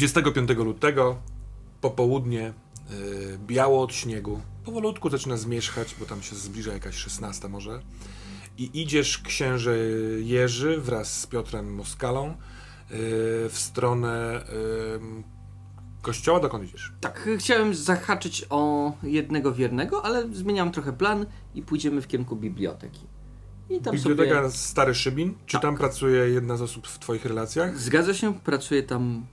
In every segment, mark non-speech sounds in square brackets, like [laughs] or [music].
25 lutego, popołudnie, yy, biało od śniegu. Powolutku zaczyna zmierzchać, bo tam się zbliża jakaś 16 może. I idziesz księże Jerzy wraz z Piotrem Moskalą yy, w stronę yy, kościoła. Dokąd idziesz? Tak, chciałem zahaczyć o jednego wiernego, ale zmieniam trochę plan i pójdziemy w kierunku biblioteki. I tam Biblioteka sobie... Stary Szybin. Czy Tak. tam pracuje jedna z osób w twoich relacjach? Zgadza się, pracuje tam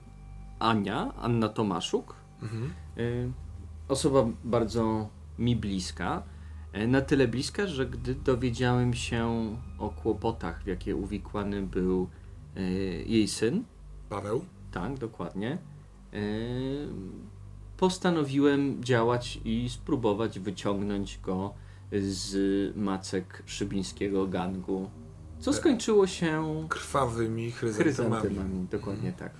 Ania, Anna Tomaszuk. Mhm. Y, Osoba bardzo mi bliska. Y, Na tyle bliska, że gdy dowiedziałem się o kłopotach, w jakie uwikłany był y, jej syn, Paweł? tak, dokładnie, postanowiłem działać i spróbować wyciągnąć go z macek szybińskiego gangu. Co skończyło się Krwawymi chryzantemami. chryzantemami. Dokładnie tak.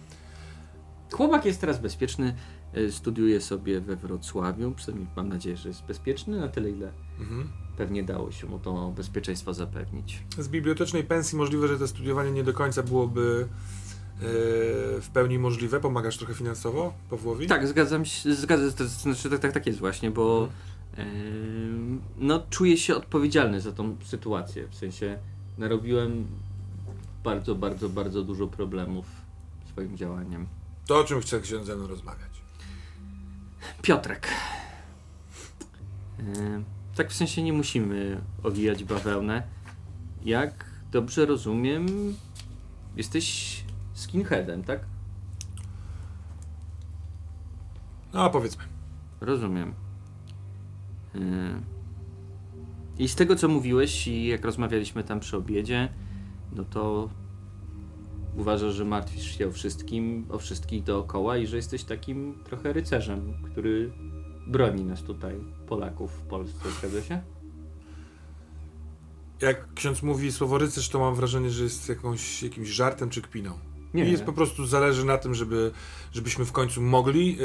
Chłopak jest teraz bezpieczny, y, studiuje sobie we Wrocławiu, przynajmniej mam nadzieję, że jest bezpieczny na tyle, ile Mhm. pewnie dało się mu to bezpieczeństwo zapewnić. Z bibliotecznej pensji możliwe, że to studiowanie nie do końca byłoby e, w pełni możliwe. Pomagasz trochę finansowo Pawłowi? Tak, zgadzam się, zgadzam, to znaczy tak, tak, tak jest właśnie, bo em, no, czuję się odpowiedzialny za tą sytuację, w sensie narobiłem bardzo, bardzo, bardzo dużo problemów swoim działaniem. To o czym chce ksiądz ze mną rozmawiać? Piotrek. E, tak w sensie nie musimy owijać bawełnę. Jak dobrze rozumiem, jesteś skinheadem, tak? No, powiedzmy. Rozumiem. E, I z tego co mówiłeś i jak rozmawialiśmy tam przy obiedzie, no to uważasz, że martwisz się o wszystkim, o wszystkich dookoła i że jesteś takim trochę rycerzem, który broni nas tutaj, Polaków w Polsce, zgadza się? Jak ksiądz mówi słowo rycerz, to mam wrażenie, że jest jakąś, jakimś żartem czy kpiną. Nie. I jest po prostu zależy na tym, żeby, żebyśmy w końcu mogli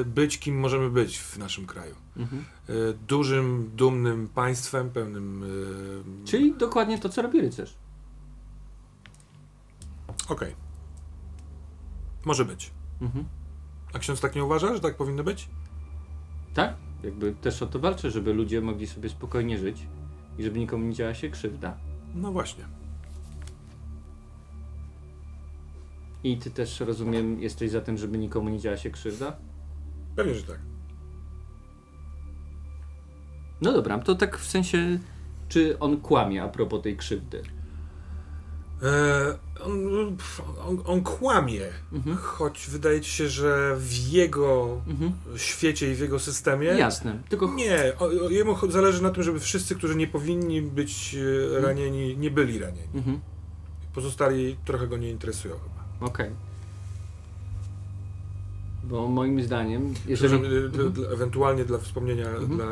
e, być kim możemy być w naszym kraju. Mhm. E, dużym, dumnym państwem, pełnym. e, Czyli dokładnie to, co robi rycerz. Okej. Może być. Mhm. A ksiądz tak nie uważa, że tak powinno być? Tak? Jakby też o to walczę, żeby ludzie mogli sobie spokojnie żyć i żeby nikomu nie działa się krzywda. No właśnie. I ty też, rozumiem, jesteś za tym, żeby nikomu nie działa się krzywda? Pewnie, że tak. No dobra, to tak w sensie, czy on kłamie a propos tej krzywdy? E, on, on, on kłamie, Mhm. choć wydaje ci się, że w jego Mhm. świecie i w jego systemie. Jasne, tylko Nie, jemu zależy na tym, żeby wszyscy, którzy nie powinni być e, ranieni, nie byli ranieni. Mhm. Pozostali trochę go nie interesują chyba. Okej. Bo moim zdaniem, jeżeli... Przepraszam, dla- dla- ewentualnie dla wspomnienia Mhm. dla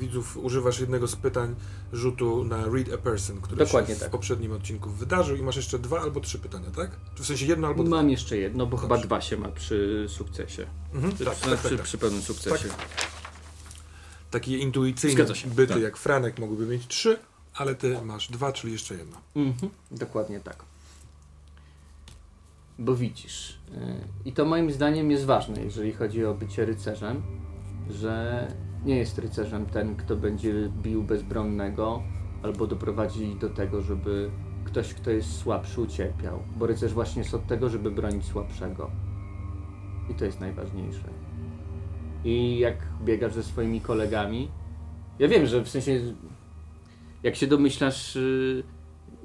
widzów używasz jednego z pytań rzutu na read a person, który Dokładnie się w tak. poprzednim odcinku wydarzył i masz jeszcze dwa albo trzy pytania, tak? Czy w sensie jedno albo dwa? Mam jeszcze jedno, bo chyba Dobrze. dwa się ma przy sukcesie. Mhm, Przy, tak, przy, tak, przy, tak, tak. przy pełnym sukcesie. Takie intuicyjne byty tak. jak Franek mogłyby mieć trzy, ale ty masz dwa, czyli jeszcze jedno. Mhm, dokładnie tak. Bo widzisz, yy, i to moim zdaniem jest ważne, jeżeli chodzi o bycie rycerzem, że nie jest rycerzem ten, kto będzie bił bezbronnego albo doprowadzi do tego, żeby ktoś, kto jest słabszy, ucierpiał. Bo rycerz właśnie jest od tego, żeby bronić słabszego. I to jest najważniejsze. I jak biegasz ze swoimi kolegami, ja wiem, że w sensie, jak się domyślasz, yy,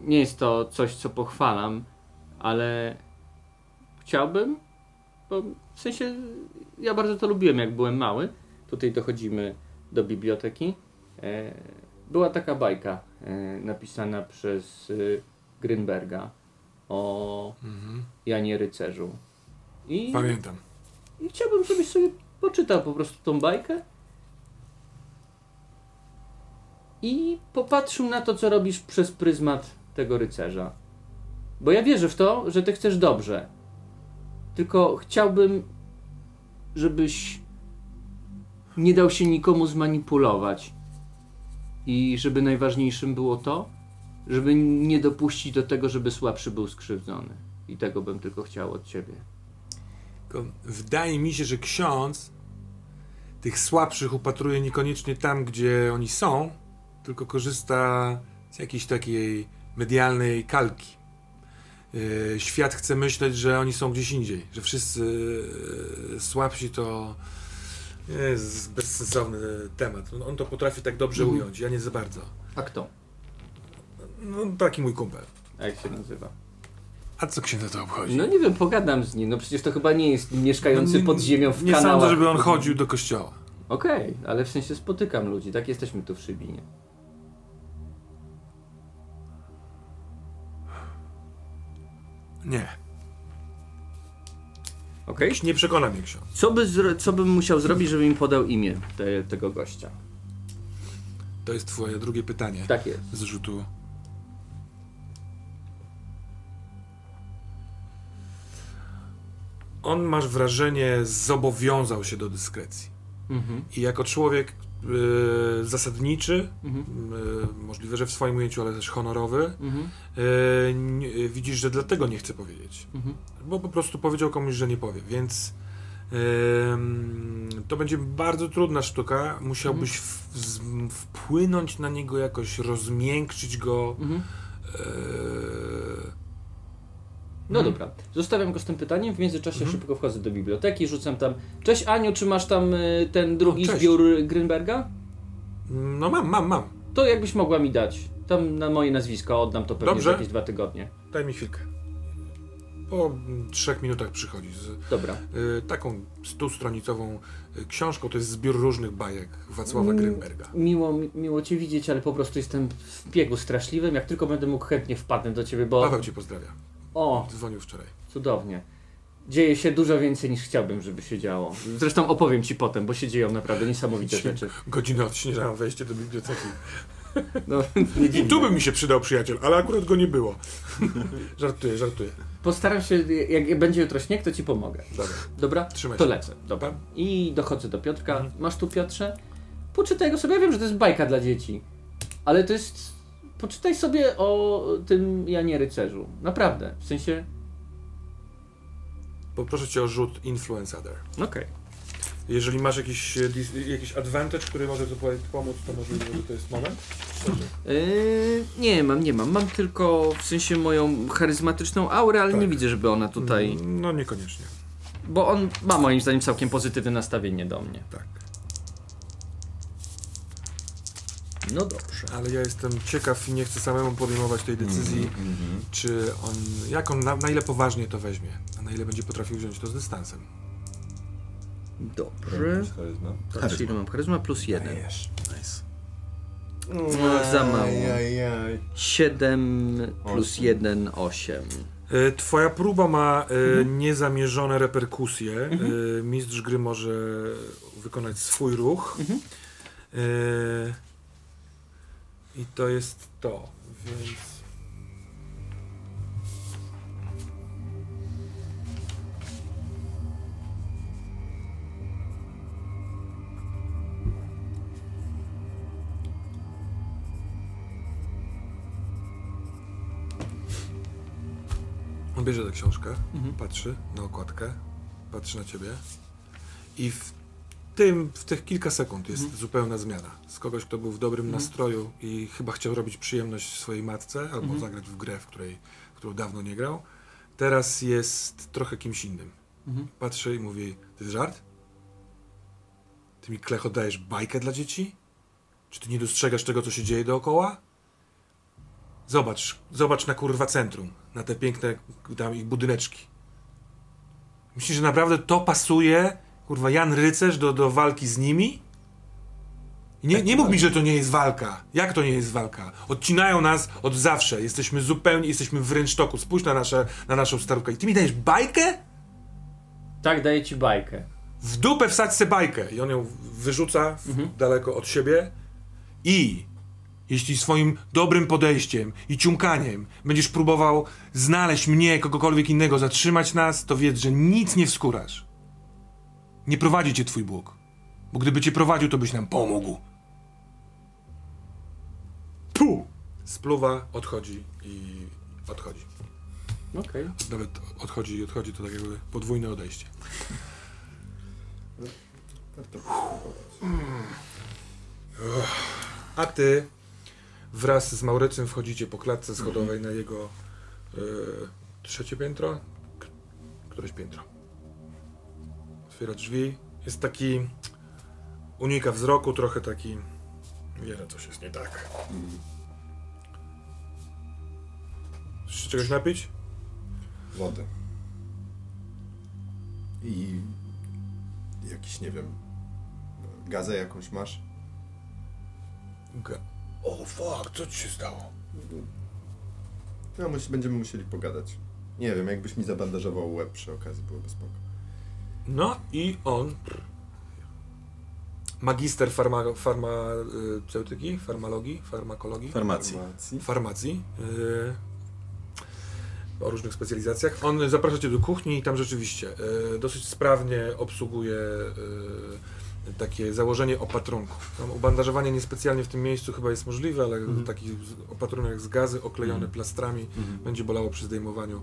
nie jest to coś, co pochwalam, ale chciałbym, bo w sensie ja bardzo to lubiłem, jak byłem mały. Tutaj dochodzimy do biblioteki. E, była taka bajka e, napisana przez e, Grynberga o Janie Rycerzu. I, Pamiętam. I chciałbym, żebyś sobie poczytał po prostu tą bajkę i popatrzył na to, co robisz przez pryzmat tego rycerza. Bo ja wierzę w to, że ty chcesz dobrze. Tylko chciałbym, żebyś nie dał się nikomu zmanipulować. I żeby najważniejszym było to, żeby nie dopuścić do tego, żeby słabszy był skrzywdzony. I tego bym tylko chciał od ciebie. Tylko wydaje mi się, że ksiądz tych słabszych upatruje niekoniecznie tam, gdzie oni są, tylko korzysta z jakiejś takiej medialnej kalki. Yy, Świat chce myśleć, że oni są gdzieś indziej, że wszyscy yy, słabsi to jest bezsensowny temat. On- On to potrafi tak dobrze Mhm. ująć, ja nie za bardzo. A kto? No, taki mój kumpel. A jak się nazywa? A co księdza to obchodzi? No nie wiem, pogadam z nim. No przecież to chyba nie jest mieszkający No nie- pod ziemią w Nie kanałach. sądzę, żeby on chodził do kościoła. Okej, ale w sensie spotykam ludzi, tak jesteśmy tu w Szybinie. Nie. Okej? Nie przekona mnie ksiądz. Co, by zro- co bym musiał zrobić, żeby mi podał imię te, tego gościa? To jest twoje drugie pytanie Tak jest. z rzutu. On, masz wrażenie, zobowiązał się do dyskrecji. Mhm. I jako człowiek y, zasadniczy, Mhm. y, możliwe, że w swoim ujęciu, ale też honorowy, Mhm. y, widzisz, że dlatego nie chce powiedzieć. Mhm. Bo po prostu powiedział komuś, że nie powie, więc to będzie bardzo trudna sztuka. Musiałbyś w, z, wpłynąć na niego jakoś, rozmiękczyć go. No Mhm. dobra, zostawiam go z tym pytaniem, w międzyczasie Mhm. szybko wchodzę do biblioteki, rzucam tam Cześć Aniu, czy masz tam y, ten drugi O, zbiór Grünberga? no mam, mam, mam. To jakbyś mogła mi dać. Tam na moje nazwisko oddam to pewnie Dobrze. za jakieś dwa tygodnie. Daj mi chwilkę. Po trzech minutach przychodzi z Dobra. y, taką stustronicową y, książką. To jest zbiór różnych bajek Wacława. Grünberga. Miło, mi- miło Cię widzieć, ale po prostu jestem w biegu straszliwym. Jak tylko będę mógł, chętnie wpadnę do Ciebie, bo... Paweł cię pozdrawia. O, Dzwonił wczoraj. cudownie. Dzieje się dużo więcej niż chciałbym, żeby się działo. Zresztą opowiem Ci potem, bo się dzieją naprawdę niesamowite rzeczy. Godzinę odśnieżałem wejście do biblioteki. [laughs] No, I tu by mi się przydał przyjaciel, ale akurat go nie było. [laughs] żartuję, żartuję. Postaram się, jak będzie jutro śnieg, to Ci pomogę. Dobra. Dobra? Trzymaj To się. lecę. Dobra. I dochodzę do Piotrka. Mhm. Masz tu Piotrze? Poczytaj go sobie. Ja wiem, że to jest bajka dla dzieci. Ale to jest... Poczytaj sobie o tym Janie Rycerzu. Naprawdę. W sensie... Poproszę cię o rzut Influence Other. Okej. Jeżeli masz jakiś, e, dis- jakiś advantage, który może pomóc, to możliwe, że to jest moment. Yy, nie mam, nie mam. Mam tylko w sensie moją charyzmatyczną aurę, ale Tak. nie widzę, żeby ona tutaj... No niekoniecznie. Bo on ma moim zdaniem całkiem pozytywne nastawienie do mnie. Tak. No dobrze. Ale ja jestem ciekaw i nie chcę samemu podejmować tej decyzji, czy on, jak on, na, na ile poważnie to weźmie, a na ile będzie potrafił wziąć to z dystansem. Dobrze. Charyzma. Patrz, ile mam charyzma plus jeden. Dajesz. Nice. No, za mało. Ajajaj. 7 plus Osiem. 1, 8. E, Twoja próba ma e, Mhm. niezamierzone reperkusje. E, mistrz gry może wykonać swój ruch. Mhm. E, I to jest to, więc. Bierze tę książkę, Mhm. patrzy na okładkę, patrzy na ciebie i w tym, w tych kilka sekund jest Mhm. zupełna zmiana. Z kogoś, kto był w dobrym Mhm. nastroju i chyba chciał robić przyjemność swojej matce albo Mhm. zagrać w grę, w której, w którą dawno nie grał, teraz jest trochę kimś innym. Mhm. Patrzy i mówi, to jest żart? Ty mi klecho dajesz bajkę dla dzieci? Czy ty nie dostrzegasz tego, co się dzieje dookoła? Zobacz, zobacz na kurwa centrum, na te piękne tam ich budyneczki. Myślisz, że naprawdę to pasuje, kurwa, Jan Rycerz do, do walki z nimi? Nie, nie mów mi, że to nie jest walka. Jak to nie jest walka? Odcinają nas od zawsze. Jesteśmy zupełnie, jesteśmy w rynsztoku. Spójrz na, nasze, na naszą starówkę. I ty mi dajesz bajkę? Tak, daję ci bajkę. w dupę wsadź se bajkę i on ją wyrzuca Mhm. daleko od siebie i jeśli swoim dobrym podejściem i ciumkaniem będziesz próbował znaleźć mnie, kogokolwiek innego, zatrzymać nas, to wiedz, że nic nie wskórasz. Nie prowadzi cię twój Bóg, bo gdyby cię prowadził, to byś nam pomógł. Tu! Spluwa, odchodzi i odchodzi. Okej. Nawet odchodzi, odchodzi to tak jakby podwójne odejście. Warto A ty wraz z Maurycym wchodzicie po klatce schodowej na jego y, trzecie piętro? K- Któreś piętro. Otwiera drzwi. Jest taki. Unika wzroku, trochę taki. Wie, że coś jest nie tak. Chcesz czegoś napić? Wodę. I jakiś, nie wiem, gazę jakąś masz? Ga- o, fuck, co ci się stało? No, będziemy musieli pogadać. Nie wiem, jakbyś mi zabandażował łeb przy okazji, byłoby spoko. No i on. Magister farma, farmaceutyki, farmalogii, farmakologii, Farmacji. Farmacji. farmacji. Yy, o różnych specjalizacjach. On zaprasza cię do kuchni i tam rzeczywiście yy, dosyć sprawnie obsługuje yy, takie założenie opatrunku. Tam obandażowanie niespecjalnie w tym miejscu chyba jest możliwe, ale Mhm. taki z- opatrunek z gazy oklejony Mhm. plastrami Mhm. będzie bolało przy zdejmowaniu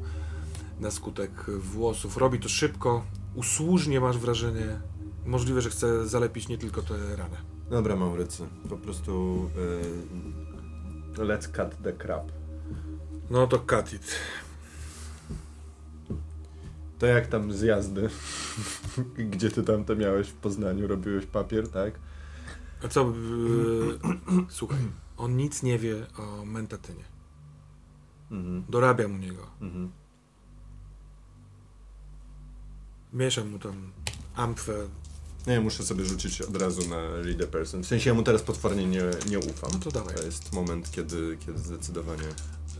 na skutek włosów. Robi to szybko, usłużnie masz wrażenie. Możliwe, że chce zalepić nie tylko tę ranę. Dobra, Maurycy, po prostu... y, Let's cut the crap. No to cut it. To jak tam z jazdy? [laughs] Gdzie ty tam to miałeś w Poznaniu? Robiłeś papier, tak? A co? Yy, [clears throat] słuchaj, on nic nie wie o mentatynie. Mhm. Dorabiam u niego. Mhm. Mieszam mu tam amfę. Nie, muszę sobie rzucić od razu na read a person. W sensie ja mu teraz potwornie nie, nie ufam. No to dawaj. To jest moment, kiedy, kiedy zdecydowanie...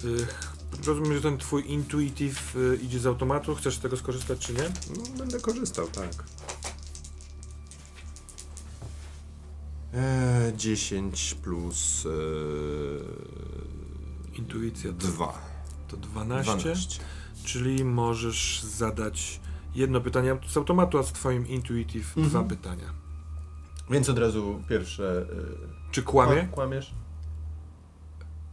Yy, rozumiem, że ten twój intuitive yy, idzie z automatu. Chcesz z tego skorzystać, czy nie? No, będę korzystał, tak. e, 10 plus... E, Intuicja to, 2. to 12, 12. czyli możesz zadać jedno pytanie z automatu, a z twoim intuitive Mhm. dwa pytania. Więc od razu pierwsze... y, Czy kłamie? Kła- Kłamiesz?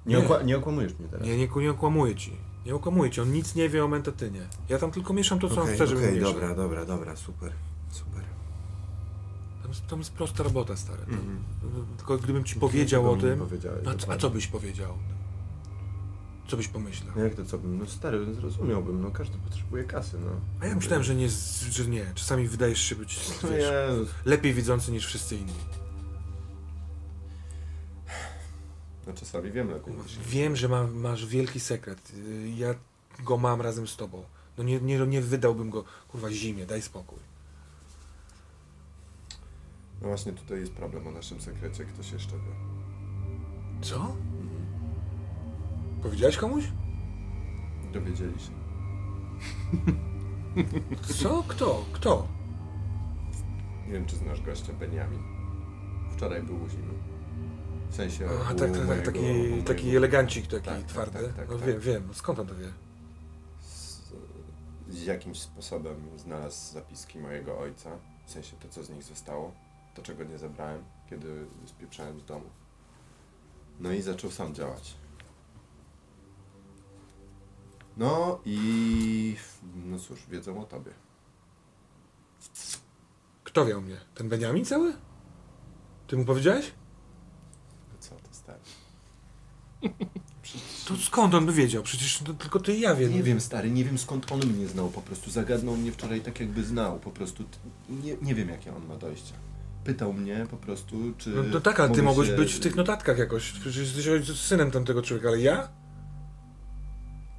Nie, Nie. okła- nie okłamujesz mnie teraz. Nie, nie, nie okłamuję ci. Nie okłamuję ci, on nic nie wie o mentatynie. Ja tam tylko mieszam to, co on Okej, chce, żeby okej, mieszał. dobra, dobra, dobra, super, super. Tam, jest- tam jest prosta robota, stary. Tam, Mhm. Tylko gdybym ci powiedział o tym, a, a co byś powiedział? Co byś pomyślał? No jak to co bym? No stary, zrozumiałbym, no każdy potrzebuje kasy, no. A ja myślałem, że nie, że nie. Czasami wydajesz się być No wiesz, Jezus. lepiej widzący niż wszyscy inni. No czasami wiem lepiej. Wiem, że ma, masz wielki sekret. Y, Ja go mam razem z tobą. No nie, nie, nie wydałbym go, kurwa, zimie, daj spokój. No właśnie tutaj jest problem o naszym sekrecie, ktoś jeszcze wie. Co? Powiedziałeś komuś? Dowiedzieli się. Co? Kto? Kto? Nie wiem, czy znasz gościa Beniamin. Wczoraj był u Zimy. W sensie A, tak, tak, tak, mojego- taki, u taki mojego- elegancik, taki Tak, tak, twardy. tak, tak, no tak. wiem, wiem. Skąd on to wie? z, z jakimś sposobem znalazł zapiski mojego ojca. W sensie to, co z nich zostało. To, czego nie zabrałem, kiedy spieprzałem z domu. No i zaczął sam działać. No i... No cóż, wiedzą o tobie. Kto wie o mnie? Ten Beniamin cały? Ty mu powiedziałeś? No co to stary? [laughs] To skąd on by wiedział? Przecież to tylko ty i ja wiem. Nie wiem, stary, nie wiem skąd on mnie znał po prostu. Zagadnął mnie wczoraj tak jakby znał po prostu. Nie, nie wiem jakie on ma dojścia. Pytał mnie po prostu, czy... No to tak, ale ty mogłeś się- być w tych notatkach jakoś. Przecież jesteś synem tamtego człowieka, ale ja?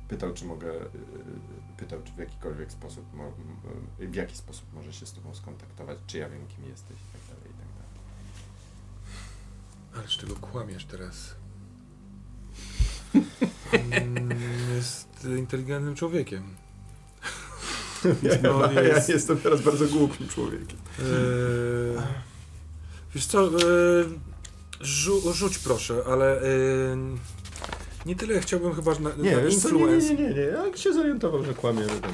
Pytał, czy mogę... y, Pytał, czy w jakikolwiek sposób, m- w jaki sposób może się z tobą skontaktować, czy ja wiem, kim jesteś i tak dalej, i tak dalej. Ależ tego kłamiesz teraz. [laughs] Jest inteligentnym człowiekiem. Ja, [laughs] No, ja jest- jestem teraz bardzo głupim człowiekiem. Eee, wiesz co, eee, rzu, rzuć proszę, ale eee, nie tyle chciałbym chyba na, Nie, na influence. nie, nie, nie, nie. Jak się zorientował, że kłamie, ten...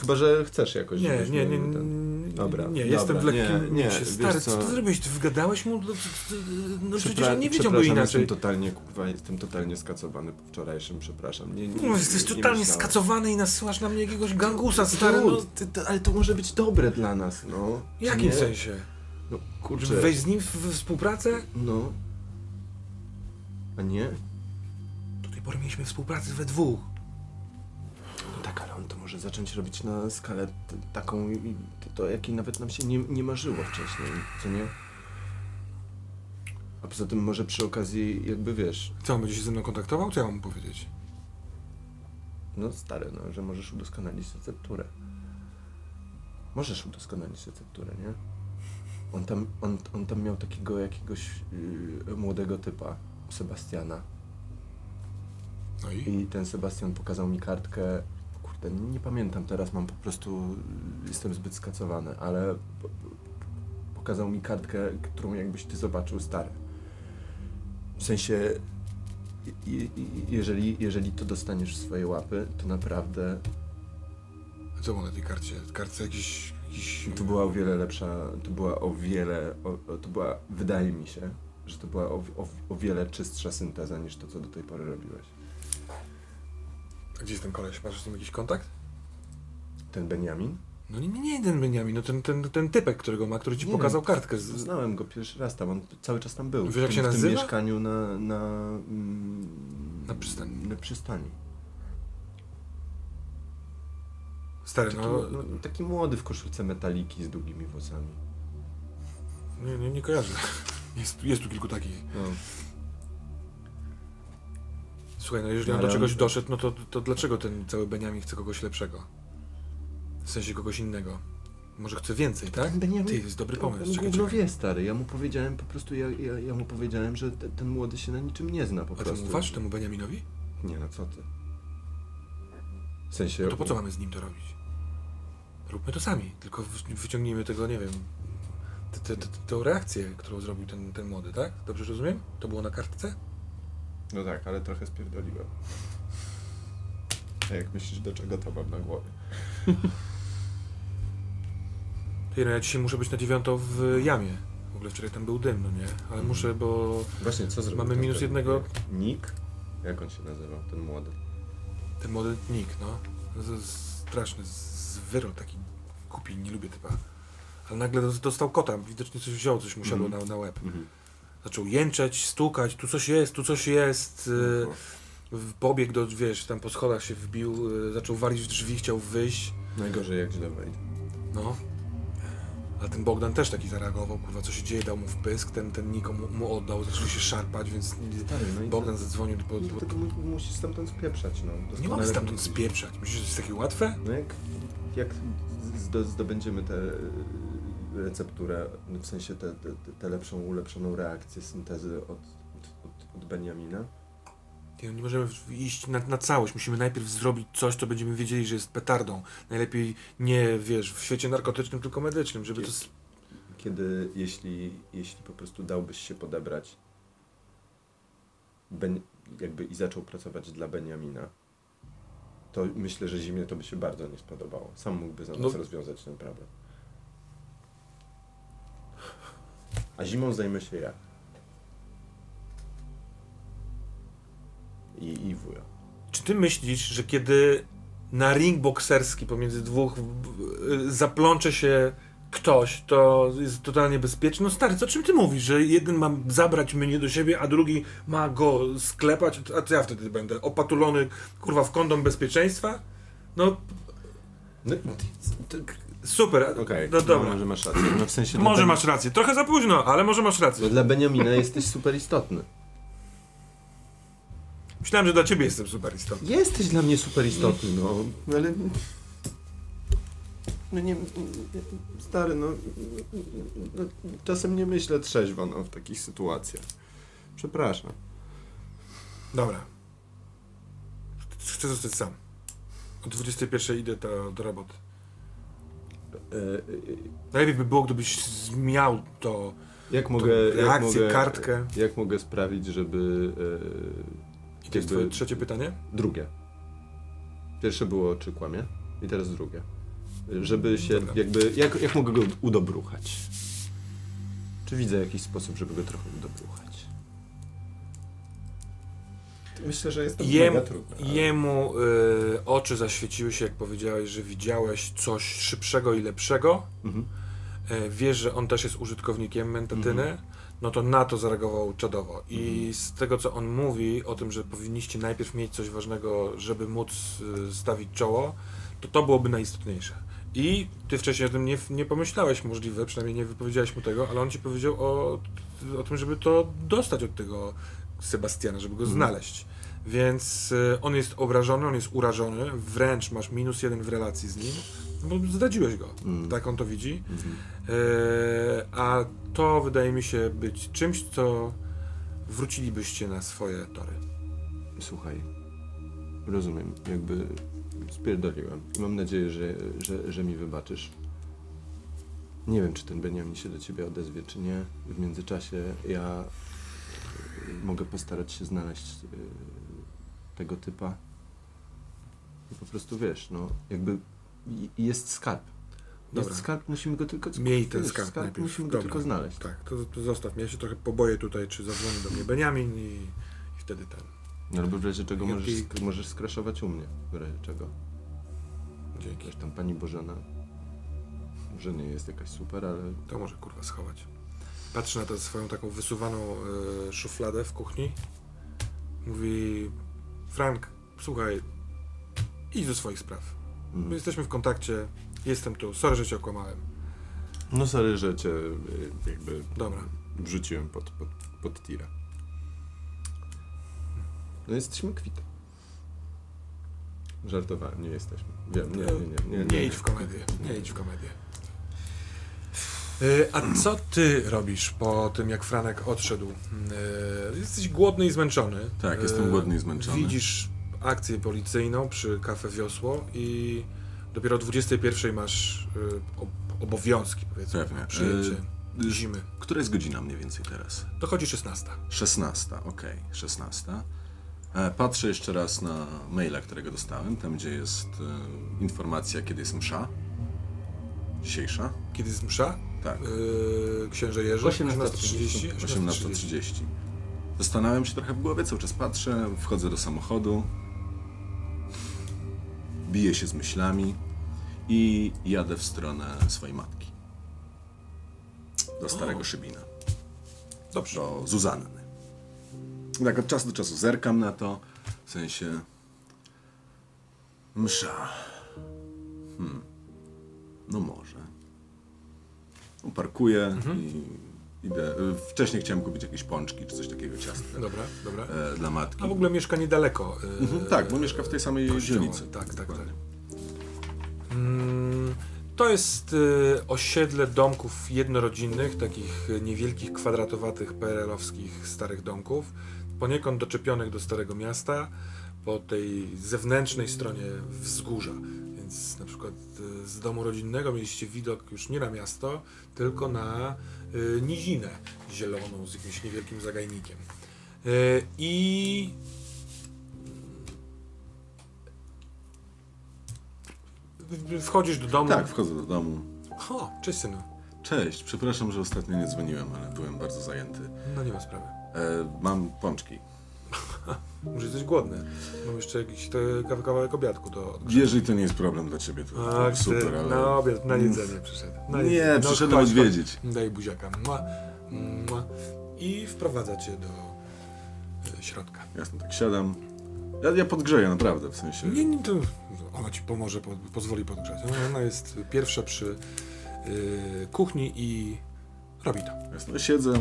Chyba, że chcesz jakoś... Nie, nie, nie, ten- Dobra, Nie, dobra, jestem w lekkim nie, nie, Stary, co co? ty zrobiłeś? Ty wygadałeś mu? No, no przecież on nie wiedziałby inaczej. Jestem totalnie, kurwa, jestem totalnie skacowany po wczorajszym, przepraszam. Nie, nie, No, jesteś nie totalnie myślałem. skacowany i nasyłasz na mnie jakiegoś gangusa, stary. No, ty, ale to może być dobre dla nas, no. w jakim sensie? No, kurczę. Wejść z nim w, w współpracę? No. A nie? Do tej pory mieliśmy współpracę we dwóch. No tak, ale on to może zacząć robić na skalę t- taką, i- to, to jakiej nawet nam się nie, nie marzyło wcześniej, co nie? A poza tym może przy okazji, jakby wiesz, Co, on będzie się ze mną kontaktował? Co ja mam mu powiedzieć? no stary, no, że możesz udoskonalić recepturę. Możesz udoskonalić recepturę, nie? On tam, on, on tam miał takiego jakiegoś yy, młodego typa, Sebastiana. No i? I ten Sebastian pokazał mi kartkę. Kurde, nie, pamiętam teraz, mam po prostu. Jestem zbyt skacowany, ale po- po- pokazał mi kartkę, którą jakbyś ty zobaczył stary. W sensie, jeżeli, jeżeli to dostaniesz w swoje łapy, to naprawdę A co było na tej karcie? Kartce jakiś... jakiś... to była o wiele lepsza, to była o wiele, o, to była, wydaje mi się, że to była o, o, o wiele czystsza synteza niż to, co do tej pory robiłeś. A gdzie jest ten koleś? Masz z nim jakiś kontakt? Ten Benjamin? No nie, nie, ten Benjamin, no ten, ten, ten typek, którego ma, który ci Nie pokazał kartkę. Z... Znałem go pierwszy raz tam, on cały czas tam był. Wiesz, jak tym, się w tym nazywa? mieszkaniu na, na, mm, Na przystani. Na przystani. Stary, Taki, no... no, taki młody w koszulce metaliki z długimi włosami. Nie, nie, nie kojarzę. Jest, jest tu kilku takich. No. Słuchaj, no jeżeli on do czegoś doszedł, no to, to dlaczego ten cały Benjamin chce kogoś lepszego? W sensie kogoś innego. Może chce więcej, tak? Ten Benjamin- Ty, jest dobry pomysł. Czekaj, gówno czekaj. wie, stary. Ja mu powiedziałem po prostu, ja, ja, ja mu powiedziałem, że te, ten młody się na niczym nie zna po A ty prostu. mu ufasz temu Benjaminowi? Nie, no co ty. W sensie... No to po co mamy z nim to robić? Róbmy to sami, tylko wy- wyciągnijmy tego, nie wiem, tę- reakcję, którą zrobił ten, ten młody, tak? Dobrze rozumiem? To było na kartce? No tak, ale trochę spierdoliłem. A jak myślisz, do czego to mam na głowie? [laughs] Ty, no ja dzisiaj muszę być na dziewiątą w jamie. W ogóle wczoraj tam był dym, no nie? Ale muszę, bo Właśnie, co zrobił? Mamy ten minus ten- jednego. Nick? Jak on się nazywał, ten młody? ten młody Nick, no. Jest straszny, taki kupi, nie lubię typa. Ale nagle dos- dostał kota, widocznie coś wziął, coś mu siadło Mhm. na, na łeb. Mhm. Zaczął jęczeć, stukać, tu coś jest, tu coś jest. y, w- Pobiegł do, wiesz, tam po schodach się wbił, y, zaczął walić w drzwi, chciał wyjść. Najgorzej jak źle wejdzie. No. A ten Bogdan też taki zareagował, kurwa, co się dzieje, dał mu wpysk, ten, ten Niko mu, mu oddał, zaczęli się szarpać, więc Stary, no Bogdan zadzwonił do... No, do tylko mu- musisz stamtąd spieprzać, no. nie mogę stamtąd spieprzać. Myślisz, że to jest takie łatwe? No jak, jak zdo, zdobędziemy y, recepturę, no w sensie tę te, te, te lepszą, ulepszoną reakcję syntezy od, od, od, Benjamina, Nie, nie możemy iść na, na całość. Musimy najpierw zrobić coś, co będziemy wiedzieli, że jest petardą. Najlepiej nie, wiesz, w świecie narkotycznym, tylko medycznym, żeby to... s- kiedy, jeśli, jeśli po prostu dałbyś się podebrać ben, jakby i zaczął pracować dla Benjamina, to myślę, że zimie to by się bardzo nie spodobało. Sam mógłby za nas No. rozwiązać ten problem. A zimą zajmę się ja. I, i wuja. Czy ty myślisz, że kiedy na ring bokserski pomiędzy dwóch zaplącze się ktoś, to jest totalnie bezpieczne? No stary, co czym ty mówisz? Że jeden ma zabrać mnie do siebie, a drugi ma go sklepać? A co ja wtedy będę? Opatulony, kurwa, w kondom bezpieczeństwa? No, No, super. Okej, no dobra. może masz rację. No w sensie Może masz rację. Trochę za późno, ale może masz rację. No dla Benjamina jesteś super istotny. Myślałem, że dla ciebie jestem super istotny. Jesteś dla mnie super istotny, no. Ale... No nie... Stary, no... no czasem nie myślę trzeźwo, no, w takich sytuacjach. Przepraszam. Dobra. Chcę zostać sam. O 21 idę do, do roboty. E, e, Najlepiej by było, gdybyś miał to. jak mogę... Jak reakcję, mogę, kartkę. Jak mogę sprawić, żeby... I to jest twoje trzecie pytanie? E, drugie. Pierwsze było, czy kłamie? I teraz drugie. Żeby się Dobra. jakby... Jak, jak mogę go udobruchać? Czy widzę jakiś sposób, żeby go trochę udobruchać? Myślę, że jest to Jem, mega trudne. ale- jemu y, oczy zaświeciły się, jak powiedziałeś, że widziałeś coś szybszego i lepszego. Mhm. E, wiesz, że on też jest użytkownikiem mentatyny, no to na to zareagował czadowo. I z tego, co on mówi o tym, że powinniście najpierw mieć coś ważnego, żeby móc y, stawić czoło, to to byłoby najistotniejsze. I ty wcześniej o tym nie, nie pomyślałeś możliwe, przynajmniej nie wypowiedziałeś mu tego, ale on ci powiedział o, o tym, żeby to dostać od tego Sebastiana, żeby go znaleźć. Więc y, on jest obrażony, on jest urażony, wręcz masz minus jeden w relacji z nim, bo zdradziłeś go. Mm. Tak on to widzi. Mhm. E, a to wydaje mi się być czymś, co wrócilibyście na swoje tory. Słuchaj, rozumiem, jakby spierdoliłem. Mam nadzieję, że, że, że mi wybaczysz. Nie wiem, czy ten Beniamin się do ciebie odezwie, czy nie. W międzyczasie ja mogę postarać się znaleźć y, tego typa. I po prostu wiesz, no, jakby jest skarb. Jest Dobra. skarb, musimy go tylko Miej ten wiesz, skarb najpierw. musimy go Dobra. tylko znaleźć. Tak, to, to zostaw mnie. Ja się trochę poboję tutaj, czy zadzwoni do mnie Beniamin i, i wtedy ten. Albo w razie czego możesz, możesz skraszować u mnie. W razie czego. Dzięki. Wiesz, tam pani Bożena, że nie jest jakaś super, ale To może kurwa schować. Patrzy na tę swoją taką wysuwaną e, szufladę w kuchni. Mówi: Frank, słuchaj, idź do swoich spraw. My mm. jesteśmy w kontakcie, jestem tu. Sorry, że cię okłamałem. no sorry, że cię y, jakby Dobra. wrzuciłem pod, pod, pod tira. No jesteśmy kwita. Żartowałem, nie jesteśmy. Wiem, nie, nie, nie. Nie, Nie idź w komedię. Nie idź w komedię. E, A co ty robisz po tym, jak Franek odszedł? E, Jesteś głodny i zmęczony. Tak, jestem E, głodny i zmęczony. Widzisz akcję policyjną przy kafe Wiosło i dopiero o 21 masz ob- obowiązki, powiedzmy, Pewnie. przyjęcie zimy. Która jest godzina mniej więcej teraz? Dochodzi 16. 16, okej, 16. E, Patrzę jeszcze raz na maila, którego dostałem, tam gdzie jest informacja, kiedy jest msza. Dzisiejsza. Kiedy jest msza? Tak, E, Księże Jerzy? 18:30. 18.30. Zastanawiam się trochę w głowie, cały czas patrzę, wchodzę do samochodu, biję się z myślami i jadę w stronę swojej matki. Do starego O. Szybina. Dobrze. do Zuzanny. Tak od czasu do czasu zerkam na to, w sensie msza. Hmm. No może. Parkuję i idę. Wcześniej chciałem kupić jakieś pączki czy coś takiego ciastka Dobra, dobra. e, dla matki. A w ogóle mieszka niedaleko. e, Mhm, tak, bo mieszka w tej samej kościoła. dzielnicy. Tak, tak, tak. Mm, To jest y, osiedle domków jednorodzinnych, takich y, niewielkich, kwadratowatych, PRL-owskich starych domków, poniekąd doczepionych do Starego Miasta, po tej zewnętrznej stronie wzgórza. Więc na przykład y, z domu rodzinnego mieliście widok już nie na miasto, tylko na y, nizinę zieloną z jakimś niewielkim zagajnikiem. Y, I wchodzisz do domu. Tak, wchodzę do domu. O, cześć synu. Cześć, przepraszam, że ostatnio nie dzwoniłem, ale byłem bardzo zajęty. No nie ma sprawy. E, mam pączki. Może jesteś głodny. Mam jeszcze jakiś te, kawa- kawałek obiadku do odgrzania. Jeżeli to nie jest problem dla ciebie, to, Ach, ty, super, ale... Na obiad, na jedzenie przyszedł. Na Nie, jedzenie. przyszedłem chodź, odwiedzić. chodź. Daj buziaka. Mua, mua. I wprowadza cię do e, środka. Jasne, tak siadam. Ja, ja podgrzeję naprawdę, w sensie... Nie, nie, to ona ci pomoże, po, pozwoli podgrzać. Ona- jest pierwsza przy y, kuchni i robi to. Jasne, siedzę,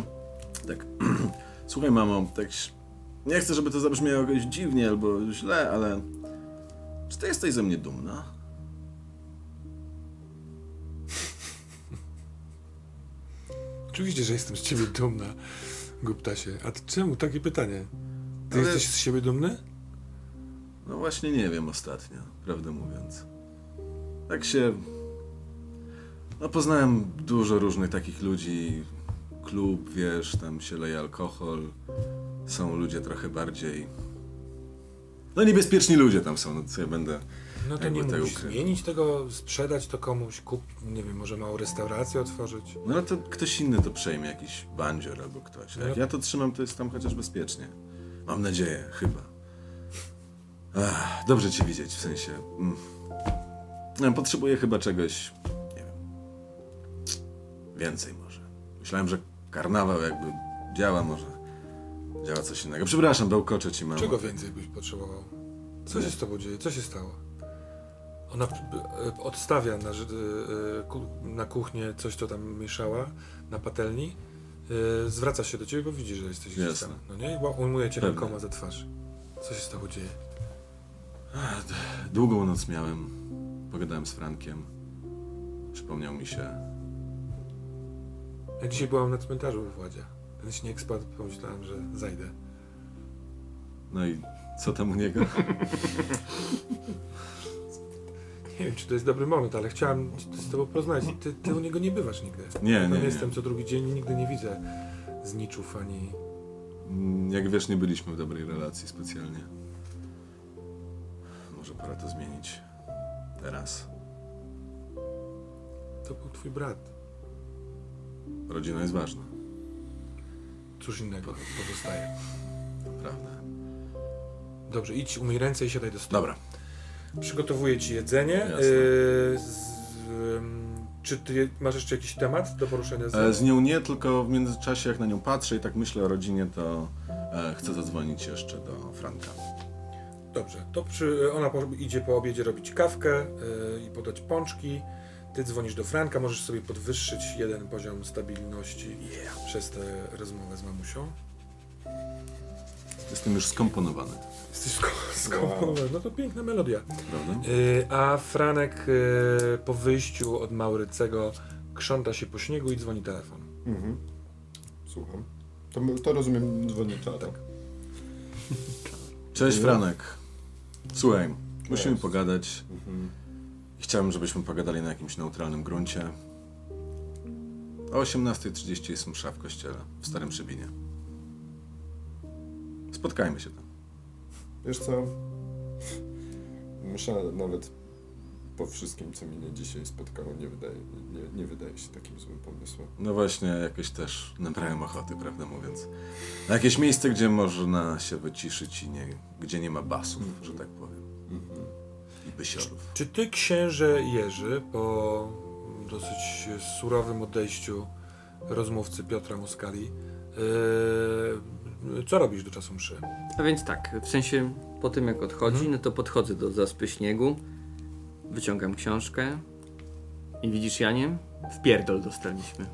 tak... [clears throat] Słuchaj, mamo, tak... Nie chcę, żeby to zabrzmiało jakoś dziwnie albo źle, ale... Czy ty jesteś ze mnie dumna? [laughs] Oczywiście, że jestem z ciebie dumna, Guptasie. A czemu takie pytanie? Ty Ale- jesteś z siebie dumny? No właśnie nie wiem ostatnio, prawdę mówiąc. Tak się... No poznałem dużo różnych takich ludzi. Klub, wiesz, tam się leje alkohol. Są ludzie trochę bardziej... No niebezpieczni ludzie tam są, no co ja będę No to nie tutaj musisz ukrywał. zmienić tego, sprzedać to komuś, kup, nie wiem, może małą restaurację otworzyć. No to ktoś inny to przejmie, jakiś bandzior albo ktoś. A jak No. ja to trzymam, to jest tam chociaż bezpiecznie. Mam nadzieję, chyba. Ach, dobrze cię widzieć, w sensie... Mm. Potrzebuję chyba czegoś, nie wiem, więcej może. Myślałem, że karnawał jakby działa, może działa coś innego. Przepraszam, bełkoczę ci mało. Czego więcej byś potrzebował? Co się z tobą dzieje? Co się stało? Ona e, odstawia na, e, na kuchnię coś, co tam mieszała na patelni. E, Zwraca się do ciebie, bo widzi, że jesteś gdzieś tam. No nie? I ujmuje cię Pewnie. rękoma za twarz. Co się z tobą dzieje? Długą noc miałem. Pogadałem z Frankiem. Przypomniał mi się. Ja dzisiaj byłam na cmentarzu we Władzie. Ten śnieg spadł, pomyślałem, że zajdę. No i co tam u niego? [laughs] Nie wiem, czy to jest dobry moment, ale chciałam z tobą porozmawiać. Ty, ty u niego nie bywasz nigdy. Nie, Ja nie, nie. jestem co drugi dzień i nigdy nie widzę zniczów ani... Mm, Jak wiesz, nie byliśmy w dobrej relacji specjalnie. Może pora to zmienić. Teraz. To był twój brat. Rodzina jest ważna, Cóż innego pozostaje. prawda. Dobrze, idź, umyj ręce i siadaj do stołu. Dobra. Przygotowuję ci jedzenie. Jasne. Z, ym, czy ty masz jeszcze jakiś temat do poruszenia? Z... E, z nią nie, tylko w międzyczasie jak na nią patrzę i tak myślę o rodzinie, to e, chcę zadzwonić jeszcze do Franka. Dobrze, to przy, ona po, idzie po obiedzie robić kawkę yy, i podać pączki. Ty dzwonisz do Franka, możesz sobie podwyższyć jeden poziom stabilności przez tę rozmowę z mamusią. Jestem już skomponowany, Jesteś sko- [laughs] skomponowany. No to piękna melodia. prawda? Yy, a Franek yy, po wyjściu od Maurycego krząta się po śniegu i dzwoni telefon. Mhm. Słucham. To, to rozumiem dzwonnicza, tak? Cześć Franek. Słuchaj, musimy pogadać. Mhm. Chciałbym, żebyśmy pogadali na jakimś neutralnym gruncie. O 18.30 jest msza w kościele, w Starym Przebinie. Spotkajmy się tam. Wiesz co? Myślę nawet po wszystkim, co mnie dzisiaj spotkało, nie wydaje, nie, nie wydaje się takim złym pomysłem. No właśnie, jakoś też nabrałem ochoty, prawdę mówiąc. Na jakieś miejsce, gdzie można się wyciszyć i nie, gdzie nie ma basów, że tak powiem. Bysiorów. Czy ty, księże Jerzy, po dosyć surowym odejściu rozmówcy Piotra Moskali, yy, co robisz do czasu mszy? A więc tak, w sensie po tym jak odchodzi, Mhm. no to podchodzę do zaspy śniegu, wyciągam książkę i widzisz Janie? W pierdol dostaliśmy.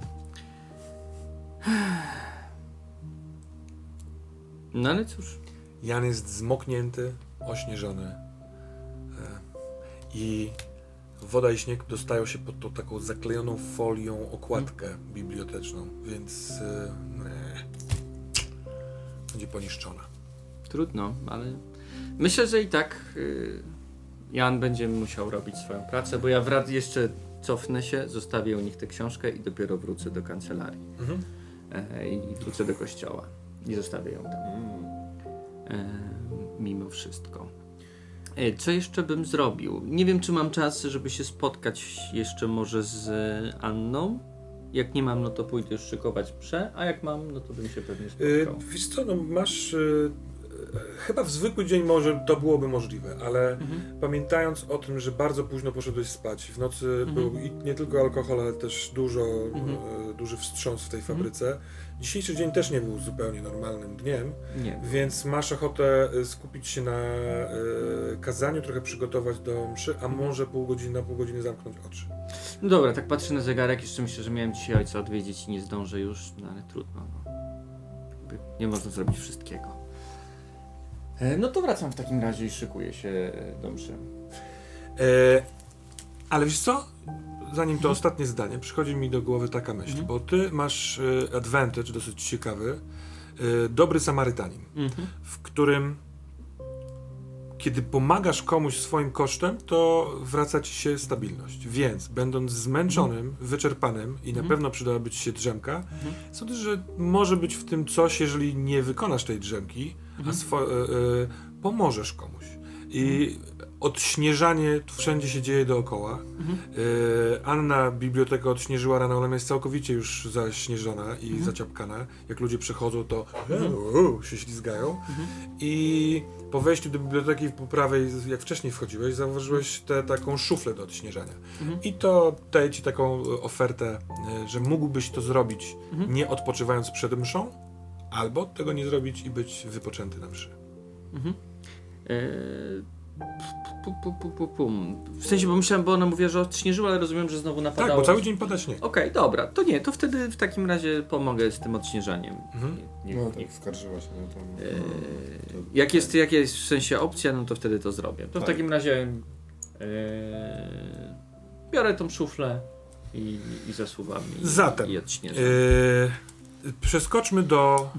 No ale cóż, Jan jest zmoknięty, ośnieżony i woda i śnieg dostają się pod tą taką zaklejoną folią okładkę biblioteczną, więc e, nie, będzie poniszczona. trudno, ale myślę, że i tak y, Jan będzie musiał robić swoją pracę, bo ja wrac jeszcze cofnę się, zostawię u nich tę książkę i dopiero wrócę do kancelarii Mhm. e, i wrócę do kościoła i zostawię ją tam. E, mimo wszystko. E, Co jeszcze bym zrobił? Nie wiem, czy mam czas, żeby się spotkać jeszcze może z e, Anną. Jak nie mam, no to pójdę już szykować mszę, a jak mam, no to bym się pewnie E, spotkał. wiesz co, no masz... Chyba w zwykły dzień może to byłoby możliwe, ale Mhm. pamiętając o tym, że bardzo późno poszedłeś spać, w nocy Mhm. był nie tylko alkohol, ale też dużo, Mhm. e, duży wstrząs w tej fabryce. Dzisiejszy dzień też nie był zupełnie normalnym dniem, Nie. więc masz ochotę e, skupić się na e, kazaniu, trochę przygotować do mszy, a może pół godziny na pół godziny zamknąć oczy. No dobra, tak patrzę na zegarek, jeszcze myślę, że miałem dzisiaj ojca odwiedzić i nie zdążę już, no ale trudno. No. Nie można zrobić wszystkiego. E, No to wracam w takim razie i szykuję się do mszy. E, ale wiesz co? Zanim to ostatnie zdanie, przychodzi mi do głowy taka myśl, Mhm. bo ty masz e, advantage dosyć ciekawy, e, dobry Samarytanin, Mhm. w którym kiedy pomagasz komuś swoim kosztem, to wraca ci się stabilność. Więc, będąc zmęczonym, wyczerpanym i na Mhm. pewno przydałaby ci się drzemka, Mhm. sądzę, że może być w tym coś, jeżeli nie wykonasz tej drzemki, Mhm. swo- e, pomożesz komuś. I odśnieżanie tu wszędzie się dzieje dookoła. E, Anna bibliotekę odśnieżyła rano, ona jest całkowicie już zaśnieżona i zaciapkana. Jak ludzie przychodzą, to u, się ślizgają. I po wejściu do biblioteki po prawej, jak wcześniej wchodziłeś, zauważyłeś tę taką szuflę do odśnieżania. I to daje ci taką ofertę, że mógłbyś to zrobić nie odpoczywając przed mszą, albo tego nie zrobić i być wypoczęty na mszy. Eee, pu, pum. W sensie, bo myślałem, bo ona mówiła, że odśnieżyła, ale rozumiem, że znowu napadało. Tak, bo cały dzień pada śnieg. Okej, dobra, to nie, to wtedy w takim razie pomogę z tym odśnieżaniem. Mhm. Nie, nie, No nie. tak, skarżyła się na to. Eee, jak, jest, jak jest w sensie opcja, no to wtedy to zrobię. To w Tak. takim razie eee, biorę tą szuflę i, i zasuwam i, Zatem, i odśnieżam. Yy, przeskoczmy do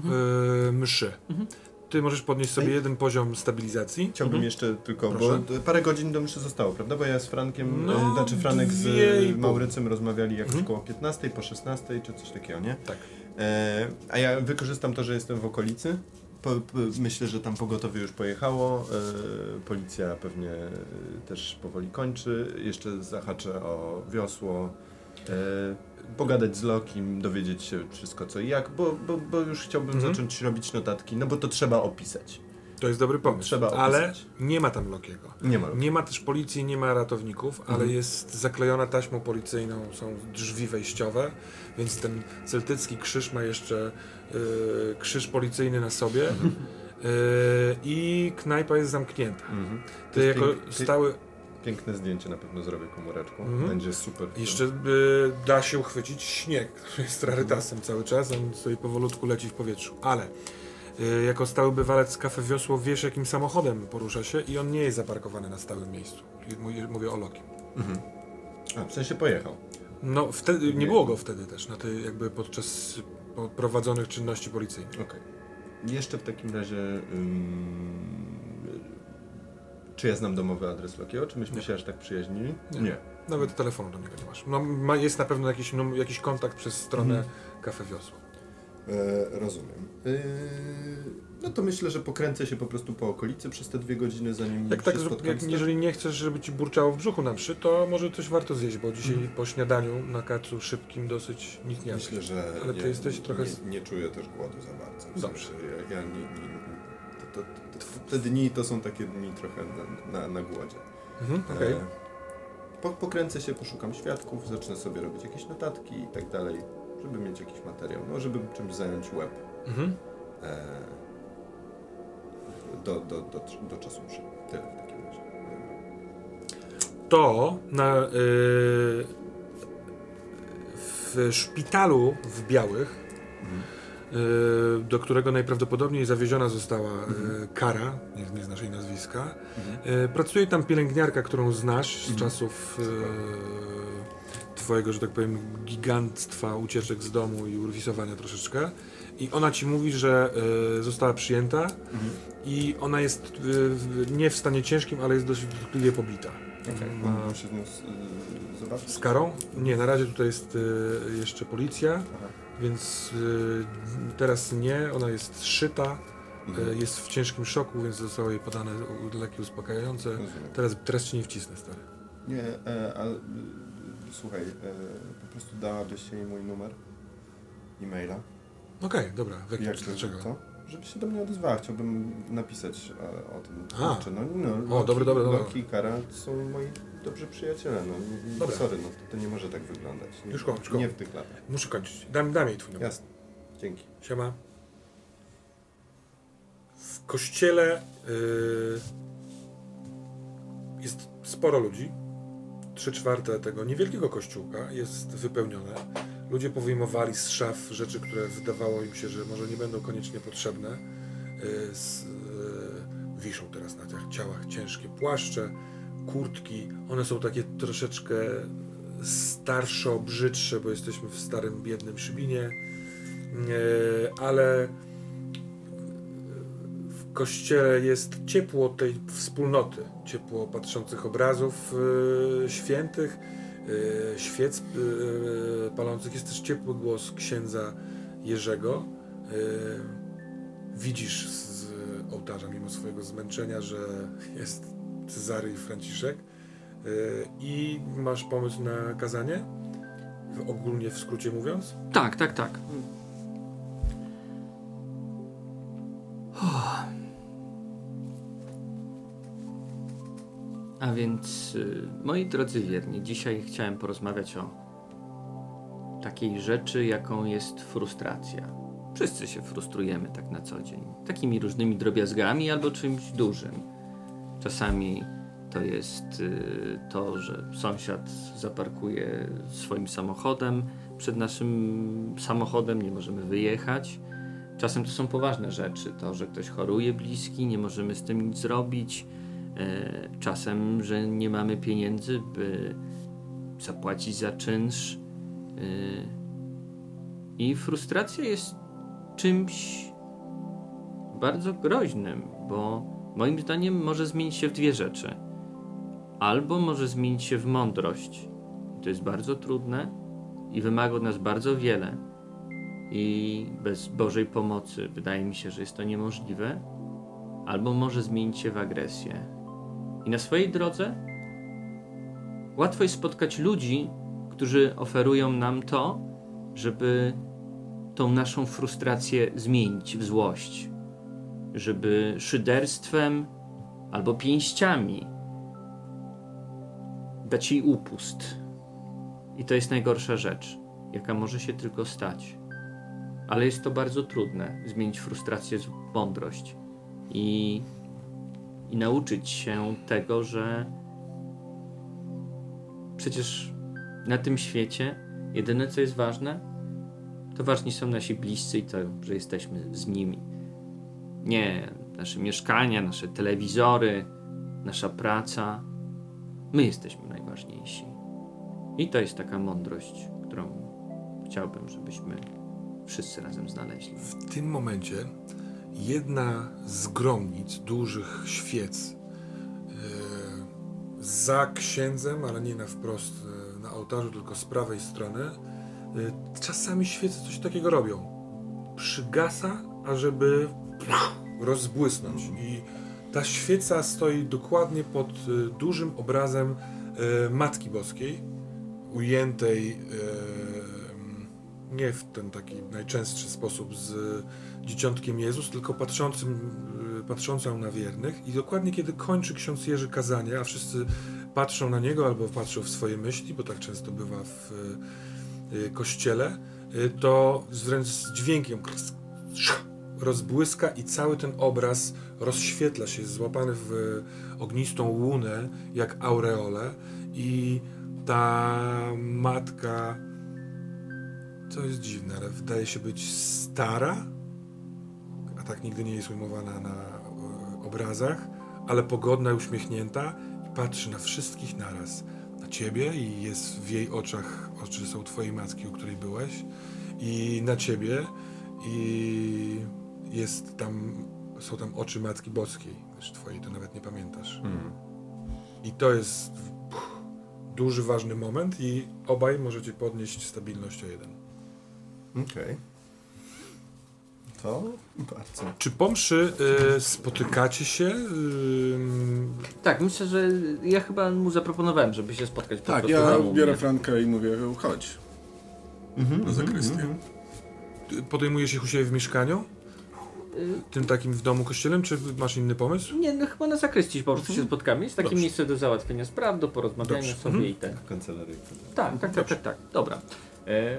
yy, mszy. Mhm. Ty możesz podnieść sobie Ej. jeden poziom stabilizacji. Chciałbym Mhm. jeszcze tylko, Proszę. bo parę godzin do mszy zostało, prawda? Bo ja z Frankiem, No, e, znaczy Franek z dwie i e, pół. Maurycem rozmawiali jakoś Mhm. koło 15, po 16 czy coś takiego, nie? Tak. E, a ja wykorzystam to, że jestem w okolicy. Po, po, myślę, że tam pogotowie już pojechało. E, policja pewnie e, też powoli kończy. Jeszcze zahaczę o wiosło. E, pogadać z Lokim, dowiedzieć się wszystko co i jak, bo, bo, bo już chciałbym Mhm. zacząć robić notatki, no bo to trzeba opisać. To jest dobry pomysł. Trzeba ale opisać. nie ma tam Lokiego. Nie ma Loki. Nie ma też policji, nie ma ratowników, ale Mhm. jest zaklejona taśmą policyjną, są drzwi wejściowe, więc ten celtycki krzyż ma jeszcze y, krzyż policyjny na sobie Mhm. y, i knajpa jest zamknięta. Mhm. To Ty jako pięk- stały... Piękne zdjęcie na pewno zrobię komóreczką. Mhm. Będzie super. Jeszcze y, da się uchwycić śnieg, który [laughs] jest rarytasem cały czas, on sobie powolutku leci w powietrzu. Ale y, jako stały bywalec kafe Wiosło wiesz jakim samochodem porusza się i on nie jest zaparkowany na stałym miejscu. Mówię, o Lokim. Mhm. A, w sensie pojechał. No wtedy, nie było go wtedy też, na tej jakby podczas po- prowadzonych czynności policyjnych. Okej. Jeszcze w takim razie... ym, czy ja znam domowy adres Lokiego? Czy myśmy Nie. się aż tak przyjaźnili? Nie. Nawet telefonu do niego nie masz. No, ma, jest na pewno jakiś, no, jakiś kontakt przez stronę Mhm. kafe Wiosło. E, rozumiem. E, no to myślę, że pokręcę się po prostu po okolicy przez te dwie godziny, zanim Jak tak, jak, jeżeli nie chcesz, żeby ci burczało w brzuchu na mszy, to może coś warto zjeść, bo dzisiaj Mhm. po śniadaniu na kacu szybkim dosyć nic nie. Myślę, że Ale ty ja jesteś trochę nie, nie czuję też głodu za bardzo. W Dobrze. sensie, Ja, ja nie, nie, to, to, te dni to są takie dni trochę na, na, na głodzie. Mhm, okej. E, po, pokręcę się, poszukam świadków, zacznę sobie robić jakieś notatki i tak dalej, żeby mieć jakiś materiał, no żeby czymś zająć łeb Mhm. e, do, do, do, do czasu mszy. Tyle w takim razie. To na, y, w szpitalu w Białych, Mhm. Y, do którego najprawdopodobniej zawieziona została y, Mhm. Kara, nie, nie znasz jej nazwiska, Mhm. y, pracuje tam pielęgniarka, którą znasz z Mhm. czasów y, twojego, że tak powiem, gigantstwa ucieczek z domu i urwisowania troszeczkę. I ona ci mówi, że y, została przyjęta Mhm. i ona jest w- nie w stanie ciężkim, ale jest dość dotkliwie pobita. Okay. Ma- Mam się z? Z karą? Nie, na razie tutaj jest jeszcze policja, Aha. Więc y, teraz nie, ona jest szyta, Mhm. y, jest w ciężkim szoku, więc zostało jej podane leki uspokajające. Rozumiem. Teraz, teraz ci nie wcisnę, stary. Nie, ale y, słuchaj, e, po prostu dałabyś jej mój numer e-maila. Okej, dobra, w jakim Jak dlaczego? Co? Żeby się do mnie odezwała, chciałbym napisać e, o tym. A. Kurczę, no, no, O, Loki, dobry, dobry. Loki i Kara są moi dobrzy przyjaciele, no. Dobra. Sorry, no to, to nie może tak wyglądać. Nie, Już kończ. Nie w tych latach. Muszę kończyć. Dam, dam jej twój numer. Jasne. Dzięki. Siema. W kościele y, jest sporo ludzi. Trzy czwarte tego niewielkiego kościółka jest wypełnione. Ludzie powyjmowali z szaf rzeczy, które wydawało im się, że może nie będą koniecznie potrzebne. Y, z, y, wiszą teraz na tych ciałach ciężkie płaszcze, kurtki. One są takie troszeczkę starsze, brzydsze, bo jesteśmy w starym, biednym Szybinie. E, ale w kościele jest ciepło tej wspólnoty, ciepło patrzących obrazów e, świętych, e, świec palących. Jest też ciepły głos księdza Jerzego. Widzisz z ołtarza, mimo swojego zmęczenia, że jest Cezary i Franciszek. E, I masz pomysł na kazanie? Ogólnie w skrócie mówiąc? Tak, tak, tak. A więc, y, moi drodzy wierni, dzisiaj chciałem porozmawiać o takiej rzeczy, jaką jest frustracja. Wszyscy się frustrujemy tak na co dzień. Takimi różnymi drobiazgami albo czymś dużym. Czasami to jest y, to, że sąsiad zaparkuje swoim samochodem przed naszym samochodem, nie możemy wyjechać. Czasem to są poważne rzeczy, to, że ktoś choruje bliski, nie możemy z tym nic zrobić. E, Czasem, że nie mamy pieniędzy, by zapłacić za czynsz. E, I frustracja jest czymś bardzo groźnym, bo moim zdaniem może zmienić się w dwie rzeczy. Albo może zmienić się w mądrość. To jest bardzo trudne i wymaga od nas bardzo wiele. I bez Bożej pomocy wydaje mi się, że jest to niemożliwe. Albo może zmienić się w agresję. I na swojej drodze łatwo jest spotkać ludzi, którzy oferują nam to, żeby tą naszą frustrację zmienić w złość, żeby szyderstwem albo pięściami dać jej upust. I to jest najgorsza rzecz, jaka może się tylko stać. Ale jest to bardzo trudne zmienić frustrację w mądrość i, i nauczyć się tego, że przecież na tym świecie jedyne co jest ważne, to ważni są nasi bliscy i to, że jesteśmy z nimi. Nie nasze mieszkania, nasze telewizory, nasza praca. My jesteśmy najważniejsi. I to jest taka mądrość, którą chciałbym, żebyśmy wszyscy razem znaleźli. W tym momencie jedna z gromnic, dużych świec e, za księdzem, ale nie na wprost e, na ołtarzu, tylko z prawej strony, e, czasami świece coś takiego robią. Przygasa, ażeby rozbłysnąć. I ta świeca stoi dokładnie pod e, dużym obrazem e, Matki Boskiej, ujętej e, nie w ten taki najczęstszy sposób z dzieciątkiem Jezus, tylko patrzącym, patrzącą na wiernych. I dokładnie kiedy kończy ksiądz Jerzy kazanie, a wszyscy patrzą na niego albo patrzą w swoje myśli, bo tak często bywa w kościele, to z dźwiękiem rozbłyska i cały ten obraz rozświetla się, złapany w ognistą łunę, jak aureole i ta matka to jest dziwne, ale wydaje się być stara, a tak nigdy nie jest ujmowana na e, obrazach, ale pogodna i uśmiechnięta i patrzy na wszystkich naraz. Na ciebie i jest w jej oczach, oczy są twojej matki, u której byłeś, i na ciebie i jest tam, są tam oczy Matki Boskiej, też twojej, to nawet nie pamiętasz. I to jest duży, ważny moment i obaj możecie podnieść stabilność o jeden. Okej. To bardzo. Czy po mszy y, spotykacie się? Y, Tak, myślę, że ja chyba mu zaproponowałem, żeby się spotkać po Tak, prostu ja tam u biorę mnie. Frankę i mówię, chodź na zakrystię. podejmujesz ich u siebie w mieszkaniu? Tym takim w domu kościelem, czy masz inny pomysł? Nie, no chyba na zakrystii po prostu się spotkamy. Jest takie Dobrze. miejsce do załatwienia spraw, do porozmawiania Dobrze. sobie Mhm. i ten. Kancelaryjka. Tak, tak, tak, tak, tak. Dobra. E,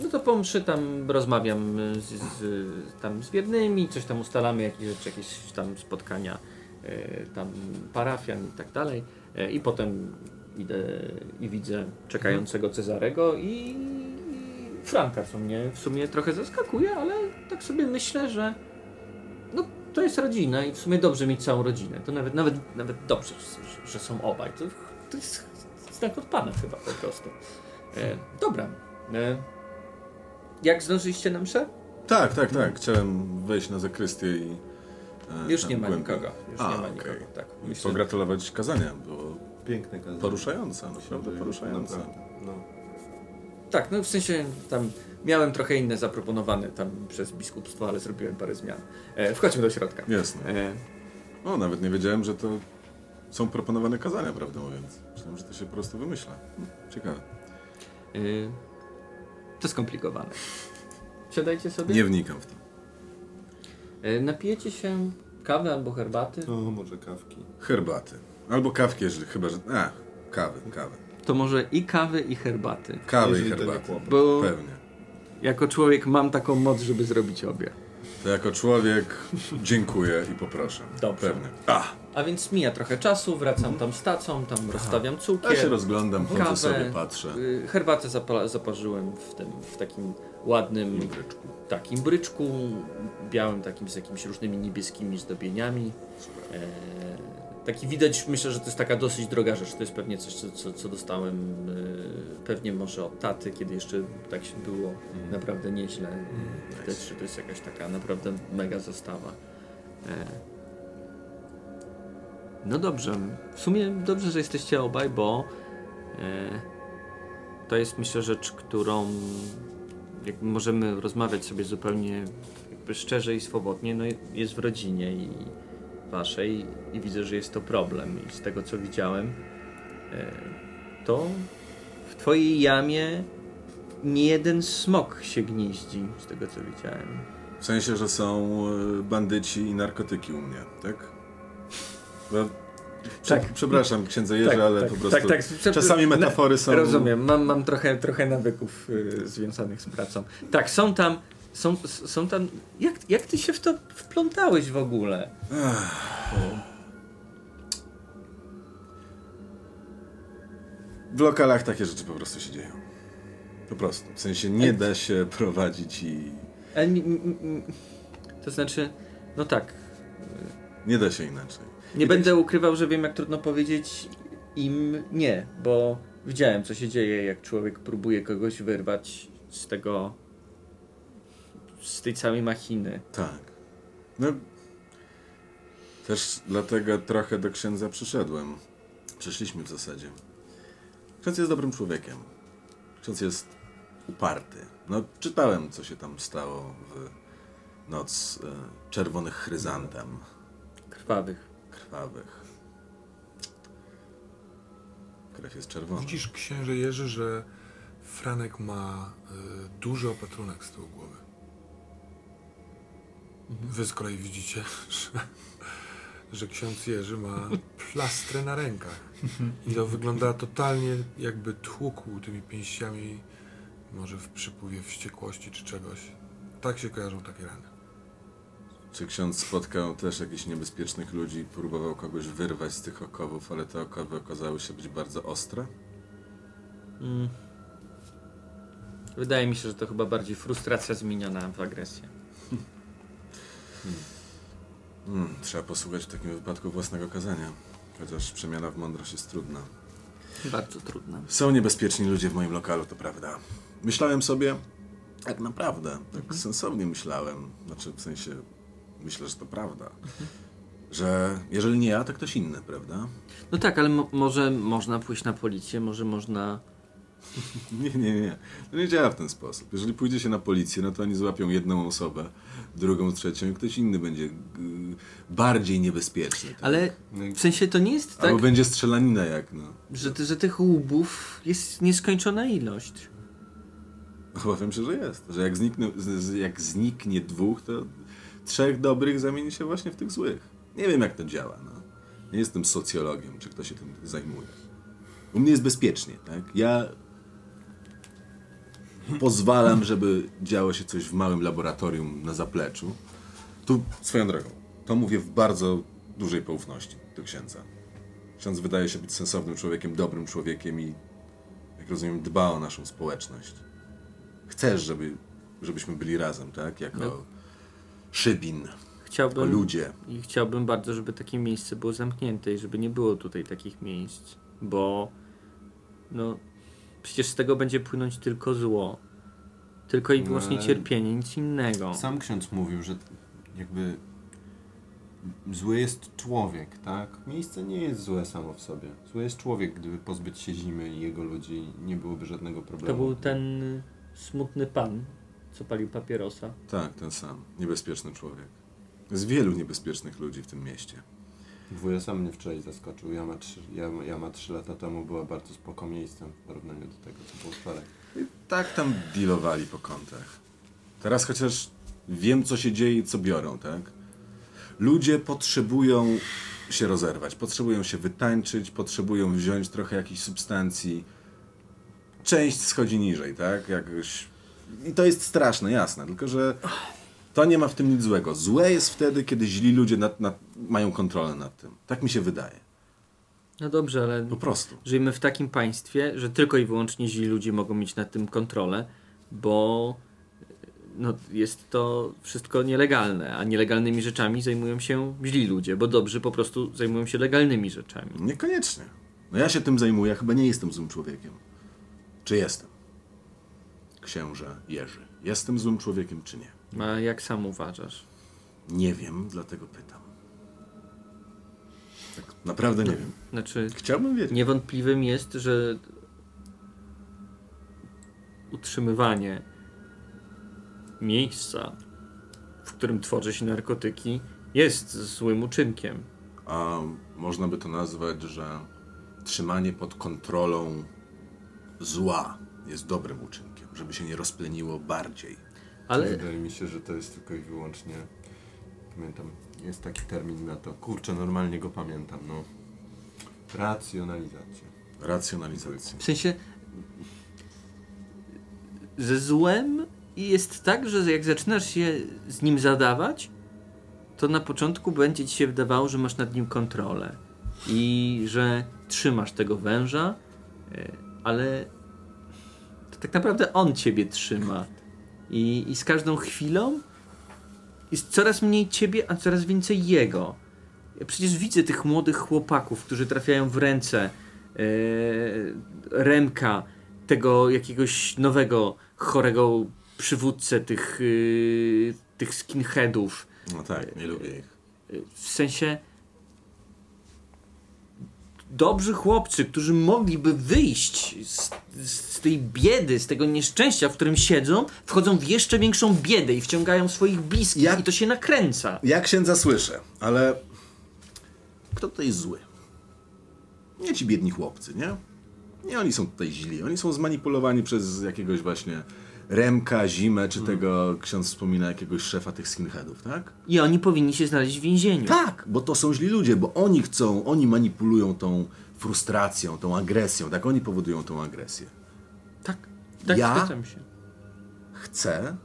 no to po mszy tam rozmawiam z, z, tam z wiernymi, coś tam ustalamy, jakieś rzeczy, jakieś tam spotkania, e, tam parafian i tak dalej. E, I potem idę i widzę czekającego Cezarego i, i Franka, co mnie w sumie trochę zaskakuje, ale tak sobie myślę, że no to jest rodzina i w sumie dobrze mieć całą rodzinę. To nawet, nawet, nawet dobrze, że, że są obaj. To, to jest znak od Pana chyba po prostu. E, dobra. E, jak zdążyliście na mszę? Tak, tak, tak. Chciałem wejść na zakrystię i... e, Już nie ma głębiej. nikogo. Już A, nie ma nikogo. Tak. Myślę, Pogratulować kazania, było Piękne kazanie. poruszające, naprawdę poruszające. No. tak, no w sensie tam miałem trochę inne zaproponowane tam przez biskupstwo, ale zrobiłem parę zmian. E, wchodźmy do środka. Jasne. E, O, nawet nie wiedziałem, że to są proponowane kazania, prawdę mówiąc. Myślałem, że to się po prostu wymyśla. Ciekawe. Y, to skomplikowane. [laughs] Siadajcie sobie. Nie wnikam w to. Y, napijecie się kawy albo herbaty. No, może kawki. Herbaty. Albo kawki, jeżeli chyba, że... A, kawy, kawy. To może i kawy i herbaty. Kawy i Jeżeli nie herbaty. Bo Pewnie. Jako człowiek mam taką moc, żeby zrobić obie. To jako człowiek dziękuję i poproszę. Dobrze. Pewnie. A, A więc mija trochę czasu, wracam tam z tacą, tam rozstawiam ja się cukier. rozglądam, chodzę Kawę. sobie, patrzę. Y, Herbatę zapa zaparzyłem w tym, w takim ładnym Imbryczku. takim bryczku, białym takim z jakimiś różnymi niebieskimi zdobieniami. E, taki widać, myślę, że to jest taka dosyć droga rzecz. To jest pewnie coś, co, co, co dostałem e, pewnie może od taty, kiedy jeszcze tak się było naprawdę nieźle. Widać, że to jest jakaś taka naprawdę mega zastawa. E, no dobrze. W sumie dobrze, że jesteście obaj, bo e, to jest myślę rzecz, którą jakby możemy rozmawiać sobie zupełnie jakby szczerze i swobodnie, no jest w rodzinie i waszej i widzę, że jest to problem i z tego co widziałem e, to w twojej jamie nie jeden smok się gnieździ z tego co widziałem. W sensie, że są e, bandyci i narkotyki u mnie, tak? Bo, Tak. Przepraszam, księdze Jerzy, ale po prostu tak. czasami metafory są... Rozumiem, mam, mam trochę, trochę nawyków y, związanych z pracą. Tak, są tam, są, są tam, jak, jak ty się w to wplątałeś w ogóle? W lokalach takie rzeczy po prostu się dzieją. Po prostu. W sensie nie da się prowadzić i... Ale nie- to znaczy, no tak, Nie da się inaczej. nie będę ukrywał, że wiem jak trudno powiedzieć im nie, bo widziałem co się dzieje, jak człowiek próbuje kogoś wyrwać z tego, z tej całej machiny. Tak. No, też dlatego trochę do księdza przyszedłem. Przyszliśmy w zasadzie. Ksiądz jest dobrym człowiekiem. Ksiądz jest uparty. No, czytałem, co się tam stało w noc e, czerwonych chryzantem Krwawych. krwawych. Krew jest czerwona. Widzisz, księże Jerzy, że Franek ma y, duży opatrunek z tyłu. Wy z kolei widzicie, [laughs] że, że ksiądz Jerzy ma plastrę na rękach. I to wygląda totalnie jakby tłukł tymi pięściami, może w przypływie wściekłości czy czegoś. Tak się kojarzą takie rany. Czy ksiądz spotkał też jakichś niebezpiecznych ludzi i próbował kogoś wyrwać z tych okowów, ale te okowy okazały się być bardzo ostre? Mm. Wydaje mi się, że to chyba bardziej frustracja zmieniona w agresję. Hmm, trzeba posłuchać w takim wypadku własnego kazania. Chociaż przemiana w mądrość jest trudna. Bardzo trudne. Są niebezpieczni ludzie w moim lokalu, to prawda. Myślałem sobie, tak naprawdę, tak sensownie myślałem, znaczy w sensie, myślę, że to prawda, że jeżeli nie ja, to ktoś inny, prawda? No tak, ale mo- może można pójść na policję, może można. [laughs] Nie, nie, nie. To nie działa w ten sposób. Jeżeli pójdzie się na policję, no to oni złapią jedną osobę, drugą, trzecią i ktoś inny będzie y, bardziej niebezpieczny. Tak? Ale w sensie to nie jest tak, Albo będzie strzelanina jak, no. że, że tych łubów jest nieskończona ilość. Obawiam się, że jest. Że jak zniknie, z- z- jak zniknie dwóch, to trzech dobrych zamieni się właśnie w tych złych. Nie wiem, jak to działa. No. Nie jestem socjologiem, czy ktoś się tym zajmuje. U mnie jest bezpiecznie, tak? Ja pozwalam, żeby działo się coś w małym laboratorium na zapleczu. Tu swoją drogą. To mówię w bardzo dużej poufności do księdza. Ksiądz wydaje się być sensownym człowiekiem, dobrym człowiekiem i, jak rozumiem, dba o naszą społeczność chcesz, żeby, żebyśmy byli razem, tak? Jako No. szybin, jako Chciałbym. ludzie. I chciałbym bardzo, żeby takie miejsce było zamknięte i żeby nie było tutaj takich miejsc, bo no przecież z tego będzie płynąć tylko zło. Tylko i No, wyłącznie ale- cierpienie, nic innego. Sam ksiądz mówił, że jakby zły jest człowiek, tak? Miejsce nie jest złe samo w sobie. Zły jest człowiek, gdyby pozbyć się zimy i jego ludzi, nie byłoby żadnego problemu. To był ten smutny pan, co palił papierosa. Tak, ten sam. Niebezpieczny człowiek. Jest wielu niebezpiecznych ludzi w tym mieście. Wuja mnie wczoraj zaskoczył. Jama, trzy, Jama, Jama trzy lata temu była bardzo spoko miejscem w porównaniu do tego, co było wczoraj. Tak tam dealowali po kątach. Teraz chociaż wiem, co się dzieje i co biorą, tak? Ludzie potrzebują się rozerwać, potrzebują się wytańczyć, potrzebują wziąć trochę jakiejś substancji. Część schodzi niżej, tak? Jakoś... I to jest straszne, jasne, tylko że to nie ma w tym nic złego. Złe jest wtedy, kiedy źli ludzie nad, nad, mają kontrolę nad tym. Tak mi się wydaje. No dobrze, ale Po prostu. żyjemy w takim państwie, że tylko i wyłącznie źli ludzie mogą mieć nad tym kontrolę, bo no, jest to wszystko nielegalne, a nielegalnymi rzeczami zajmują się źli ludzie, bo dobrzy po prostu zajmują się legalnymi rzeczami. Niekoniecznie. No ja się tym zajmuję, chyba nie jestem złym człowiekiem. Czy jestem? Księże Jerzy. Jestem złym człowiekiem, czy nie? A jak sam uważasz? Nie wiem, dlatego pytam. Tak naprawdę nie wiem. Znaczy, Chciałbym wiedzieć. niewątpliwym jest, że utrzymywanie miejsca, w którym tworzy się narkotyki, jest złym uczynkiem. A można by to nazwać, że trzymanie pod kontrolą zła jest dobrym uczynkiem, żeby się nie rozpleniło bardziej. Ale Wydaje mi się, że to jest tylko i wyłącznie. Pamiętam, jest taki termin na to. Kurczę, normalnie go pamiętam, no. Racjonalizacja. Racjonalizacja. w sensie ze złem jest tak, że jak zaczynasz się z nim zadawać, to na początku będzie ci się wydawało, że masz nad nim kontrolę i że trzymasz tego węża, e, ale to tak naprawdę on ciebie trzyma. I, I z każdą chwilą jest coraz mniej ciebie, a coraz więcej jego. Ja przecież widzę tych młodych chłopaków, którzy trafiają w ręce e, Remka, tego jakiegoś nowego, chorego przywódcę tych, y, tych skinheadów. No tak, nie lubię ich. W sensie dobrzy chłopcy, którzy mogliby wyjść z, z tej biedy, z tego nieszczęścia, w którym siedzą, wchodzą w jeszcze większą biedę i wciągają swoich bliskich Jak- i to się nakręca. Ja księdza słyszę, ale kto tutaj jest zły? Nie ci biedni chłopcy, nie? Nie oni są tutaj źli, oni są zmanipulowani przez jakiegoś właśnie Remka, Zimę, czy tego ksiądz wspomina jakiegoś szefa tych skinheadów, tak? I oni powinni się znaleźć w więzieniu. Tak, bo to są źli ludzie, bo oni chcą, oni manipulują tą frustracją, tą agresją, tak? Oni powodują tą agresję. tak, tak Ja? zgadzam się. Chcę,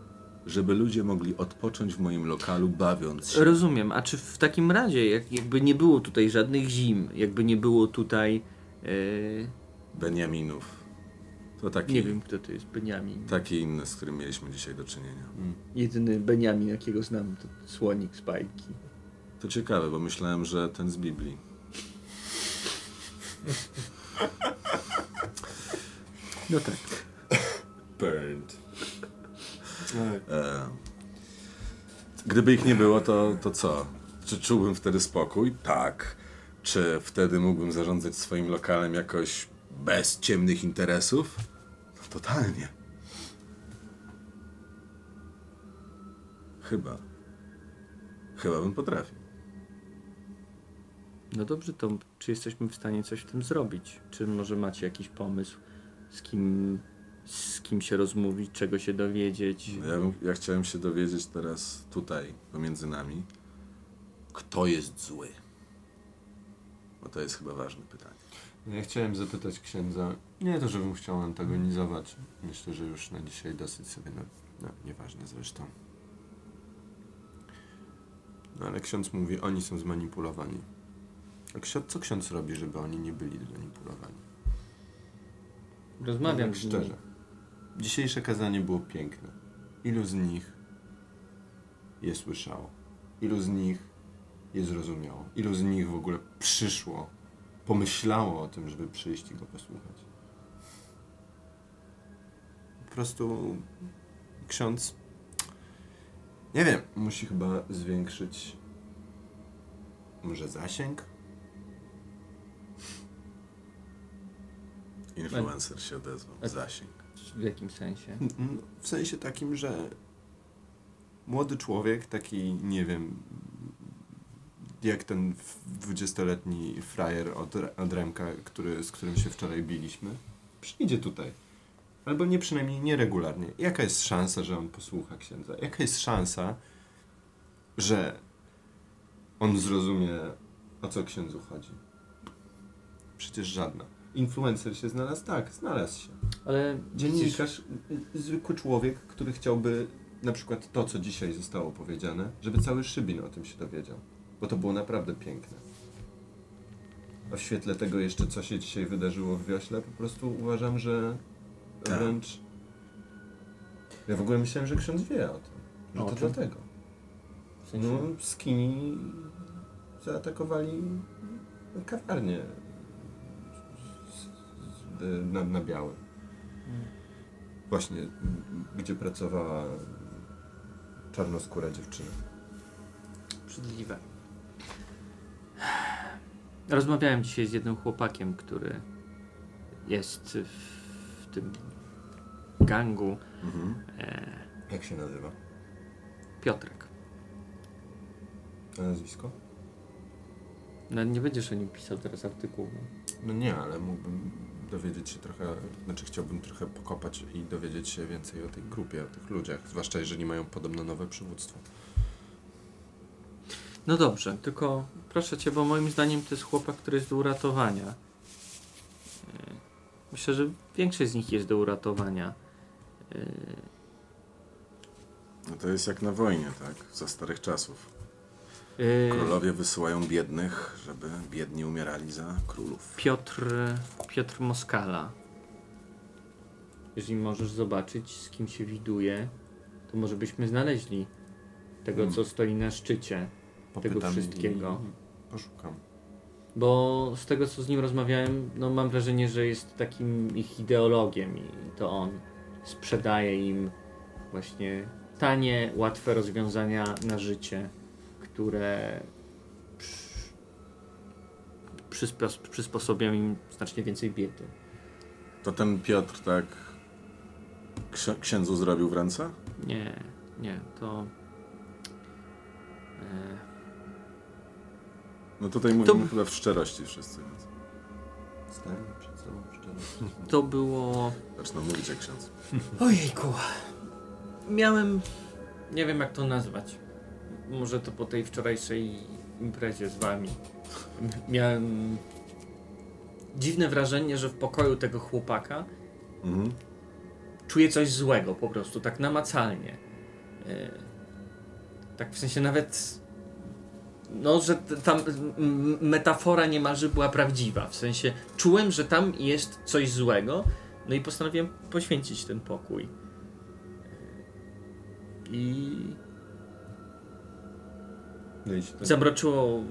żeby ludzie mogli odpocząć w moim lokalu, bawiąc się. Rozumiem, a czy w takim razie, jak, jakby nie było tutaj żadnych zim, jakby nie było tutaj, e, Beniaminów. To taki, nie wiem kto to jest, Beniamin. taki inny, z którym mieliśmy dzisiaj do czynienia. Jedyny Beniamin, jakiego znam, to słonik z bajki. To ciekawe, bo myślałem, że ten z Biblii. No tak. Burned. E, gdyby ich nie było, to, to co? Czy czułbym wtedy spokój? Tak. Czy wtedy mógłbym zarządzać swoim lokalem jakoś bez ciemnych interesów? No, totalnie. Chyba. Chyba bym potrafił. No dobrze, to czy jesteśmy w stanie coś w tym zrobić? Czy może macie jakiś pomysł, z kim, z kim się rozmówić, czego się dowiedzieć? Ja, bym- ja chciałem się dowiedzieć teraz tutaj, pomiędzy nami, kto jest zły. Bo to jest chyba ważne pytanie. No Ja chciałem zapytać księdza, nie to, żebym chciał antagonizować. Myślę, że już na dzisiaj dosyć sobie, no, no nieważne zresztą. No ale ksiądz mówi, oni są zmanipulowani. A ksiądz, co ksiądz robi, żeby oni nie byli zmanipulowani? Rozmawiam tak z nimi. szczerze. Dzisiejsze kazanie było piękne. Ilu z nich je słyszało? Ilu z nich je zrozumiało? Ilu z nich w ogóle przyszło, pomyślało o tym, żeby przyjść i go posłuchać? Po prostu ksiądz, nie wiem, musi chyba zwiększyć może zasięg? Influencer się odezwał. A- Zasięg. W jakim sensie? [laughs] W sensie takim, że młody człowiek, taki, nie wiem, jak ten dwudziestoletni frajer od, od Remka, który, z którym się wczoraj biliśmy, przyjdzie tutaj. Albo nie przynajmniej nieregularnie. Jaka jest szansa, że on posłucha księdza? Jaka jest szansa, że on zrozumie, o co księdzu chodzi? Przecież żadna. Influencer się znalazł? Tak, znalazł się. Ale Dziennikarz, zwykły człowiek, który chciałby na przykład to, co dzisiaj zostało powiedziane, żeby cały Szybin o tym się dowiedział. Bo to było naprawdę piękne. A w świetle tego jeszcze, co się dzisiaj wydarzyło w Wiośle, po prostu uważam, że Tak. wręcz... Ja w ogóle myślałem, że ksiądz wie o tym. Że O to czym? dlatego. w sensie, No, skini zaatakowali kawiarnię na, na białym. Mm. Właśnie, gdzie pracowała czarnoskóra dziewczyna. Obrzydliwe. Rozmawiałem dzisiaj z jednym chłopakiem, który jest w tym gangu Mhm. e, Jak się nazywa? Piotrek. A nazwisko? No, nie będziesz o nim pisał teraz artykułu. No. No nie, ale mógłbym dowiedzieć się trochę, znaczy chciałbym trochę pokopać i dowiedzieć się więcej o tej grupie, o tych ludziach, zwłaszcza jeżeli mają podobno nowe przywództwo. No dobrze, tylko proszę cię, bo moim zdaniem to jest chłopak, który jest do uratowania. E, Myślę, że większość z nich jest do uratowania. E, No to jest jak na wojnie, tak? Za starych czasów. e, Królowie wysyłają biednych, żeby biedni umierali za królów. Piotr, Piotr Moskala. Jeżeli możesz zobaczyć, z kim się widuje, to może byśmy znaleźli tego, Hmm. co stoi na szczycie tego wszystkiego. Poszukam. Bo z tego, co z nim rozmawiałem, no mam wrażenie, że jest takim ich ideologiem i to on sprzedaje im właśnie tanie, łatwe rozwiązania na życie, które przy- przyspos- przysposobią im znacznie więcej biedy. To ten Piotr tak ksi- księdzu zrobił w ręce? Nie, nie, to... E, No tutaj mówimy To- chyba w szczerości wszyscy, więc Stałem przed sobą szczerze. to było... zaczną mówić jak ksiądz. Ojejku. Miałem. Nie wiem jak to nazwać. Może to po tej wczorajszej imprezie z wami. Miałem dziwne wrażenie, że w pokoju tego chłopaka Mhm. czuję coś złego po prostu, tak namacalnie. E, Tak w sensie nawet. No, że t- tam m- metafora niemalże była prawdziwa. W sensie czułem, że tam jest coś złego, no i postanowiłem poświęcić ten pokój. I No to... zamroczyło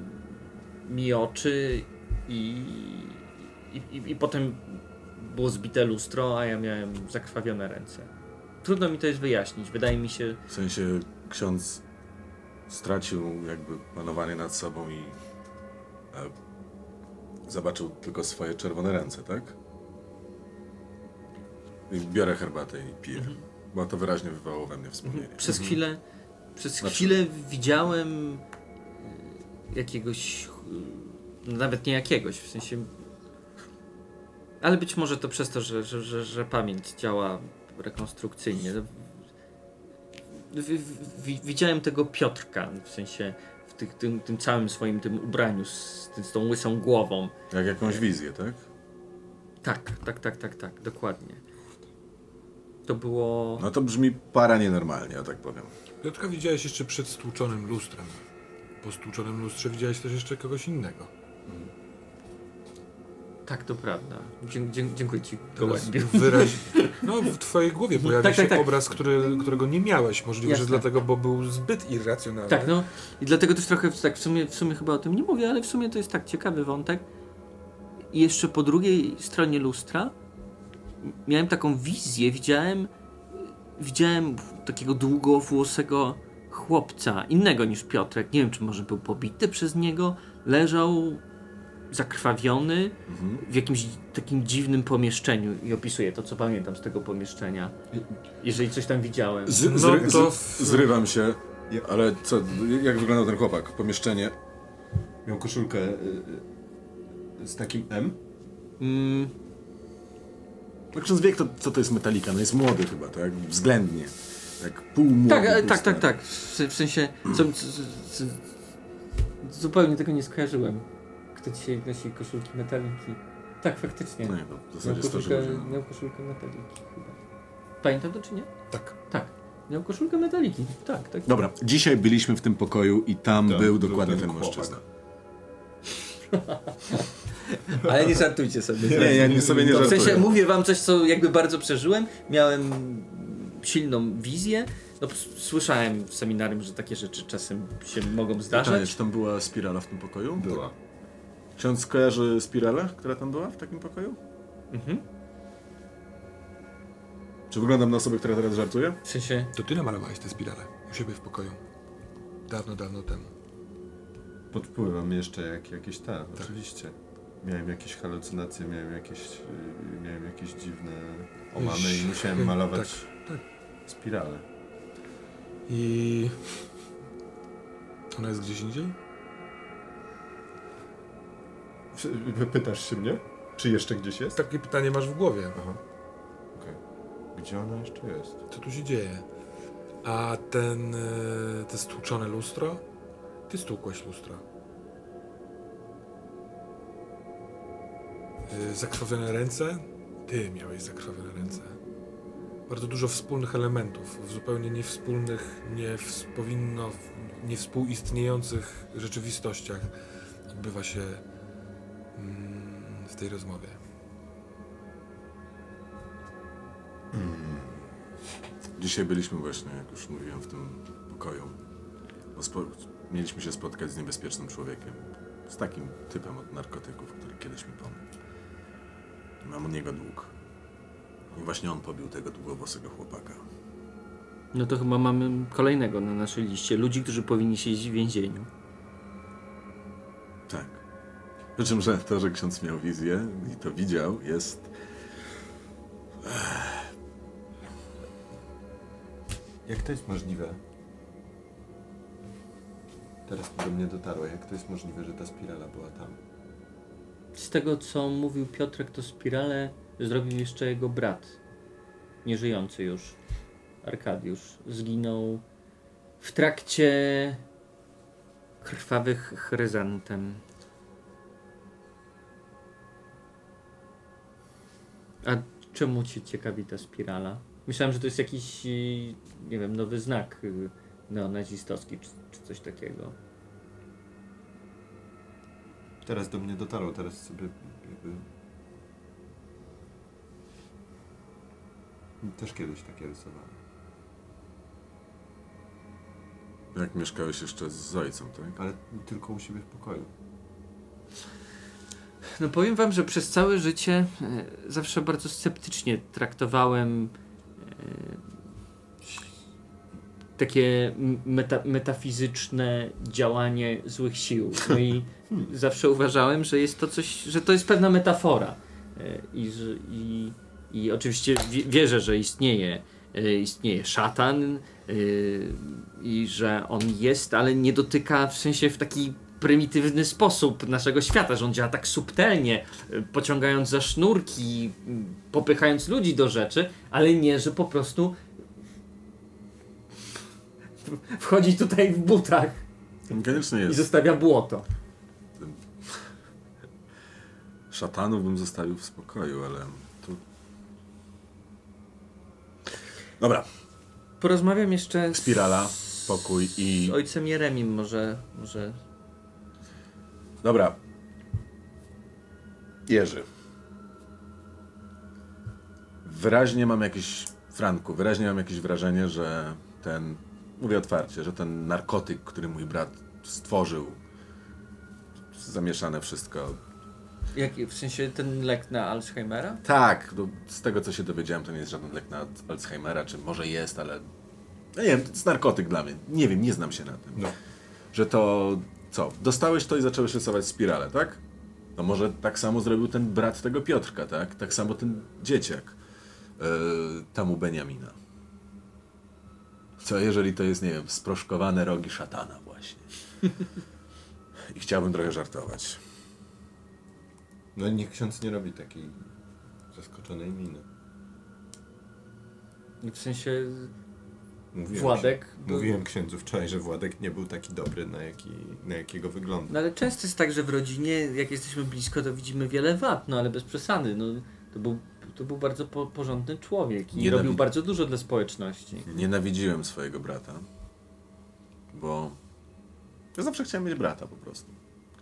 mi oczy i, i, i, i potem było zbite lustro, a ja miałem zakrwawione ręce. Trudno mi to jest wyjaśnić. Wydaje mi się, W sensie ksiądz stracił jakby panowanie nad sobą i e, zobaczył tylko swoje czerwone ręce, tak? I biorę herbatę i piję, Mhm. bo to wyraźnie wywołało we mnie wspomnienie. Przez chwilę, przez Znaczy- chwilę widziałem jakiegoś, y, nawet nie jakiegoś, w sensie, ale być może to przez to, że, że, że, że pamięć działa rekonstrukcyjnie. W, w, wi- widziałem tego Piotrka, w sensie w tych, tym, tym całym swoim tym ubraniu z, z tą łysą głową. Jak jakąś wizję, tak? Tak, tak, tak, tak, tak, dokładnie. To było... No to brzmi para nienormalnie, ja tak powiem. Piotrka widziałeś jeszcze przed stłuczonym lustrem. Po stłuczonym lustrze widziałeś też jeszcze kogoś innego. Tak, to prawda. Dzie, dzie, dziękuję ci, gołębiu. wyraź... [laughs] No, w twojej głowie pojawia Tak, się tak, tak. obraz, który, którego nie miałeś. Możliwe, że Jasne. dlatego, bo był zbyt irracjonalny. Tak, no i dlatego też trochę tak w sumie, w sumie chyba o tym nie mówię, ale w sumie to jest tak ciekawy wątek. I jeszcze po drugiej stronie lustra miałem taką wizję, widziałem widziałem takiego długowłosego chłopca, innego niż Piotrek. Nie wiem, czy może był pobity przez niego, leżał zakrwawiony Mhm. w jakimś takim dziwnym pomieszczeniu i opisuję to, co pamiętam z tego pomieszczenia. Jeżeli coś tam widziałem. Z, No to z, zrywam się, ale co, jak wyglądał ten chłopak? Pomieszczenie. Miał koszulkę y, y, z takim M? Mm, Patrząc wiek, to co to jest metalika? No jest młody chyba, tak? Względnie. Tak pół młody. tak, e, tak, tak, tak. W, w sensie. Co, co, co, zupełnie tego nie skojarzyłem. Kto dzisiaj nosi koszulki metaliki? Tak, faktycznie. No nie, no, w Miał zasadzie koszulkę, starzyło się. miał koszulkę metaliki chyba. Pamiętam to czy nie? Tak. Tak. Miał koszulkę metaliki. Tak, tak. Dobra, dzisiaj byliśmy w tym pokoju i tam Tam był był dokładnie ten ten mężczyzna. [laughs] Ale nie żartujcie sobie. Nie, ja nie sobie nie w żartuję. sensie mówię wam coś, co jakby bardzo przeżyłem. Miałem silną wizję. No, słyszałem w seminarium, że takie rzeczy czasem się mogą Pytanie, zdarzać. czy tam była spirala w tym pokoju? Była. Ksiądz kojarzy spiralę, która tam była w takim pokoju? Mhm. Czy wyglądam na osobę, która teraz żartuje? W sensie. To ty namalowałeś tę spiralę u siebie w pokoju. Dawno, dawno temu. Pod wpływem jeszcze jak, jakieś te, oczywiście. Miałem jakieś halucynacje, miałem jakieś, y, miałem jakieś dziwne omamy i musiałem malować Tak, tak. spiralę. I... Ona jest gdzieś indziej? Pytasz się mnie? Czy jeszcze gdzieś jest? Takie pytanie masz w głowie. Aha. Okej. Gdzie ona jeszcze jest? Co tu się dzieje? A ten... e, te stłuczone lustro? Ty stłukłeś lustro. E, Zakrwawione ręce? Ty miałeś zakrwawione ręce. Bardzo dużo wspólnych elementów, w zupełnie niewspólnych, nie powinno, niewspółistniejących rzeczywistościach odbywa się w tej rozmowie. Dzisiaj byliśmy właśnie, jak już mówiłem, w tym pokoju. Mieliśmy się spotkać z niebezpiecznym człowiekiem. Z takim typem od narkotyków, który kiedyś mi pomógł. Mam od niego dług. I właśnie on pobił tego długowłosego chłopaka. No to chyba mamy kolejnego na naszej liście. Ludzi, którzy powinni siedzieć w więzieniu. Przy czym, że to, że ksiądz miał wizję i to widział, jest... Jak to jest możliwe? Teraz do mnie dotarło, jak to jest możliwe, że ta spirala była tam? Z tego, co mówił Piotrek, to spiralę zrobił jeszcze jego brat. Nieżyjący już. Arkadiusz. Zginął w trakcie krwawych chryzantem. A czemu cię ciekawi ta spirala? Myślałem, że to jest jakiś, y, nie wiem, nowy znak y, neonazistowski czy, czy coś takiego. Teraz do mnie dotarło, teraz sobie jakby... Też kiedyś takie rysowałem. Jak mieszkałeś jeszcze z ojcem, tak? Ale tylko u siebie w pokoju. No powiem wam, że przez całe życie e, zawsze bardzo sceptycznie traktowałem e, takie meta, metafizyczne działanie złych sił. No i [laughs] zawsze uważałem, że jest to coś, że to jest pewna metafora. E, I, i, i oczywiście wi- wierzę, że istnieje, e, istnieje szatan e, i że on jest, ale nie dotyka w sensie w taki prymitywny sposób naszego świata, że on działa tak subtelnie, y, pociągając za sznurki, y, popychając ludzi do rzeczy, ale nie, że po prostu wchodzi tutaj w butach Koniecznie i jest. zostawia błoto. Szatanów bym zostawił w spokoju, ale tu... Dobra, Porozmawiam jeszcze spirala, z, pokój i... z ojcem Jeremim może, może Dobra. Jerzy. Wyraźnie mam jakieś, Franku, wyraźnie mam jakieś wrażenie, że ten, mówię otwarcie, że ten narkotyk, który mój brat stworzył, zamieszane wszystko. jak, w sensie ten lek na Alzheimera? Tak, no, z tego co się dowiedziałem, to nie jest żaden lek na Alzheimera, czy może jest, ale... No nie wiem, to jest narkotyk dla mnie. Nie wiem, nie znam się na tym. No. że to co? Dostałeś to i zacząłeś rysować spiralę, tak? No może tak samo zrobił ten brat tego Piotrka, tak? Tak samo ten dzieciak yy, temu Beniamina. Co jeżeli to jest, nie wiem, sproszkowane rogi szatana właśnie? [laughs] I chciałbym trochę żartować. No niech ksiądz nie robi takiej zaskoczonej miny. W sensie Mówiłem, Władek. był- Mówiłem księdzu wczoraj, że Władek nie był taki dobry, na, jaki, na jakiego wygląda. No ale często jest tak, że w rodzinie, jak jesteśmy blisko, to widzimy wiele wad, no ale bez przesady. No, to, był, to był bardzo po, porządny człowiek i Nienawid- robił bardzo dużo dla społeczności. Nienawidziłem swojego brata, bo ja zawsze chciałem mieć brata po prostu.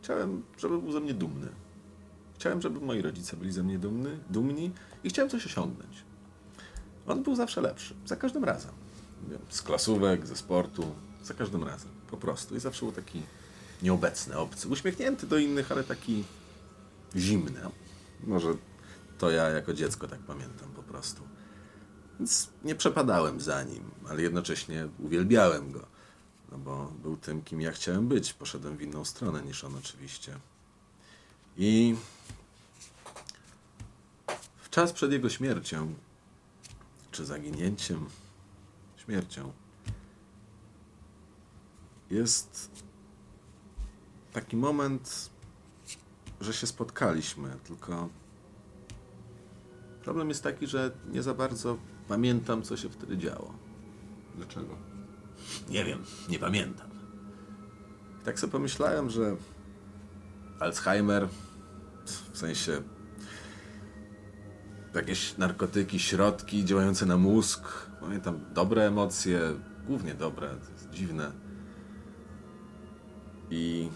Chciałem, żeby był ze mnie dumny. Chciałem, żeby moi rodzice byli ze mnie dumny, dumni i chciałem coś osiągnąć. On był zawsze lepszy, za każdym razem. Z klasówek, ze sportu, za każdym razem, po prostu. I zawsze był taki nieobecny, obcy, uśmiechnięty do innych, ale taki zimny. Może to ja jako dziecko tak pamiętam po prostu. Więc nie przepadałem za nim, ale jednocześnie uwielbiałem go. No bo był tym, kim ja chciałem być. Poszedłem w inną stronę niż on oczywiście. I w czas przed jego śmiercią, czy zaginięciem, śmiercią, jest taki moment, że się spotkaliśmy, tylko problem jest taki, że nie za bardzo pamiętam, co się wtedy działo. Dlaczego? Nie wiem, nie pamiętam. I tak sobie pomyślałem, że Alzheimer, w sensie jakieś narkotyki, środki działające na mózg, pamiętam dobre emocje, głównie dobre, to jest dziwne. I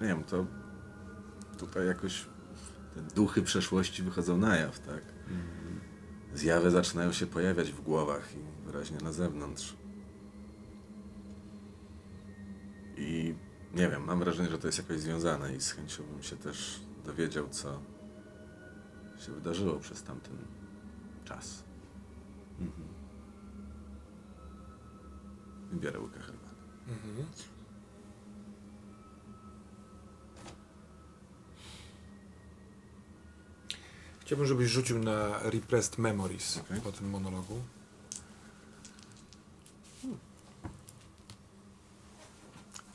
nie wiem, to tutaj jakoś te duchy przeszłości wychodzą na jaw, tak? zjawy zaczynają się pojawiać w głowach i wyraźnie na zewnątrz. I nie wiem, mam wrażenie, że to jest jakoś związane i z chęcią bym się też dowiedział, co się wydarzyło przez tamten czas. Mhm. Biorę łyka herbaty. Mhm. Chciałbym, żebyś rzucił na Repressed Memories Okej. po tym monologu.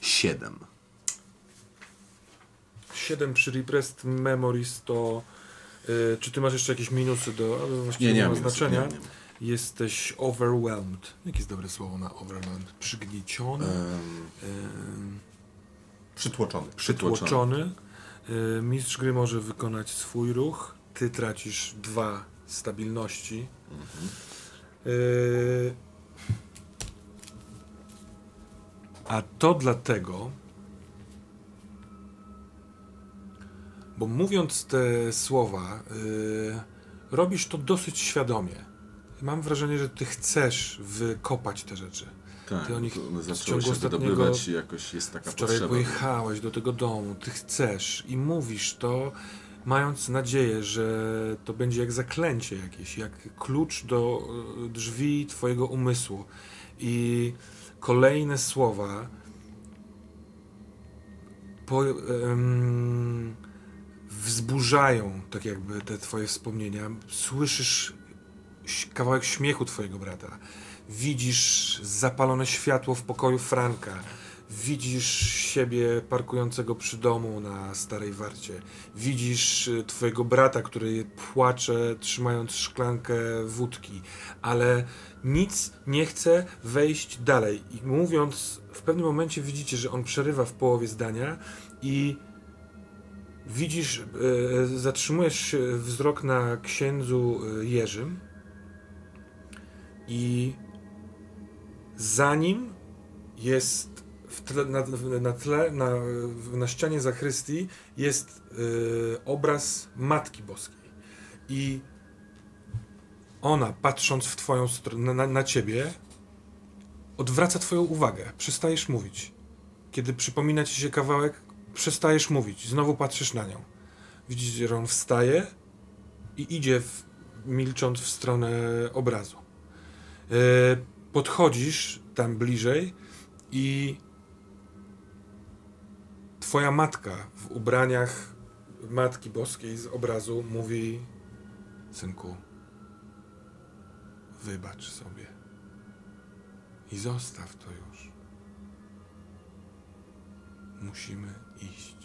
Siedem. 7 przy Repressed Memories to... y, czy ty masz jeszcze jakieś minusy do... ale właściwie Nie, nie ma mam minusów, znaczenia. nie, nie. Jesteś overwhelmed. Jakie jest dobre słowo na overwhelmed? Przygnieciony? Ym, Przytłoczony. przytłoczony. Y, Mistrz gry może wykonać swój ruch. Ty tracisz dwa stabilności. mhm. Y, A to dlatego, bo mówiąc te słowa, y, robisz to dosyć świadomie. Mam wrażenie, że ty chcesz wykopać te rzeczy. Tak, Ty o nich w ciągu się ostatniego- i jakoś jest taka Wczoraj potrzeba. pojechałeś do tego domu, ty chcesz i mówisz to, mając nadzieję, że to będzie jak zaklęcie jakieś, jak klucz do y, drzwi twojego umysłu. I kolejne słowa po, em, wzburzają tak jakby te twoje wspomnienia. Słyszysz kawałek śmiechu twojego brata. Widzisz zapalone światło w pokoju Franka. Widzisz siebie parkującego przy domu na Starej Warcie. Widzisz y, twojego brata, który płacze trzymając szklankę wódki, ale nic nie chce wejść dalej. I mówiąc, w pewnym momencie widzicie, że on przerywa w połowie zdania i widzisz, e, zatrzymujesz wzrok na księdzu e, Jerzym i za nim jest tle, na, na tle, na, na ścianie zachrystii jest e, obraz Matki Boskiej. I ona, patrząc w twoją stronę, na, na ciebie, odwraca twoją uwagę. Przestajesz mówić. Kiedy przypomina ci się kawałek, przestajesz mówić. Znowu patrzysz na nią. Widzisz, że on wstaje i idzie w, milcząc w stronę obrazu. E, podchodzisz tam bliżej i twoja matka w ubraniach Matki Boskiej z obrazu mówi synku, wybacz sobie i zostaw to już. musimy iść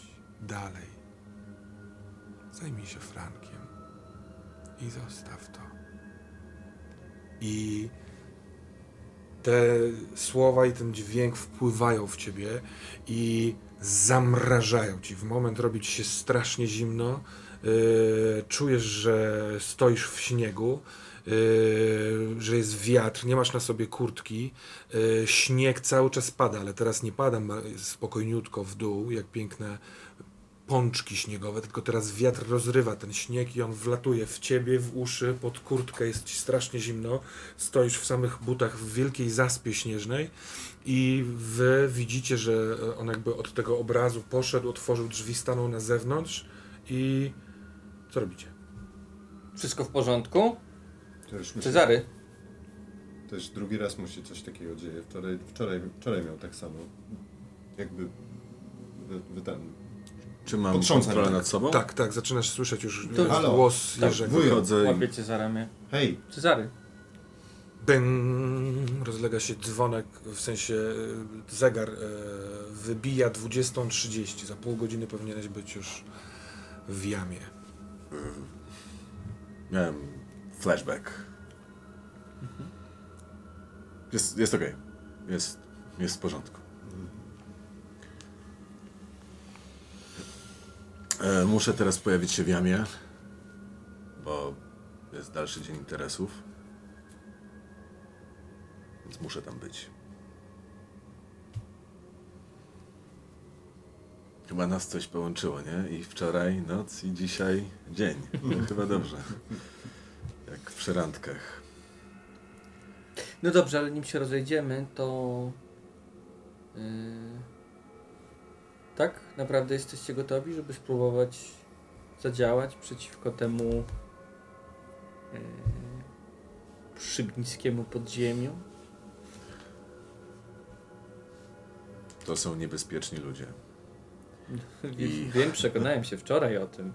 dalej. Zajmij się Frankiem i zostaw to. I te słowa i ten dźwięk wpływają w ciebie i zamrażają ci. W moment robi ci się strasznie zimno. Yy, czujesz, że stoisz w śniegu, że jest wiatr, nie masz na sobie kurtki. Yy, śnieg cały czas pada, ale teraz nie pada spokojniutko w dół, jak piękne pączki śniegowe, tylko teraz wiatr rozrywa ten śnieg i on wlatuje w ciebie, w uszy, pod kurtkę, jest ci strasznie zimno. Stoisz w samych butach w wielkiej zaspie śnieżnej i wy widzicie, że on jakby od tego obrazu poszedł, otworzył drzwi, stanął na zewnątrz i co robicie? Wszystko w porządku? To już, musi, Cezary, to już drugi raz mu się coś takiego dzieje. Wczoraj, wczoraj, wczoraj miał tak samo. Jakby wy, wy ten... Czy mam Potrząsam kontrolę tak. nad sobą? Tak, tak, zaczynasz słyszeć już To- Halo. głos Tak, Jerzego. Wychodzę łapiecie za ramię. Hej, Cezary, Bing, rozlega się dzwonek, w sensie e, zegar e, wybija 20.30. Za pół godziny powinieneś być już w jamie. miałem flashback. Jest, jest okej. Jest, jest w porządku. E, muszę teraz pojawić się w jamie, bo jest dalszy dzień interesów. Więc muszę tam być. Chyba nas coś połączyło, nie? I wczoraj noc, i dzisiaj dzień. No, chyba dobrze. Jak w przerandkach. No dobrze, ale nim się rozejdziemy, to. Yy... Tak? Naprawdę jesteście gotowi, żeby spróbować zadziałać przeciwko temu yy... szybnickiemu podziemiu? To są niebezpieczni ludzie. [laughs] Wiem, wiem, przekonałem się wczoraj o tym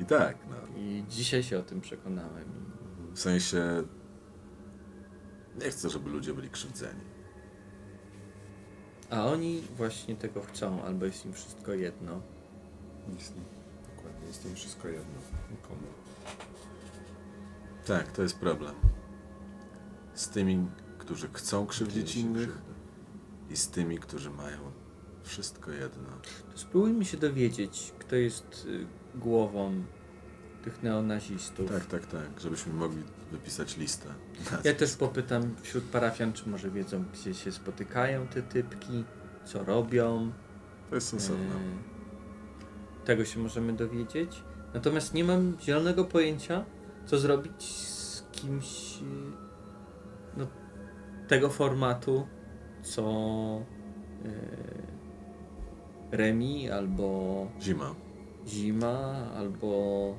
I tak, no. i dzisiaj się o tym przekonałem. W sensie. Nie chcę, żeby ludzie byli krzywdzeni. A oni właśnie tego chcą, albo jest im wszystko jedno. Jest, dokładnie, jest im wszystko jedno. Komu? Tak, to jest problem. Z tymi, którzy chcą krzywdzić innych i z tymi, którzy mają wszystko jedno. To spróbujmy się dowiedzieć, kto jest y, głową tych neonazistów. Tak, tak, tak, żebyśmy mogli wypisać listę. Ja też popytam wśród parafian, czy może wiedzą, gdzie się spotykają te typki, co robią. To jest sensowne. E, Tego się możemy dowiedzieć. Natomiast nie mam zielonego pojęcia, co zrobić z kimś y, no, tego formatu, co y, Remi albo Zima. Zima albo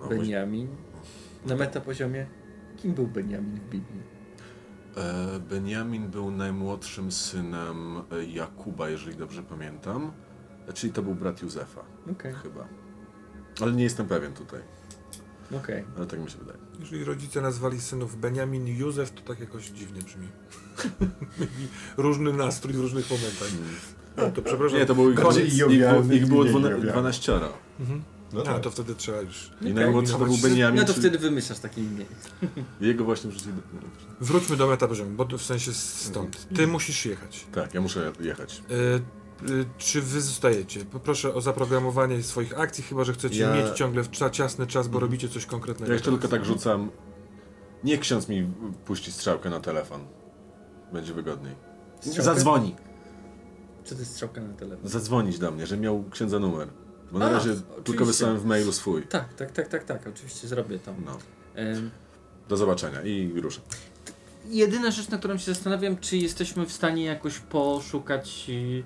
No, Benjamin. Na metapoziomie, kim był Benjamin w Biblii? E, Benjamin był najmłodszym synem e, Jakuba, jeżeli dobrze pamiętam. E, Czyli to był brat Józefa, Okej, chyba. Ale nie jestem pewien tutaj, okej. ale tak mi się wydaje. Jeżeli rodzice nazwali synów Benjamin i Józef, to tak jakoś dziwnie brzmi. Mieli [laughs] Różny nastrój w różnych momentach. No, to przepraszam. Nie, to było ich, ich, ich, było, jowialny ich było i mniej dwana- jowialny. 12. Mhm. No A, tak. to wtedy trzeba już. I najmłodszy to był Benjamin. No to wtedy wymyślasz takie imię. [laughs] Jego właśnie wrzucili do... Wróćmy do metapoziomu, bo w sensie stąd. Ty musisz jechać. Tak, ja muszę jechać. Y, y, czy wy zostajecie? Poproszę o zaprogramowanie swoich akcji, chyba że chcecie Ja- mieć ciągle w ciasny czas, bo robicie coś konkretnego. Ja jeszcze teraz. tylko tak rzucam. Niech ksiądz mi puści strzałkę na telefon. Będzie wygodniej. Strzałkę? Zadzwoni. Co to jest strzałka na telefon? Zadzwonić do mnie, że miał księdza numer. Bo na A, razie oczywiście. tylko wysłałem w mailu swój. Tak, tak, tak, tak, tak, oczywiście zrobię to. No. Do zobaczenia i ruszę. Jedyna rzecz, na którą się zastanawiam, czy jesteśmy w stanie jakoś poszukać y,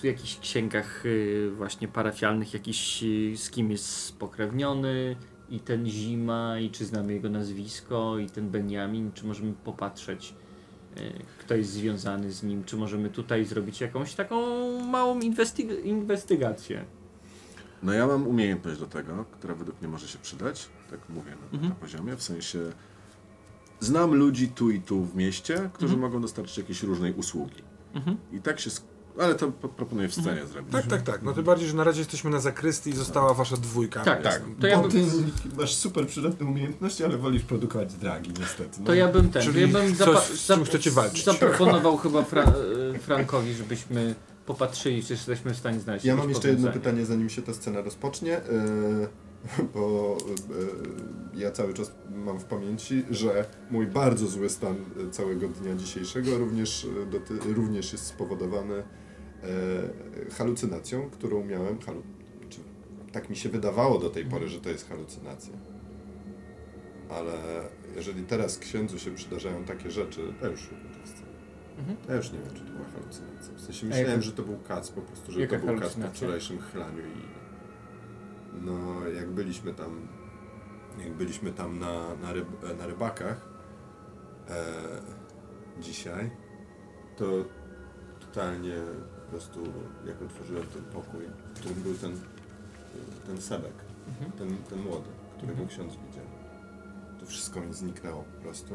w jakichś księgach y, właśnie parafialnych, jakiś y, z kim jest spokrewniony i ten Zima i czy znamy jego nazwisko i ten Benjamin, czy możemy popatrzeć kto jest związany z nim, czy możemy tutaj zrobić jakąś taką małą inwestyg- inwestygację. No ja mam umiejętność do tego, która według mnie może się przydać. Tak mówię na, Mhm. na poziomie. W sensie znam ludzi tu i tu w mieście, którzy Mhm. mogą dostarczyć jakiejś różnej usługi. Mhm. I tak się Ale to po- proponuję w scenie zrobić. Tak, tak, tak. No tym bardziej, że na razie jesteśmy na zakrystii i została wasza dwójka. Tak, Tak, To ja bym- ty masz super przydatne umiejętności, ale wolisz produkować dragi niestety. No. To ja bym ten, Czyli ja bym coś, z czym chcecie walczyć. zaproponował [laughs] chyba Fra e, Frankowi, żebyśmy popatrzyli, czy jesteśmy w stanie znaleźć Ja mam jeszcze jedno pytanie, zanim się ta scena rozpocznie, yy, [laughs] bo yy, ja cały czas mam w pamięci, że mój bardzo zły stan całego dnia dzisiejszego również, doty- również jest spowodowany yy, halucynacją, którą miałem. Halu- tak mi się wydawało do tej pory, że to jest halucynacja. Ale jeżeli teraz księdzu się przydarzają takie rzeczy, to już scen. Mhm. Ja już nie wiem, czy to była halucynacja. W sensie myślałem, jaka- że to był kac, po prostu, że Jaka to był kac po wczorajszym chlaniu i no jak byliśmy tam jak byliśmy tam na, na, ryb, na rybakach e, dzisiaj, to totalnie po prostu jak otworzyłem ten pokój, w którym był ten, ten Sebek, Mhm. ten, ten młody, którego Mhm. ksiądz widział. To wszystko mi zniknęło po prostu.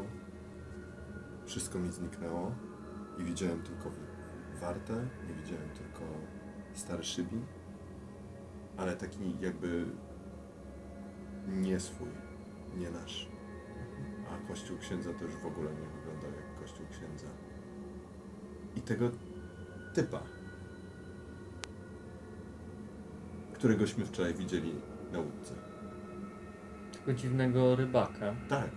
Wszystko mi zniknęło i widziałem tylko wartę, nie widziałem tylko stary szybin, ale taki jakby nie swój, nie nasz. A kościół księdza to już w ogóle nie wyglądał jak kościół księdza. I tego typa, któregośmy wczoraj widzieli na łódce. Tego dziwnego rybaka. Tak.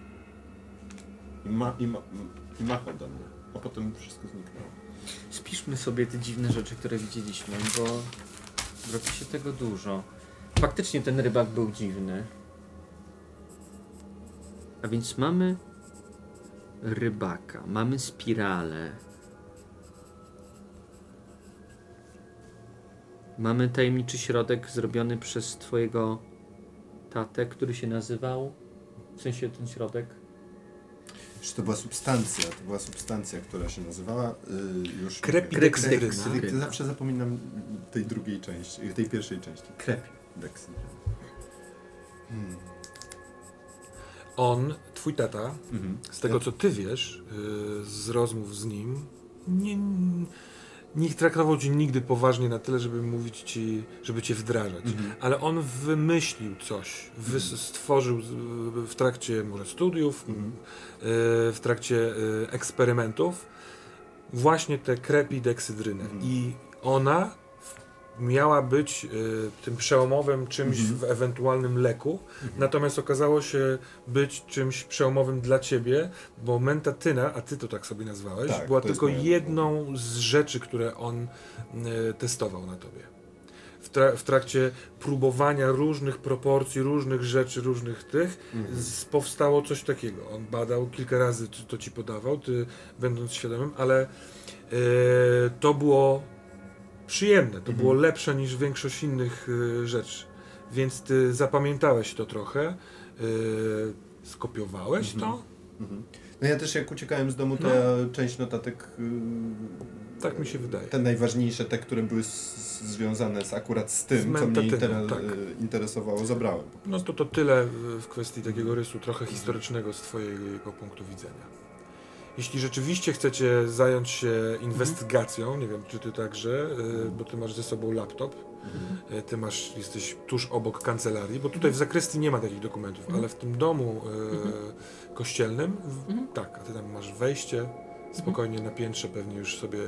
I, ma, i, ma, i machał do mnie, a potem wszystko zniknęło. Spiszmy sobie te dziwne rzeczy, które widzieliśmy, bo robi się tego dużo. Faktycznie ten rybak był dziwny. A więc mamy rybaka, mamy spiralę. Mamy tajemniczy środek zrobiony przez twojego tatę, który się nazywał. W sensie ten środek. Czy to była substancja, to była substancja, która się nazywała y, już... Krepideksydyna. Zawsze zapominam tej drugiej części, tej pierwszej części. Krepideksydyna. Hmm. On, twój tata, Mhm. z tego co ty wiesz, yy, z rozmów z nim, nie, nie traktował cię nigdy poważnie na tyle, żeby mówić ci, żeby cię wdrażać. Mhm. Ale on wymyślił coś, wys- stworzył w trakcie może studiów, Mhm. yy, w trakcie yy, eksperymentów właśnie tę krepideksydrynę. Mhm. I ona miała być y, tym przełomowym czymś Mhm. w ewentualnym leku, natomiast okazało się być czymś przełomowym dla ciebie, bo mentatyna, a ty to tak sobie nazwałeś, Tak, była tylko moja- jedną z rzeczy, które on y, testował na tobie. W, tra- w trakcie próbowania różnych proporcji, różnych rzeczy, różnych tych, Mhm. powstało coś takiego. On badał, kilka razy to, ci podawał, ty będąc świadomym, ale e, to było przyjemne, to Mhm. było lepsze niż większość innych e, rzeczy. Więc ty zapamiętałeś to trochę, e, skopiowałeś Mhm. to. Mhm. No ja też jak uciekałem z domu, to No. ja część notatek... y, Tak mi się wydaje. Te najważniejsze, te, które były z, związane z, akurat z tym, Z co mnie inter, tak. y, interesowało, zabrałem. No to to tyle w kwestii takiego rysu trochę historycznego z twojego punktu widzenia. Jeśli rzeczywiście chcecie zająć się inwestygacją, nie wiem czy ty także, y, bo ty masz ze sobą laptop, y, ty masz, jesteś tuż obok kancelarii, bo tutaj w zakrystii nie ma takich dokumentów, ale w tym domu y, kościelnym, w, Mhm. tak, a ty tam masz wejście, spokojnie na piętrze pewnie już sobie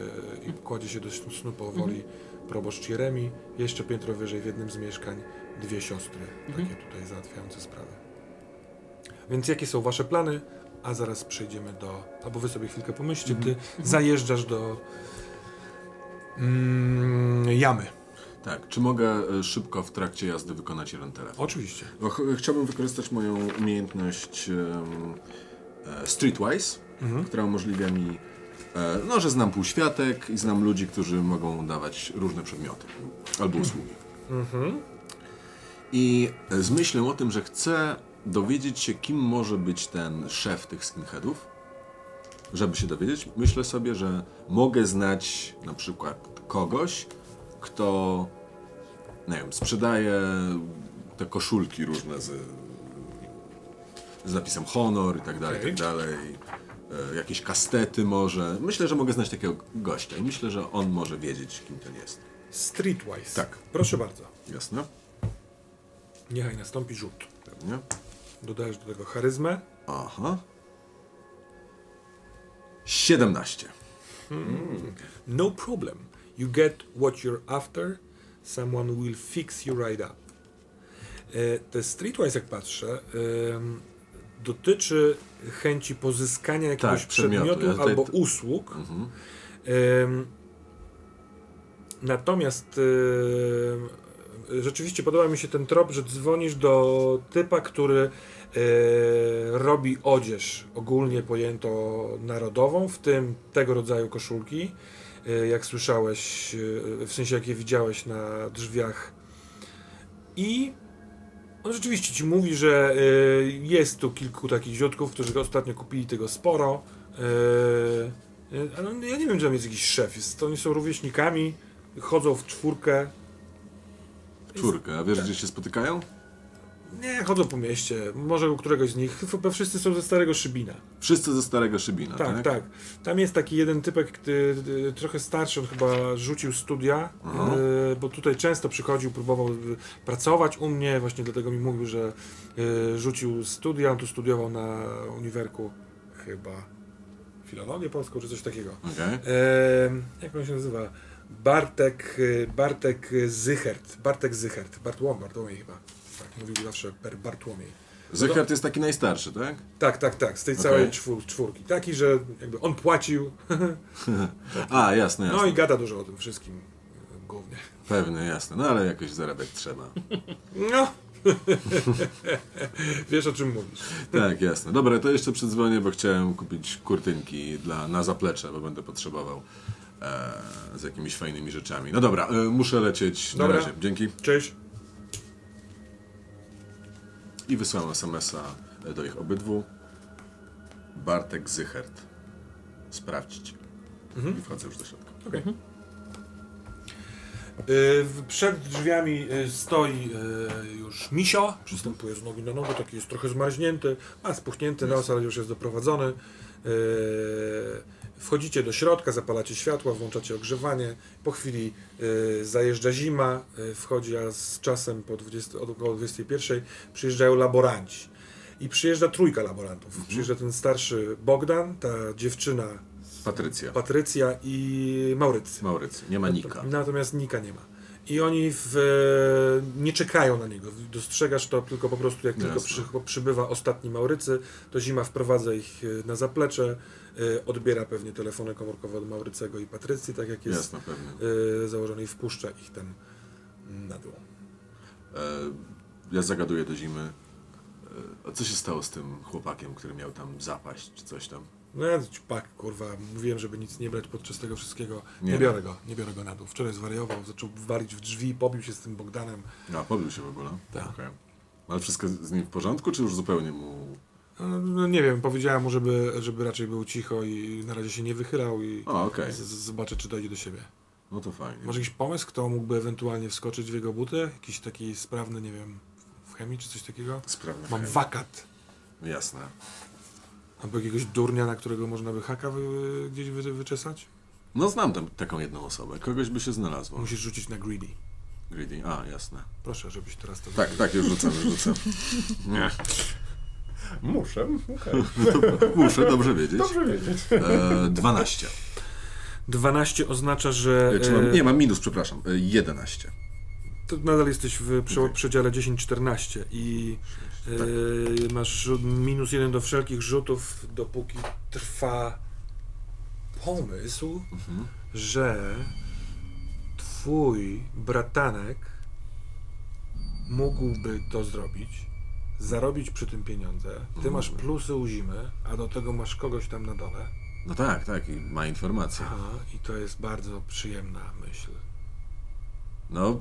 i kładzie się do snu powoli proboszcz Jeremi, jeszcze piętro wyżej w jednym z mieszkań dwie siostry, Mhm. takie tutaj załatwiające sprawy. Więc jakie są wasze plany? A zaraz przejdziemy do. Albo wy sobie chwilkę pomyślcie, ty zajeżdżasz do mm, jamy. Tak, czy mogę e, szybko w trakcie jazdy wykonać jeden telefon? Oczywiście. Ch- chciałbym wykorzystać moją umiejętność e, Streetwise, Mhm. która umożliwia mi, e, no, że znam półświatek i znam ludzi, którzy mogą dawać różne przedmioty albo usługi. Mhm. I z myślą o tym, że chcę dowiedzieć się, kim może być ten szef tych skinheadów, żeby się dowiedzieć, myślę sobie, że mogę znać na przykład kogoś, kto, nie wiem, sprzedaje te koszulki różne z, z napisem honor i tak dalej, i tak dalej. e, jakieś kastety może. Myślę, że mogę znać takiego gościa i myślę, że on może wiedzieć, kim ten jest. Streetwise. Tak. Proszę bardzo. Jasne? Niechaj nastąpi rzut. Pewnie. Dodajesz do tego charyzmę. Aha. 17. No problem. You get what you're after. Someone will fix you right up. E, Te streetwise, jak patrzę, dotyczy chęci pozyskania jakiegoś Tak, przedmiotu. przedmiotu Ja albo usług. Mhm. Natomiast rzeczywiście podoba mi się ten trop, że dzwonisz do typa, który e, robi odzież ogólnie pojęto narodową, w tym tego rodzaju koszulki, e, jak słyszałeś, e, w sensie jakie widziałeś na drzwiach. I on rzeczywiście ci mówi, że jest tu kilku takich ziutków, którzy ostatnio kupili tego sporo. Ale ja nie wiem, czy tam jest jakiś szef. Jest, oni są rówieśnikami, chodzą w czwórkę. Czwórkę. A wiesz, gdzie się spotykają? Nie, chodzą po mieście. Może u któregoś z nich. Chyba wszyscy są ze starego Szybina. Wszyscy ze Starego Szybina, tak? Tak, tak. Tam jest taki jeden typek, który, y, trochę starszy, on chyba rzucił studia, Aha. y, bo tutaj często przychodził, próbował y, pracować u mnie, właśnie dlatego mi mówił, że y, rzucił studia, on tu studiował na uniwerku chyba filologię polską, czy coś takiego. Okej. E, jak on się nazywa? Bartek, y, Bartek Zychert. Bartek Zychert. Bartłom, Bartłomiej chyba. Tak, mówił zawsze Bartłomiej. Zychard jest taki najstarszy, tak? Tak, tak, tak, z tej Okej. całej czwór, czwórki. Taki, że jakby on płacił, [laughs] A, jasne, jasne. no i gada dużo o tym wszystkim głównie. Pewnie, jasne. No ale jakoś zarabiać trzeba. No. [laughs] Wiesz o czym mówisz. Tak, jasne. Dobra, to jeszcze przedzwonię, bo chciałem kupić kurtynki dla, na zaplecze, bo będę potrzebował z jakimiś fajnymi rzeczami. No dobra, e, muszę lecieć. Na Dobra. razie. Dzięki. Cześć. I wysłałem SMS-a do ich obydwu. Bartek Zychert. Sprawdźcie. I wchodzę już do środka. Okej. Y, w- Przed drzwiami stoi już Misio, przystępuje z nogi na nogę, taki jest trochę zmarznięty, ma spuchnięty nos, ale już jest doprowadzony. Wchodzicie do środka, zapalacie światła, włączacie ogrzewanie. Po chwili y, zajeżdża zima, y, wchodzi, a z czasem po 20, od około 21 przyjeżdżają laboranci. I przyjeżdża trójka laborantów. Przyjeżdża ten starszy Bogdan, ta dziewczyna Patrycja. Patrycja i Maurycy. Maurycy. Nie ma Nika. Natomiast Nika nie ma. I oni w, e, nie czekają na niego. Dostrzegasz to tylko po prostu, jak tylko Jasne. przy, przybywa ostatni Maurycy, to zima wprowadza ich e, na zaplecze, e, odbiera pewnie telefony komórkowe od Maurycego i Patrycji, tak jak jest Jasne, założony i wpuszcza ich tam na dół. Ja zagaduję do zimy. A co się stało z tym chłopakiem, który miał tam zapaść, czy coś tam? No ja pak, kurwa, mówiłem, żeby nic nie brać podczas tego wszystkiego. Nie, Nie. biorę go, nie biorę go na dół. Wczoraj zwariował, zaczął walić w drzwi, pobił się z tym Bogdanem. A, pobił się w ogóle? Tak. Okej. Ale wszystko z nim w porządku, czy już zupełnie mu... No, no nie wiem, powiedziałem mu, żeby, żeby raczej był cicho i na razie się nie wychylał i O, z, zobaczę, czy dojdzie do siebie. No to fajnie. Może jakiś pomysł, kto mógłby ewentualnie wskoczyć w jego buty? Jakiś taki sprawny, nie wiem, w chemii czy coś takiego? Sprawny Mam chemik. wakat. Jasne. Albo jakiegoś durnia, na którego można by haka wy, gdzieś wy, wyczesać? No znam tam taką jedną osobę. Kogoś by się znalazło. Musisz rzucić na greedy. Greedy. A, jasne. Proszę, żebyś teraz to Tak, tak, już rzucam, już rzucam. [laughs] Nie. Muszę, okej. [laughs] Muszę dobrze wiedzieć. Dobrze wiedzieć. E, 12. 12 oznacza, że E, czy mam, e, nie, mam minus, przepraszam. E, 11. to nadal jesteś w prze, przedziale 10-14 i e, masz minus jeden do wszelkich rzutów, dopóki trwa pomysł, Mhm. że twój bratanek mógłby to zrobić, zarobić przy tym pieniądze. Ty Mhm. masz plusy u zimy, a do tego masz kogoś tam na dole. No tak, tak, i ma informacje. Aha, i to jest bardzo przyjemna myśl. No,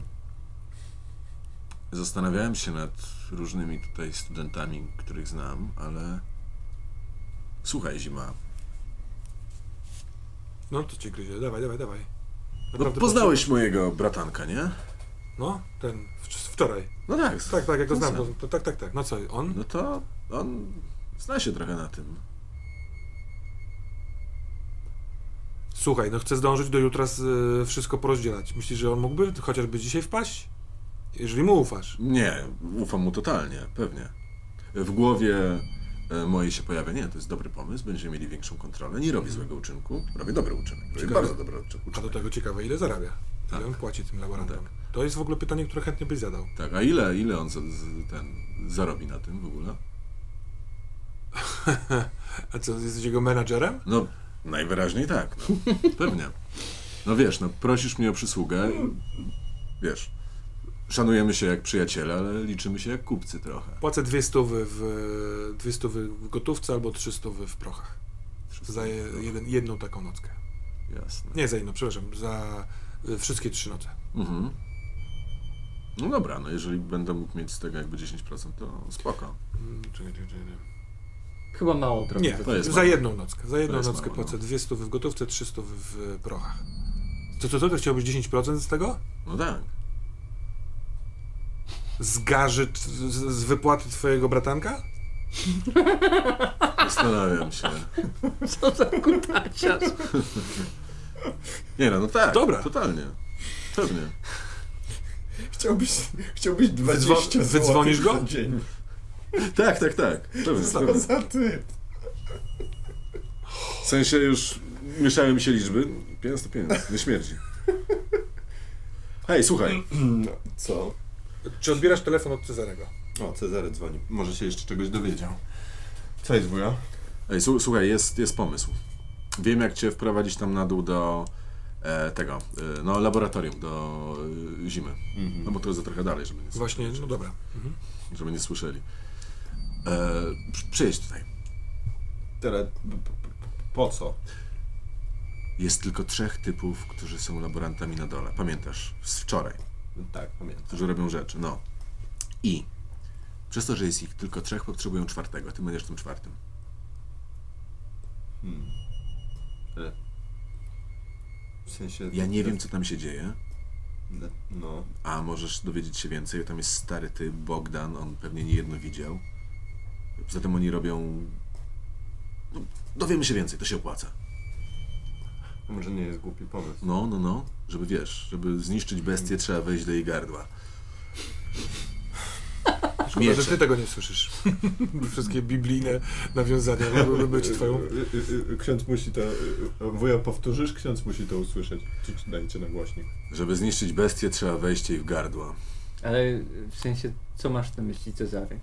zastanawiałem się nad różnymi tutaj studentami, których znam, ale słuchaj, Zima, No to cię gryzie, dawaj, dawaj, dawaj. no, Naprawdę poznałeś mojego bratanka, nie? No, ten, w, wczoraj. No tak. Tak, tak, jak go ten znam, to, tak, tak, tak. No co, on? No to on zna się trochę na tym. Słuchaj, no chcę zdążyć do jutra z, y, wszystko porozdzielać. Myślisz, że on mógłby chociażby dzisiaj wpaść? Jeżeli mu ufasz. Nie, ufam mu totalnie, pewnie. W głowie e, mojej się pojawia, nie, to jest dobry pomysł, będziemy mieli większą kontrolę, nie robię złego uczynku, robię dobry uczynek, robię Ciekawe. bardzo dobry uczynek. A do tego ciekawe, ile zarabia? Tak. Ile on płaci tym laborantom? Tak. To jest w ogóle pytanie, które chętnie byś zadał. Tak, a ile, ile on za, ten zarobi na tym w ogóle? [laughs] A co, jesteś jego menadżerem? No, najwyraźniej tak, no. [laughs] Pewnie. No wiesz, no prosisz mnie o przysługę, wiesz, szanujemy się jak przyjaciele, ale liczymy się jak kupcy trochę. Płacę dwie stówy w, dwie stówy w gotówce albo trzy stówy w prochach. Za je, jeden, jedną taką nockę. Jasne. Nie za jedną, przepraszam, za y, wszystkie trzy noce. Mhm. No dobra, no jeżeli będę mógł mieć z tego jakby 10%, to spoko. Mm, czekaj, czekaj, czekaj. Chyba mało trochę. Nie, To jest za mało. jedną nockę. Za jedną nockę mało, no. płacę dwie stówy w gotówce, trzy stówy w prochach. To co, to, to chciałbyś 10% z tego? No tak. Z garzy, t- z, wypłaty twojego bratanka? [laughs] Zastanawiam się. Co za kutaciarz. Nie no, no tak. Dobra. Totalnie. Pewnie. Chciałbyś, chciałbyś 20 Wydzwo- wydzwonisz go? za dzień. Tak, tak, tak. Pewnie, Co pewnie. za ty? W sensie już mieszały mi się liczby. Pieniądz to pieniądz, nie śmierdzi. Hej, słuchaj. [clears throat] Co? Czy odbierasz telefon od Cezarego? O, Cezary dzwoni. Może się jeszcze czegoś dowiedział. Co jest wuja? Ej, su- słuchaj, jest, jest pomysł. Wiem, jak cię wprowadzić tam na dół do e, tego, e, no laboratorium, do e, zimy. Mhm. No bo to jest za trochę dalej, żeby nie, Właśnie, no dobra. Mhm. żeby nie słyszeli. E, przy- przyjedź tutaj. P- p- po co? Jest tylko trzech typów, którzy są laborantami na dole. Pamiętasz? Z wczoraj. Tak, pamiętam. Którzy robią rzeczy. No. I przez to, że jest ich tylko trzech, potrzebują czwartego. Ty będziesz tym czwartym. Hmm. Ale... W sensie... Ja nie wiem, co tam się dzieje. Le- No. A możesz dowiedzieć się więcej. Tam jest stary ty, Bogdan, on pewnie nie jedno widział. Poza tym oni robią... No, dowiemy się więcej, to się opłaca. Może nie jest głupi pomysł. No, no, no. Żeby wiesz, żeby zniszczyć bestię, trzeba wejść do jej gardła. [laughs] Szkoda, że ty tego nie słyszysz. Wszystkie biblijne nawiązania mogłyby być twoją... Y, y, y, Ksiądz musi to... Wuja, powtórzysz? Ksiądz musi to usłyszeć. Czy ci dajcie na głośnik. Żeby zniszczyć bestię, trzeba wejść jej w gardło. Ale w sensie, co masz na myśli, Cezary?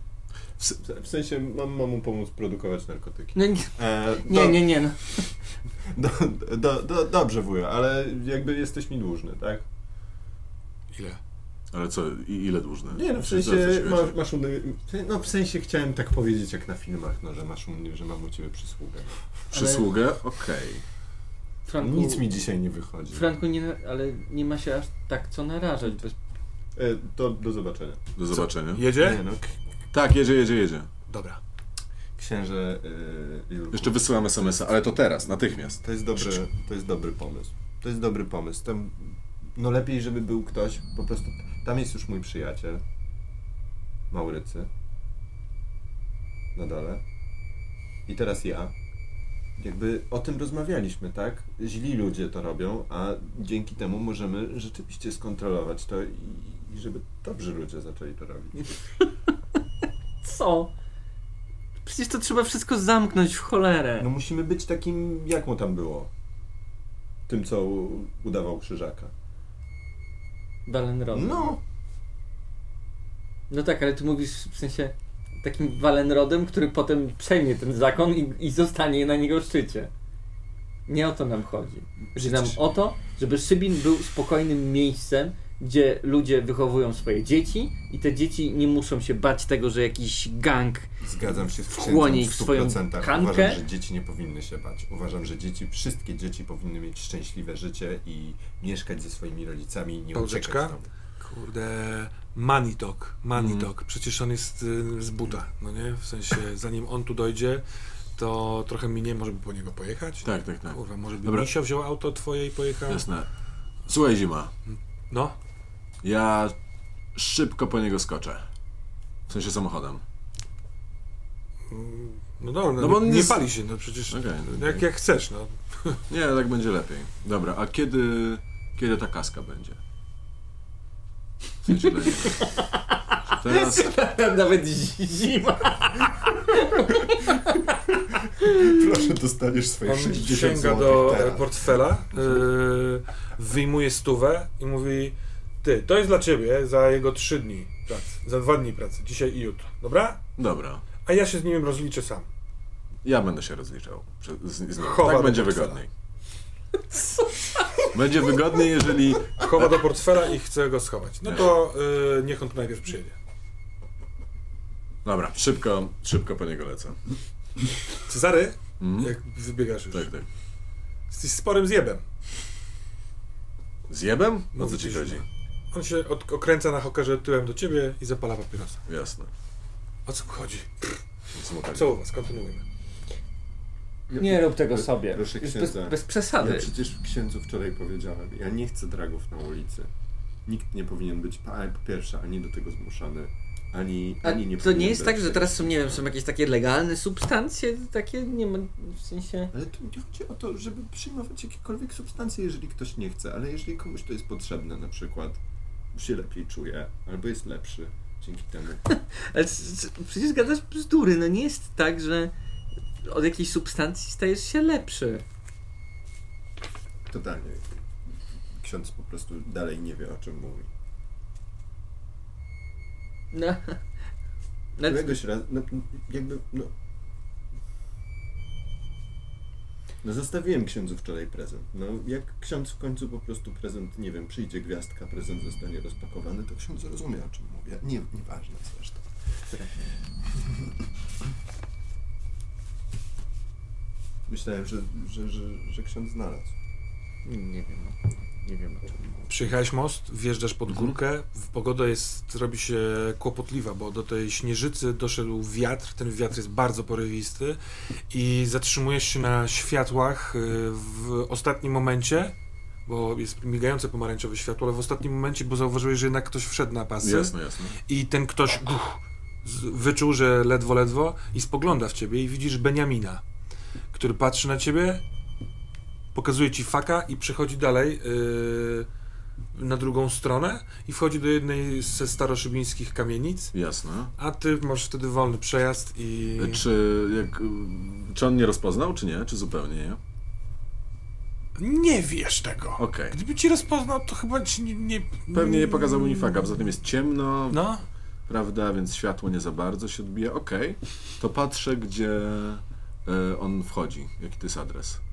W W sensie mam, mam mu pomóc produkować narkotyki. No nie, E, nie, do- nie, nie. No. [laughs] Do, do, do, dobrze, wuja, ale jakby jesteś mi dłużny, tak? Ile? Ale co, i ile dłużne? Nie, no w Co- sensie co masz, masz u mnie, no w sensie chciałem tak powiedzieć jak na filmach, no, że masz u mnie, że mam u ciebie przysługę. Przysługę? Okej. Franku, Nic mi dzisiaj nie wychodzi. Franku, nie, ale nie ma się aż tak co narażać. Bez... E, to do zobaczenia. Do zobaczenia. Jedzie? Nie, no, Tak, jedzie, jedzie, jedzie. Dobra. Księże Julku, Jeszcze wysyłam SMS-a, ale to teraz, natychmiast. to jest dobry, to jest dobry pomysł. To jest dobry pomysł. Tam, no lepiej, żeby był ktoś, po prostu, tam jest już mój przyjaciel, Maurycy, na dole. I teraz ja. Jakby o tym rozmawialiśmy, tak? Źli ludzie to robią, a dzięki temu możemy rzeczywiście skontrolować to i, i żeby dobrzy ludzie zaczęli to robić. [laughs] Co? Przecież to trzeba wszystko zamknąć w cholerę. No musimy być takim, jak mu tam było? Tym, co udawał krzyżaka. Walenrodem. No, No tak, ale ty mówisz w sensie takim Walenrodem, który potem przejmie ten zakon i, i zostanie na niego szczycie. Nie o to nam chodzi. Chodzi nam o to, żeby Szybin był spokojnym miejscem, gdzie ludzie wychowują swoje dzieci i te dzieci nie muszą się bać tego, że jakiś gang zgadzam się z Wchłonie ich w swoją 100%. kankę. Uważam, że dzieci nie powinny się bać. Uważam, że dzieci, wszystkie dzieci powinny mieć szczęśliwe życie i mieszkać ze swoimi rodzicami, nie Pauzeczka. uciekać stąd. Kurde, money talk, money talk. Przecież on jest y, z buta, no nie? W sensie, zanim on tu dojdzie, to trochę minie, może by po niego pojechać? Tak, tak, tak. Kurwa, może by Dobra. Misio wziął auto twoje i pojechał? Jasne. Słuchaj, Zima. No, Ja szybko po niego skoczę. W sensie samochodem. No dobra, no, No bo on nie jest- pali się, no przecież Okej, jak, okej. jak chcesz, no. [laughs] Nie, tak będzie lepiej. Dobra, a kiedy, kiedy ta kaska będzie? W sensie dla niego. Czy teraz? [laughs] Nawet zima. Proszę, dostaniesz swoje On 60 sięga do portfela, yy, wyjmuje stówę i mówi ty, to jest dla ciebie za jego trzy dni pracy, za dwa dni pracy, dzisiaj i jutro, dobra? Dobra. A ja się z nim rozliczę sam. Ja będę się rozliczał z, z nim. Chowa Tak będzie portfela. wygodniej. [laughs] Będzie wygodniej, jeżeli... Chowa do portfela i chce go schować. No to yy, niech on tu najpierw przyjedzie. Dobra, szybko, szybko po niego lecę. Cezary, Mhm. jak wybiegasz już, Tak, tak. jesteś sporym zjebem. Zjebem? O Mówi co ci ci, chodzi? On się od, okręca na hokerze tyłem do ciebie i zapala papierosa. Jasne. O co chodzi? Co u was? Kontynuujmy. Nie rób tego sobie. Proszę Już bez, księdza. bez przesady. Ja przecież księdzu wczoraj powiedziałem, ja nie chcę dragów na ulicy. Nikt nie powinien być, a, po pierwsze, ani do tego zmuszany, ani, A ani nie to powinien nie jest brać tak, że tego teraz są, nie wiem, są jakieś takie legalne substancje, takie nie ma, w sensie... Ale tu nie chodzi o to, żeby przyjmować jakiekolwiek substancje, jeżeli ktoś nie chce, ale jeżeli komuś to jest potrzebne, na przykład się lepiej czuje, albo jest lepszy dzięki temu. [laughs] Ale przecież gadasz bzdury, no nie jest tak, że od jakiejś substancji stajesz się lepszy. Totalnie. Ksiądz po prostu dalej nie wie, o czym mówi. No. [laughs] No, Któregoś razu, no, jakby, no... No zostawiłem księdzu wczoraj prezent. No jak ksiądz w końcu po prostu prezent, nie wiem, przyjdzie gwiazdka, prezent zostanie rozpakowany, to ksiądz zrozumie, o czym mówię. Nie, nieważne zresztą. Myślałem, że, że, że, że ksiądz znalazł. nie wiem, nie wiem. Przyjechałeś most, wjeżdżasz pod Mhm. górkę, pogoda jest, robi się kłopotliwa, bo do tej śnieżycy doszedł wiatr, ten wiatr jest bardzo porywisty i zatrzymujesz się na światłach y, w ostatnim momencie, bo jest migające pomarańczowe światło, ale w ostatnim momencie, bo zauważyłeś, że jednak ktoś wszedł na pasy Jasne, jasne. i ten ktoś uch, wyczuł, że ledwo, ledwo i spogląda w ciebie i widzisz Beniamina, który patrzy na ciebie, pokazuje ci faka i przechodzi dalej yy, na drugą stronę i wchodzi do jednej ze staroszybińskich kamienic, Jasne. a ty masz wtedy wolny przejazd i... Czy, jak, czy on nie rozpoznał, czy nie? Czy zupełnie nie? Nie wiesz tego. Okej. Gdyby ci rozpoznał, to chyba ci nie... nie Pewnie nie pokazał mu faka, poza tym jest ciemno, No, prawda, więc światło nie za bardzo się odbija. Okej, to patrzę, gdzie e, on wchodzi, jaki to jest adres.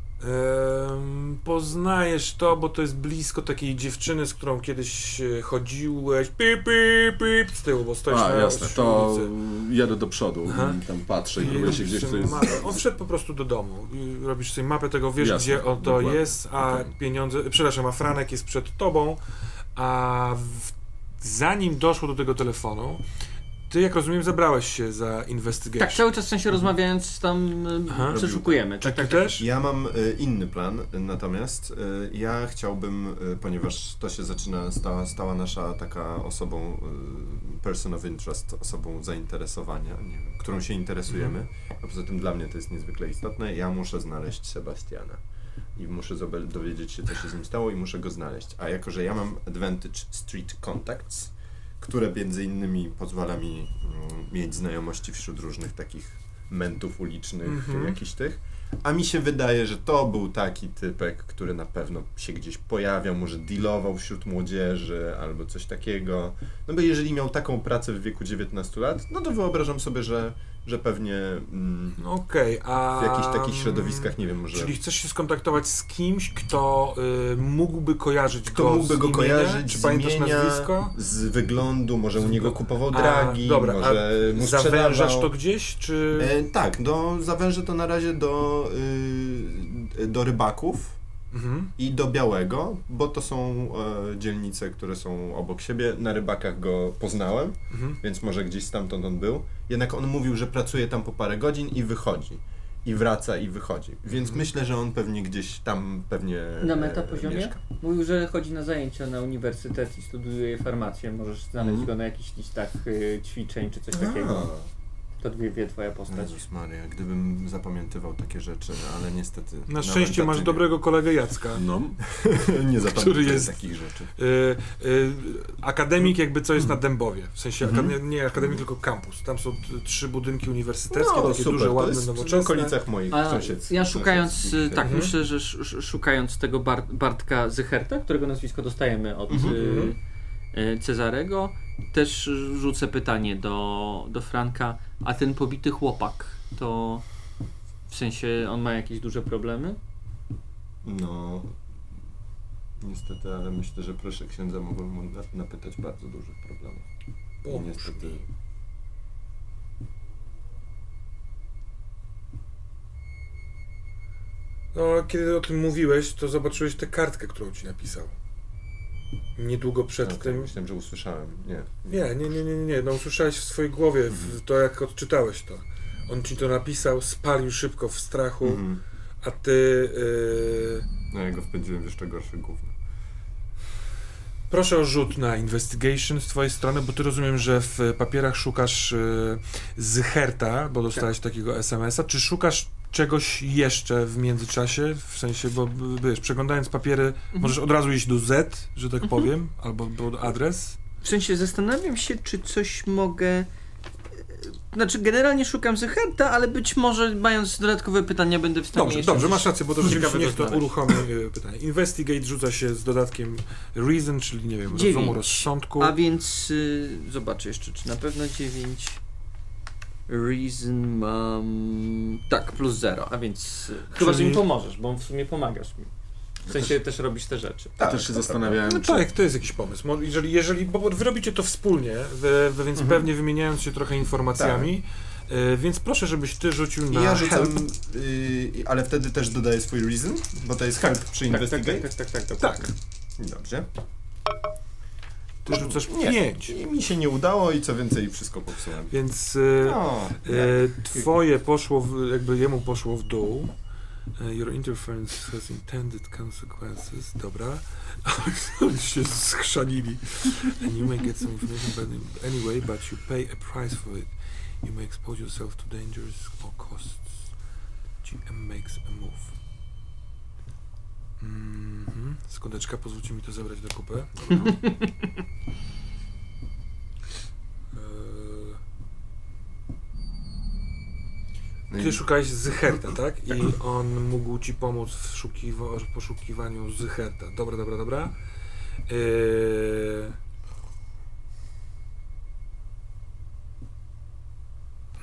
Poznajesz to, bo to jest blisko takiej dziewczyny, z którą kiedyś e, chodziłeś pip, pip, pip z tyłu, bo stoisz A, na jasne, to jadę do przodu Aha. i tam patrzę i próbuję się gdzieś coś... On wszedł po prostu do domu. Robisz sobie mapę tego, wiesz Jasne, gdzie on to dokładnie. jest, a Okej. pieniądze, przepraszam, a Franek jest przed tobą, a w, zanim doszło do tego telefonu, ty jak rozumiem zabrałeś się za investigation. Tak, cały czas w sensie rozmawiając tam y, Aha. przeszukujemy. Tak, tak, Ty też? Ja mam y, inny plan, y, natomiast ja chciałbym, ponieważ to się zaczyna, stała, stała nasza taka osobą, person of interest, osobą zainteresowania, nie wiem, którą się interesujemy, a poza tym dla mnie to jest niezwykle istotne, ja muszę znaleźć Sebastiana. I muszę dowiedzieć się, co się z nim stało i muszę go znaleźć. A jako, że ja mam Advantage Street Contacts, które między innymi pozwala mi mm, mieć znajomości wśród różnych takich mentów ulicznych, Mhm. jakichś tych. A mi się wydaje, że to był taki typek, który na pewno się gdzieś pojawiał, może dealował wśród młodzieży albo coś takiego. No bo jeżeli miał taką pracę w wieku 19 lat, no to wyobrażam sobie, że, że pewnie mm, No Okej, a... w jakichś takich środowiskach, nie wiem, może... Czyli chcesz się skontaktować z kimś, kto y, mógłby kojarzyć Kto go mógłby go imienia? kojarzyć Czy z pamiętasz imienia, nazwisko? z wyglądu, może u Z niego wyglądu. kupował A, dragi, dobra, może mu Zawężasz to gdzieś, czy... E, tak, do, zawężę to na razie do, y, do rybaków Mhm. i do Białego, bo to są e, dzielnice, które są obok siebie. Na rybakach go poznałem, Mhm. więc może gdzieś stamtąd on był. Jednak on mówił, że pracuje tam po parę godzin i wychodzi. I wraca i wychodzi. Więc Mhm. myślę, że on pewnie gdzieś tam pewnie Na e, metapoziomie? mieszka. Mówił, że chodzi na zajęcia na uniwersytet i studiuje farmację. Możesz znaleźć Mhm. go na jakichś listach y, ćwiczeń czy coś takiego. To dwie, wie twoja postać. Jezus Maria, gdybym zapamiętywał takie rzeczy, ale niestety... Na szczęście masz warsztaty dobrego kolegę Jacka. [laughs] No, Nie, nie zapamiętuję który jest- takich rzeczy. Y, y, akademik jakby co jest na Dębowie. W sensie Mhm. akademik, nie akademik, tylko kampus. Tam są t- trzy budynki uniwersyteckie, No, takie super, duże, to ładne, jest w nowoczesne. okolicach moich A sąsiedztw. ja szukając, sąsiedzkich. tak, Mhm. myślę, że sz, sz, szukając tego Bar Bartka Zycherta, którego nazwisko dostajemy od Mhm. y, y, Cezarego, też rzucę pytanie do, do Franka, a ten pobity chłopak, to w sensie on ma jakieś duże problemy? No, niestety, ale myślę, że proszę księdza mogłem mu na- napytać bardzo dużych problemów. Pomóż niestety... mi. No, kiedy o tym mówiłeś, to zobaczyłeś tę kartkę, którą ci napisał. Niedługo przed Okej, tym. Myślałem, że usłyszałem. Nie. Nie, nie, nie, nie, nie. No usłyszałeś w swojej głowie w to, jak odczytałeś to. On ci to napisał, spalił szybko w strachu, Mhm. a ty... Yy... No ja go wpędziłem w jeszcze gorsze gówno. Proszę o rzut na investigation z twojej strony, bo ty rozumiem, że w papierach szukasz yy, Zycherta, bo dostałeś takiego SMS-a. Czy szukasz czegoś jeszcze w międzyczasie? W sensie, bo wiesz, przeglądając papiery, możesz od razu iść do Z, że tak powiem, albo do adres. W sensie zastanawiam się, czy coś mogę. e, Znaczy, generalnie szukam Zycherta, ale być może mając dodatkowe pytania będę w stanie. Dobrze, dobrze, masz rację, bo to [laughs] Ciekawe niech to uruchomi y, pytanie. Investigate rzuca się z dodatkiem reason, czyli nie wiem, Dziewięć. rozumu, rozsądku. A więc y, zobaczę jeszcze, czy na pewno 9. Reason mam. Tak, plus 0, a więc. y, Chyba, że mi pomożesz, bo w sumie pomagasz mi. W sensie też robisz te rzeczy. ja też się zastanawiałem, No czy... tak, to jest jakiś pomysł. Jeżeli, jeżeli, bo wy robicie to wspólnie, wy, wy, więc pewnie wymieniając się trochę informacjami, y, więc proszę, żebyś ty rzucił na ja rzucam, help. y, ale wtedy też dodaję swój reason, bo to jest help przy Tak, tak, investigate. tak, tak, tak, tak, Tak, Dobrze. Ty rzucasz Nie. pięć, I mi się nie udało i co więcej wszystko popsułem. więc y, No, y, twoje poszło, w, jakby jemu poszło w dół. Y, Your interference has intended consequences. Dobra. [laughs] Oni się schrzanili. And you may get some information but anyway, but you pay a price for it. You may expose yourself to dangers or costs. GM makes a move. Mhm. Skądeczka, pozwólcie mi to zebrać do kupy. No Ty szukałeś Zycherta, tak? I on mógł ci pomóc w szukiwa- w poszukiwaniu Zycherta. Dobra, dobra, dobra. [laughs]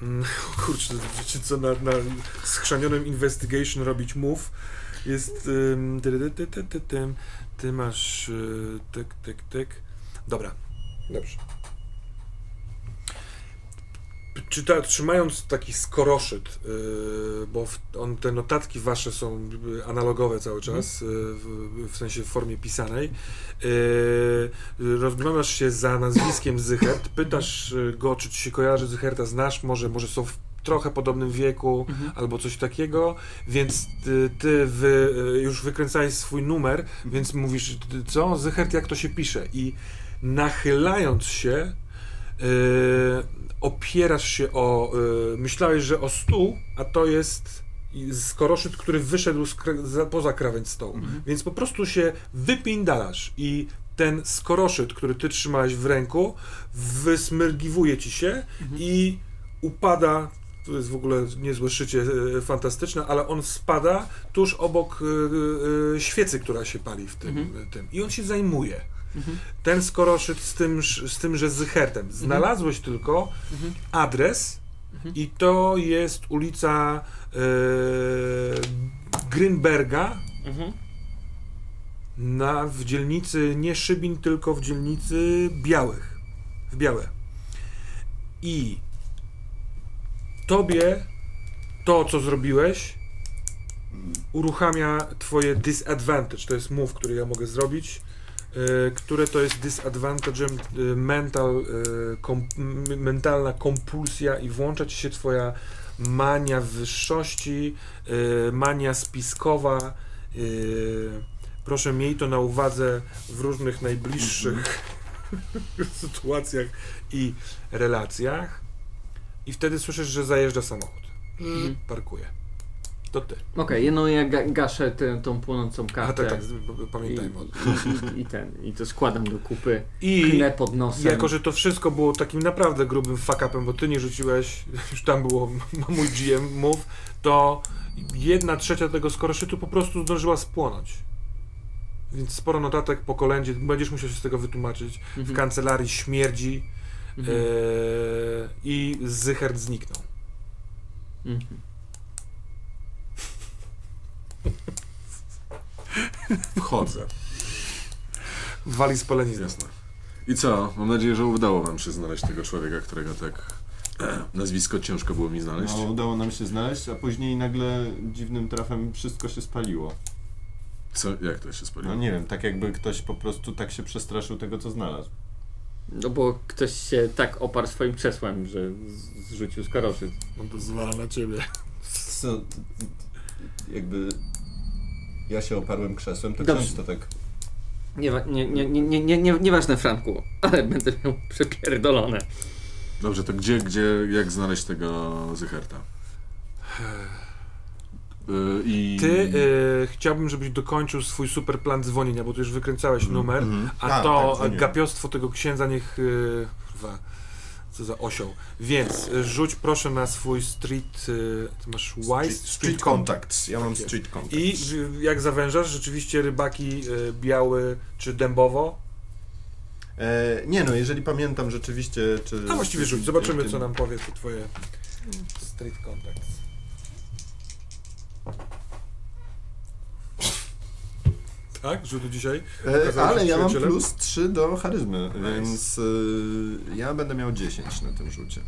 Mm, Kurczę, wiecie co na, na schrzanionym investigation robić move jest ty, masz y, tyk, tyk, tyk. Dobra, dobrze. Czyta, trzymając taki skoroszyt, yy, bo on, te notatki wasze są yy, analogowe cały czas, yy, w, w sensie w formie pisanej, rozglądasz się za nazwiskiem Zychert, pytasz go, czy ci się kojarzy Zycherta, znasz, może, może są w trochę podobnym wieku, albo coś takiego, więc ty, ty wy, yy, już wykręcałeś swój numer, więc mówisz, co, Zychert, jak to się pisze? I nachylając się, Yy, opierasz się o. Yy, myślałeś, że o stół, a to jest skoroszyt, który wyszedł za, poza krawędź stołu. Więc po prostu się wypindalasz i ten skoroszyt, który ty trzymałeś w ręku, wysmyrgiwuje ci się i upada. To jest w ogóle niezłe szycie, e, fantastyczne, ale on spada tuż obok e, e, świecy, która się pali w tym, Mhm. tym. I on się zajmuje ten skoroszyt z tym, z tym że Zychertem. Znalazłeś tylko Mhm. adres i to jest ulica e, Grynberga Mhm. na, w dzielnicy nie Szybin, tylko w dzielnicy Białych. W Białe. I tobie to, co zrobiłeś, uruchamia twoje disadvantage. To jest move, który ja mogę zrobić. e, które to jest disadvantage'em e, mental, e, kom, mentalna kompulsja i włącza ci się twoja mania wyższości, e, mania spiskowa. e, Proszę miej to na uwadze w różnych najbliższych [laughs] sytuacjach i relacjach. I wtedy słyszysz, że zajeżdża samochód. Mhm. Parkuje. To ty. Okej, no ja ga gaszę tę, tą płonącą A kartę. tak, tak, b- pamiętajmy o tym. I, i, I ten, i to składam do kupy, I knę pod nosem. jako, że to wszystko było takim naprawdę grubym fuck-upem, bo ty nie rzuciłeś, [laughs] już tam było [laughs] mój GM move, to jedna trzecia tego skoroszytu po prostu zdążyła spłonąć. Więc sporo notatek po kolędzie, będziesz musiał się z tego wytłumaczyć. W Mhm. kancelarii śmierdzi Mhm. e, i Zychert zniknął. Mhm. Wchodzę. Wali spalenizną. Jasne. I co? Mam nadzieję, że udało wam się znaleźć tego człowieka, którego tak e, nazwisko ciężko było mi znaleźć. No, udało nam się znaleźć, a później nagle dziwnym trafem wszystko się spaliło. Co? Jak to się spaliło? No nie wiem, tak jakby ktoś po prostu tak się przestraszył tego, co znalazł. No bo ktoś się tak oparł swoim krzesłem, że z- zrzucił skoroszyt. On to zwala na ciebie. Co, jakby ja się oparłem krzesłem, to Dobrze. ksiądz to tak... Nie, nie, nie, nie, nie, nie, nie, nieważne Franku, ale będę miał przepierdolone. Dobrze, to gdzie, gdzie, jak znaleźć tego Zycherta? Y, I... Ty e, chciałbym, żebyś dokończył swój super plan dzwonienia, bo tu już wykręcałeś numer, Mhm. a, A, to tak, gapiostwo tego księdza niech... E, kurwa, co za osioł. Więc e, rzuć proszę na swój street... E, ty masz wise? Street, street Contacts. Ja mam Tak. Street Contacts. I jak zawężasz, rzeczywiście rybaki e, biały czy dębowo. E, nie no, jeżeli pamiętam rzeczywiście, czy... A właściwie czy- rzuć, zobaczymy czy- co nam powie to twoje street contacts. Tak? Rzutu dzisiaj? E, ale ja mam plus 3 do charyzmy, Nice. więc y, ja będę miał 10 na tym rzucie.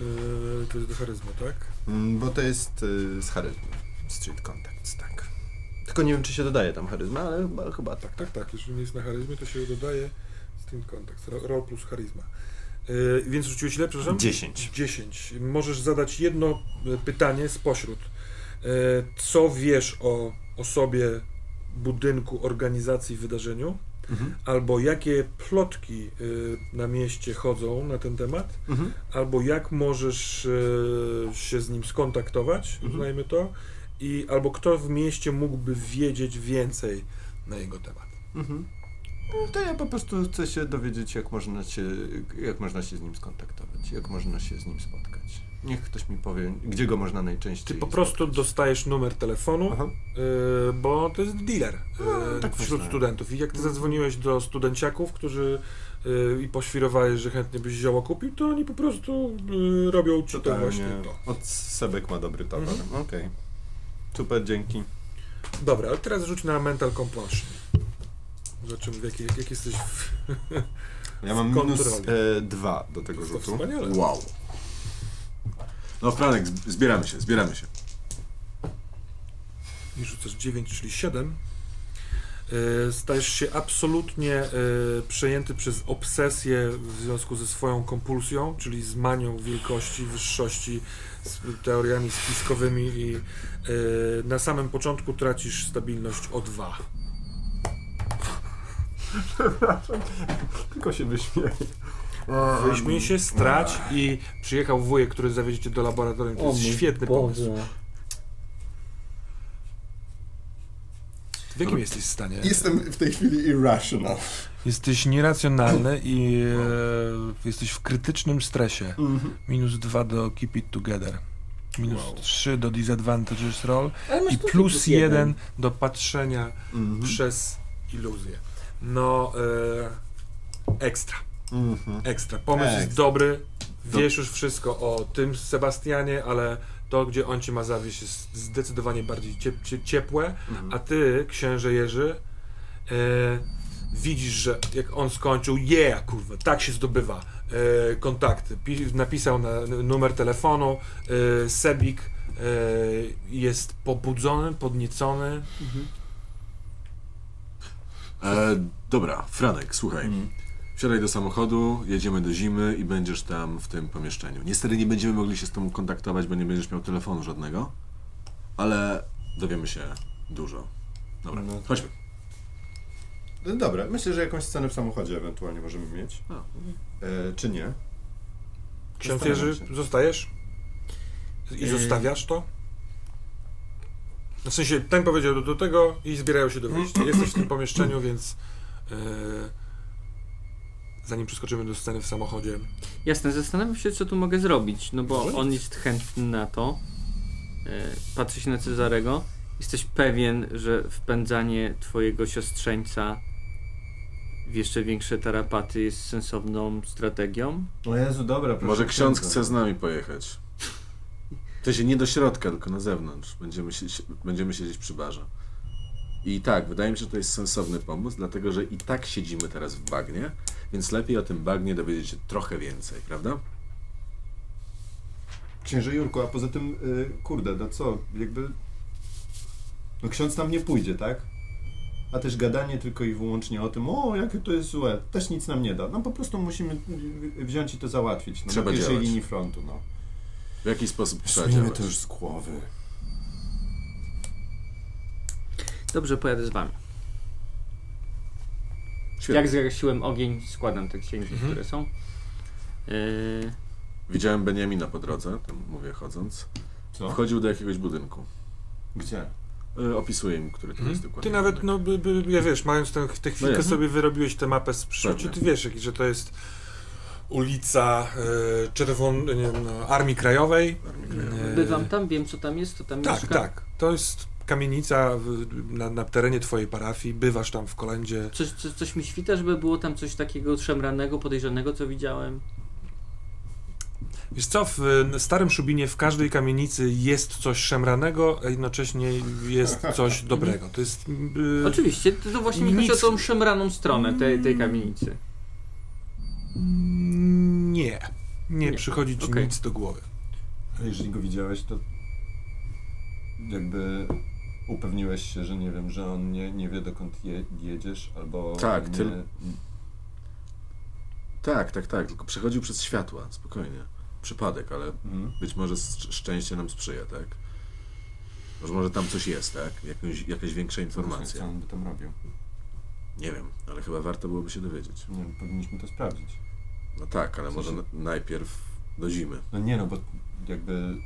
Yy, to jest do charyzmy, tak? Mm, bo to jest y, z charyzmy. Street Contacts, tak. Tylko nie wiem, czy się dodaje tam charyzma, ale chyba, chyba tak. Tak, tak. Jeżeli nie jest na charyzmie, to się dodaje street contact. ro- Roll plus charyzma. Yy, więc rzuciłeś ile, przepraszam? 10. 10. Możesz zadać jedno e, pytanie spośród. E, Co wiesz o osobie, budynku, organizacji, wydarzeniu? Mhm. Albo jakie plotki y, na mieście chodzą na ten temat? Mhm. Albo jak możesz y, się z nim skontaktować, Mhm. uznajmy to? I albo kto w mieście mógłby wiedzieć więcej na jego temat? Mhm. No to ja po prostu chcę się dowiedzieć, jak można się, jak można się z nim skontaktować, jak można się z nim spotkać. Niech ktoś mi powie, gdzie go można Ty najczęściej po prostu spotkać. dostajesz numer telefonu, y, bo to jest dealer y, tak wśród studentów. I jak ty zadzwoniłeś do studenciaków, którzy y, i poświrowałeś, że chętnie byś zioło kupił, to oni po prostu robią ci to Totalnie. właśnie to. Od Sebek ma dobry towar. Mhm. Okej. Super, dzięki. Dobra, ale teraz rzuć na mental compulsion. Zobaczymy, jakiej, jak jesteś w... Ja mam minus e, dwa do tego To rzutu. wspaniale. Wow. No Franek, zbieramy się, zbieramy się. i rzucasz 9, czyli 7, e, stajesz się absolutnie e, przejęty przez obsesję w związku ze swoją kompulsją, czyli z manią wielkości, wyższości, z teoriami spiskowymi i e, na samym początku tracisz stabilność o 2. Tylko się wyśmieję. Wyśmiej się, strać i przyjechał wujek, który zawiezie cię do laboratorium. To jest świetny pomysł. W jakim jesteś stanie? Jestem w tej chwili irrational. Jesteś nieracjonalny i e, jesteś w krytycznym stresie. Minus 2 do keep it together. Minus Wow. 3 do disadvantages roll i plus plus jeden. 1 do patrzenia Mhm. przez iluzję. No, e, ekstra, Mhm. ekstra. Pomysł jest Ekstra. dobry, wiesz już wszystko o tym Sebastianie, ale to, gdzie on cię ma zawieść jest zdecydowanie bardziej cie, cie, ciepłe, Mhm. a ty, księże Jerzy, e, widzisz, że jak on skończył, yeah, kurwa, tak się zdobywa e, kontakty. Pi, napisał na numer telefonu, e, Sebik e, jest pobudzony, podniecony. E, dobra, Franek, słuchaj. Mhm. Wsiadaj do samochodu, jedziemy do zimy i będziesz tam w tym pomieszczeniu. Niestety nie będziemy mogli się z tobą kontaktować, bo nie będziesz miał telefonu żadnego, ale dowiemy się dużo. Dobra, No chodźmy. No Dobra, myślę, że jakąś scenę w samochodzie ewentualnie możemy mieć. E, czy nie? Ksiądz Jerzy, zostajesz? I Yy. zostawiasz to? W sensie, ten powiedział do, do tego i zbierają się do wyjścia. Jesteś w tym pomieszczeniu, więc yy, zanim przeskoczymy do sceny w samochodzie, Jasne, zastanawiam się, co tu mogę zrobić, no bo on jest chętny na to. E, Patrzy się na Cezarego. Jesteś pewien, że wpędzanie twojego siostrzeńca w jeszcze większe tarapaty jest sensowną strategią? O Jezu, dobra, proszę. Może ksiądz chce z nami pojechać. To się nie do środka, tylko na zewnątrz. Będziemy, się, będziemy siedzieć przy barze. I tak, wydaje mi się, że to jest sensowny pomysł, dlatego że i tak siedzimy teraz w bagnie, więc lepiej o tym bagnie dowiedzieć się trochę więcej, prawda? Księże Jurku, a poza tym, y, kurde, no co, jakby... No ksiądz tam nie pójdzie, tak? A też gadanie tylko i wyłącznie o tym, o, jakie to jest złe, też nic nam nie da. No po prostu musimy wziąć i to załatwić. No, Trzeba na pierwszej działać. linii frontu, no. W jaki sposób trzeba Zmieńmy działać? to już z głowy. Dobrze, pojadę z wami. Świetnie. Jak zgasiłem ogień, składam te księgi, Mhm. które są. E, Widziałem Beniamina po drodze, tam mówię chodząc. Co? Wchodził do jakiegoś budynku. Gdzie? Y, opisuję im, który to jest Mhm. dokładnie. Ty nawet, no, by, by, ja wiesz, mając tę tę chwilkę No sobie wyrobiłeś tę mapę z przyszłości, ty wiesz, że to jest ulica e, Czerwon, nie, no, Armii Krajowej. Armii Krajowej. E, bywam tam, wiem co tam jest, to tam Tak, mieszka. tak. To jest kamienica w, na, na terenie twojej parafii, bywasz tam w kolędzie. Coś, coś, coś mi świta, żeby było tam coś takiego szemranego, podejrzanego, co widziałem. Wiesz co, w Starym Szubinie w każdej kamienicy jest coś szemranego, a jednocześnie jest coś dobrego. To jest... e, Oczywiście, to, to właśnie mi chodzi Nic- o tą szemraną stronę tej, tej kamienicy. Nie. Nie, Nie. przychodzi ci Okej. nic do głowy. A jeżeli go widziałeś, to jakby upewniłeś się, że nie wiem, że on nie, nie wie dokąd je, jedziesz, albo Tak, nie, tyl- Tak, tak, tak, tylko przechodził przez światła, spokojnie. Przypadek, ale Mhm. być może sz- szczęście nam sprzyja, tak? Może, może tam coś jest, tak? Jakąś, jakaś większa Co informacja. on by tam robił? Nie wiem, ale chyba warto byłoby się dowiedzieć. Nie wiem, powinniśmy to sprawdzić. No tak, ale W może sensie- n- najpierw do zimy. No nie no, bo jakby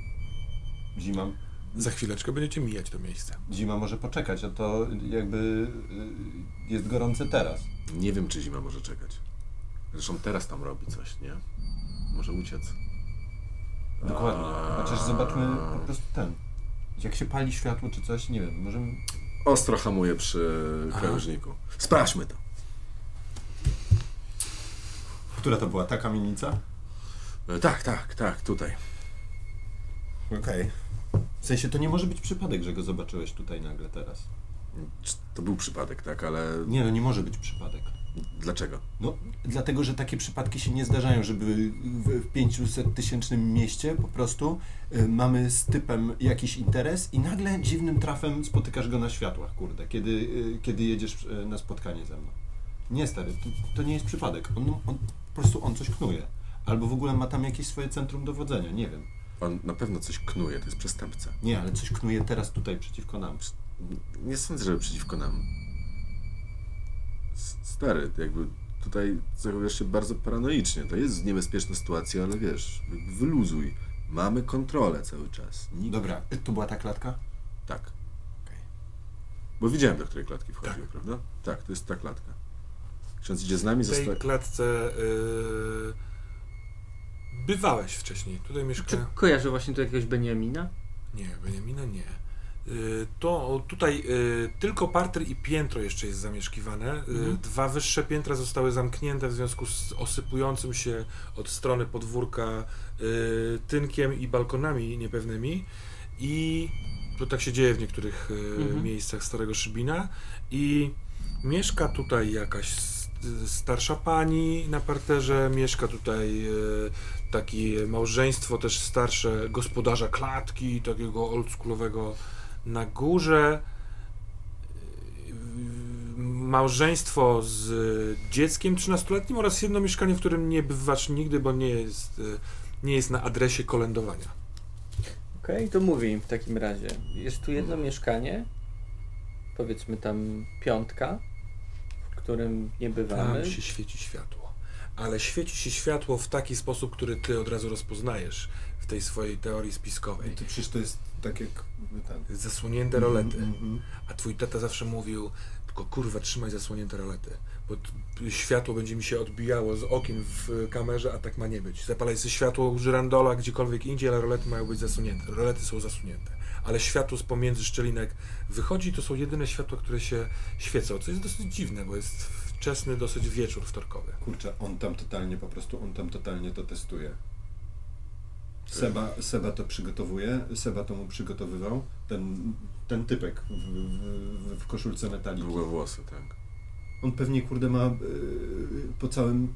zima, Za chwileczkę będziecie mijać to miejsce. zima może poczekać, a to jakby y, jest gorące teraz. Nie wiem, czy zima może czekać. Zresztą teraz tam robi coś, nie? Może uciec. Dokładnie. A- Chociaż zobaczmy po prostu ten. Jak się pali światło czy coś, nie wiem, możemy... Ostro hamuje przy Aha. krawężniku. Sprawdźmy to. Która to była? Ta kamienica? E, Tak, tak, tak, tutaj. Okej. W sensie to nie może być przypadek, że go zobaczyłeś tutaj nagle teraz. To był przypadek, tak, ale Nie no, nie może być przypadek. dlaczego? No, dlatego, że takie przypadki się nie zdarzają, żeby w, w 500 tysięcznym mieście po prostu y, mamy z typem jakiś interes i nagle dziwnym trafem spotykasz go na światłach, kurde, kiedy, y, kiedy jedziesz y, na spotkanie ze mną. Nie stary, to, to nie jest przypadek. On, on, po prostu on coś knuje. Albo w ogóle ma tam jakieś swoje centrum dowodzenia, nie wiem. On na pewno coś knuje, to jest przestępca. Nie, ale coś knuje teraz tutaj przeciwko nam. Nie sądzę, żeby przeciwko nam. S- Stary, jakby tutaj zachowujesz się bardzo paranoicznie. To jest niebezpieczna sytuacja, ale wiesz, wyluzuj. Mamy kontrolę cały czas. Nikt... Dobra, to była ta klatka? Tak. Okej. Bo widziałem, do której klatki wchodził, prawda? Tak, to jest ta klatka. Ksiądz idzie z nami, W tej zosta... klatce yy, bywałeś wcześniej. Tutaj Czy mieszka... kojarzę właśnie tu jakiegoś Beniamina? Nie, Beniamina nie. Yy, To tutaj yy, tylko parter i piętro jeszcze jest zamieszkiwane. Yy, Mhm. Dwa wyższe piętra zostały zamknięte w związku z osypującym się od strony podwórka tynkiem i balkonami niepewnymi. I to tak się dzieje w niektórych Mhm. miejscach Starego Szybina. I mieszka tutaj jakaś starsza pani na parterze, mieszka tutaj yy, takie małżeństwo też starsze gospodarza klatki, takiego oldschoolowego na górze. Yy, Małżeństwo z dzieckiem 13-letnim oraz jedno mieszkanie, w którym nie bywasz nigdy, bo nie jest, yy, nie jest na adresie kolędowania. Okej, to mówię im w takim razie. Jest tu jedno mieszkanie, powiedzmy tam piątka, którym nie bywamy. Tam się świeci światło. ale świeci się światło w taki sposób, który ty od razu rozpoznajesz w tej swojej teorii spiskowej. To przecież to jest tak jak ten... Zasłonięte rolety. Mm, mm, A twój tata zawsze mówił, tylko kurwa trzymaj zasłonięte rolety, bo światło będzie mi się odbijało z okien w kamerze, a tak ma nie być. Zapalaj sobie światło u żyrandola gdziekolwiek indziej, ale rolety mają być zasłonięte. Rolety są zasunięte. Ale światło z pomiędzy szczelinek wychodzi, to są jedyne światła, które się świecą, co jest dosyć dziwne, bo jest wczesny dosyć wieczór wtorkowy. Kurczę, on tam totalnie po prostu, on tam totalnie to testuje. Seba, Seba to przygotowuje, Seba to mu przygotowywał, ten, ten typek w, w, w koszulce metaliki. Długie włosy, tak. On pewnie, kurde, ma y, po całym,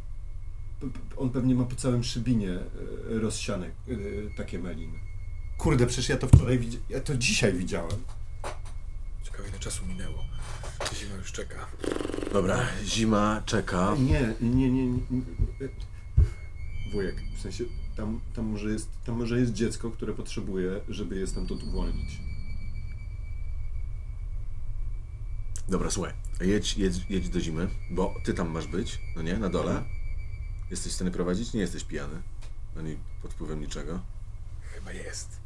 on pewnie ma po całym szybinie y, rozsiane y, takie meliny. Kurde, przecież ja to wczoraj widziałem, ja to dzisiaj widziałem. Ciekawe ile czasu minęło. Zima już czeka. Dobra, zima czeka. Nie, nie, nie, nie. Wujek, w sensie tam, tam, może jest, tam może jest dziecko, które potrzebuje, żeby je stamtąd uwolnić. Dobra, słuchaj, jedź, jedź, jedź do zimy, bo ty tam masz być, no nie, na dole. Jesteś w stanie prowadzić? Nie jesteś pijany, ani pod wpływem niczego. Chyba jest.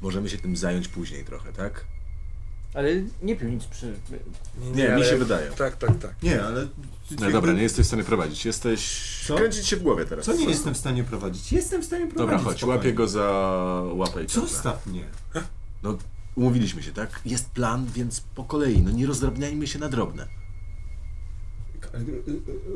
Możemy się tym zająć później trochę, tak? Ale nie pił nic przy... Nie, mi ale- się wydaje. Tak, tak, tak. Nie, ale... No dobra, nie jesteś w stanie prowadzić. Jesteś. Co? Kręcić się w głowie teraz. Co nie jestem w stanie prowadzić? Jestem w stanie prowadzić. Dobra, chodź, spokojnie. łapię go za łapę i ciągnę. Zostaw mnie. No, umówiliśmy się, tak? Jest plan, więc po kolei. No nie rozdrabniajmy się na drobne.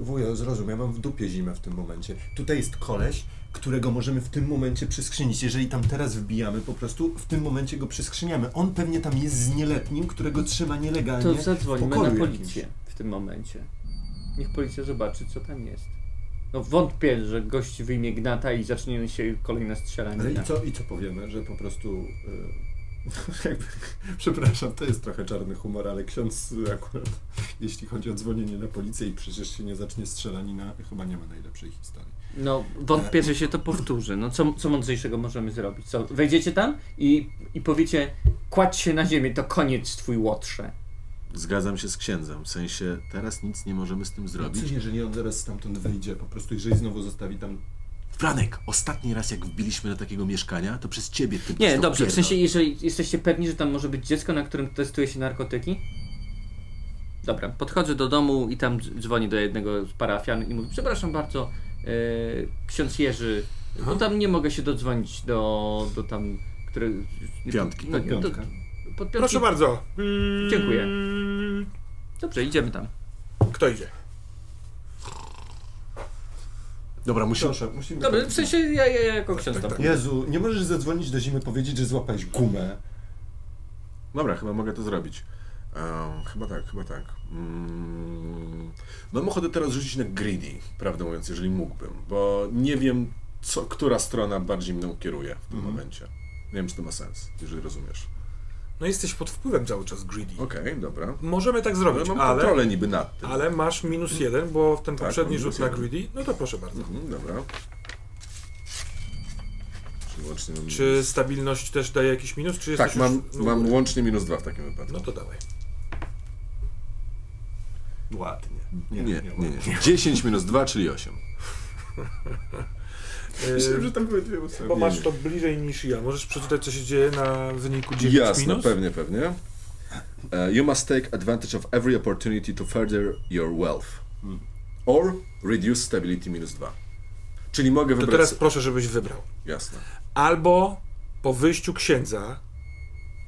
Wujo, zrozum, ja mam w dupie zimę w tym momencie. Tutaj jest koleś, którego możemy w tym momencie przyskrzynić. Jeżeli tam teraz wbijamy, po prostu w tym momencie go przyskrzyniamy. On pewnie tam jest z nieletnim, którego trzyma nielegalnie. To pokoju na jakimś. policję w tym momencie. Niech policja zobaczy, co tam jest. No wątpię, że gość wyjmie gnata i zacznie się kolejna Ale strzelanina. i co, i co powiemy, że po prostu... y, jakby, [laughs] przepraszam, to jest trochę czarny humor, ale ksiądz akurat, jeśli chodzi o dzwonienie na policję i przecież się nie zacznie strzelanina, chyba nie ma najlepszej historii. No, wątpię, że się to powtórzy. No, co, co mądrzejszego możemy zrobić? Co, wejdziecie tam i, i powiecie, kładź się na ziemię, to koniec twój łotrze. Zgadzam się z księdzem. W sensie, teraz nic nie możemy z tym zrobić. Zrobić, jeżeli on zaraz stamtąd wyjdzie, po prostu jeżeli znowu zostawi tam Franek, ostatni raz jak wbiliśmy do takiego mieszkania, to przez ciebie tym Nie, dobrze, w pierdol. sensie, jeżeli jesteście pewni, że tam może być dziecko, na którym testuje się narkotyki? Dobra, podchodzę do domu i tam dz- dzwonię do jednego z parafian i mówię, przepraszam bardzo, e, ksiądz Jerzy, bo tam nie mogę się dodzwonić do, do tam, które... Piątki. No, nie, do, pod piątki. Proszę bardzo. Dziękuję. Dobrze, idziemy tam. Kto idzie? Dobra, musimy... Proszę, musimy... Dobra, w sensie ja, ja, ja jako ksiądz tam. Jezu, nie możesz zadzwonić do zimy, powiedzieć, że złapałeś gumę. Dobra, chyba mogę to zrobić. Ehm, chyba tak, chyba tak. Mm, mam ochotę teraz rzucić na greedy, prawdę mówiąc, jeżeli mógłbym, bo nie wiem, co, która strona bardziej mną kieruje w tym Mhm. momencie. Nie wiem, czy to ma sens, jeżeli rozumiesz. No jesteś pod wpływem cały czas greedy. Okej, dobra. Możemy tak Ale zrobić, mam ale, kontrolę niby nad tym. ale masz minus jeden, bo w ten Tak, poprzedni rzut na greedy, no to proszę bardzo. Mhm, dobra. Łącznie mam Czy minus... stabilność też daje jakiś minus, czy Tak, mam, już... mam łącznie minus dwa w takim wypadku. No to dawaj. Ładnie. nie, nie, nie, nie. 10 minus 2, czyli 8. [laughs] Myślałem, Yy, że tam były dwie osoby. bo masz to bliżej niż ja. Możesz przeczytać, co się dzieje na wyniku 9 Jasne, minus? pewnie, pewnie. Uh, you must take advantage of every opportunity to further your wealth. Hmm. Or reduce stability minus 2. Czyli mogę To wybrać... teraz proszę, żebyś wybrał. Jasne. Albo po wyjściu księdza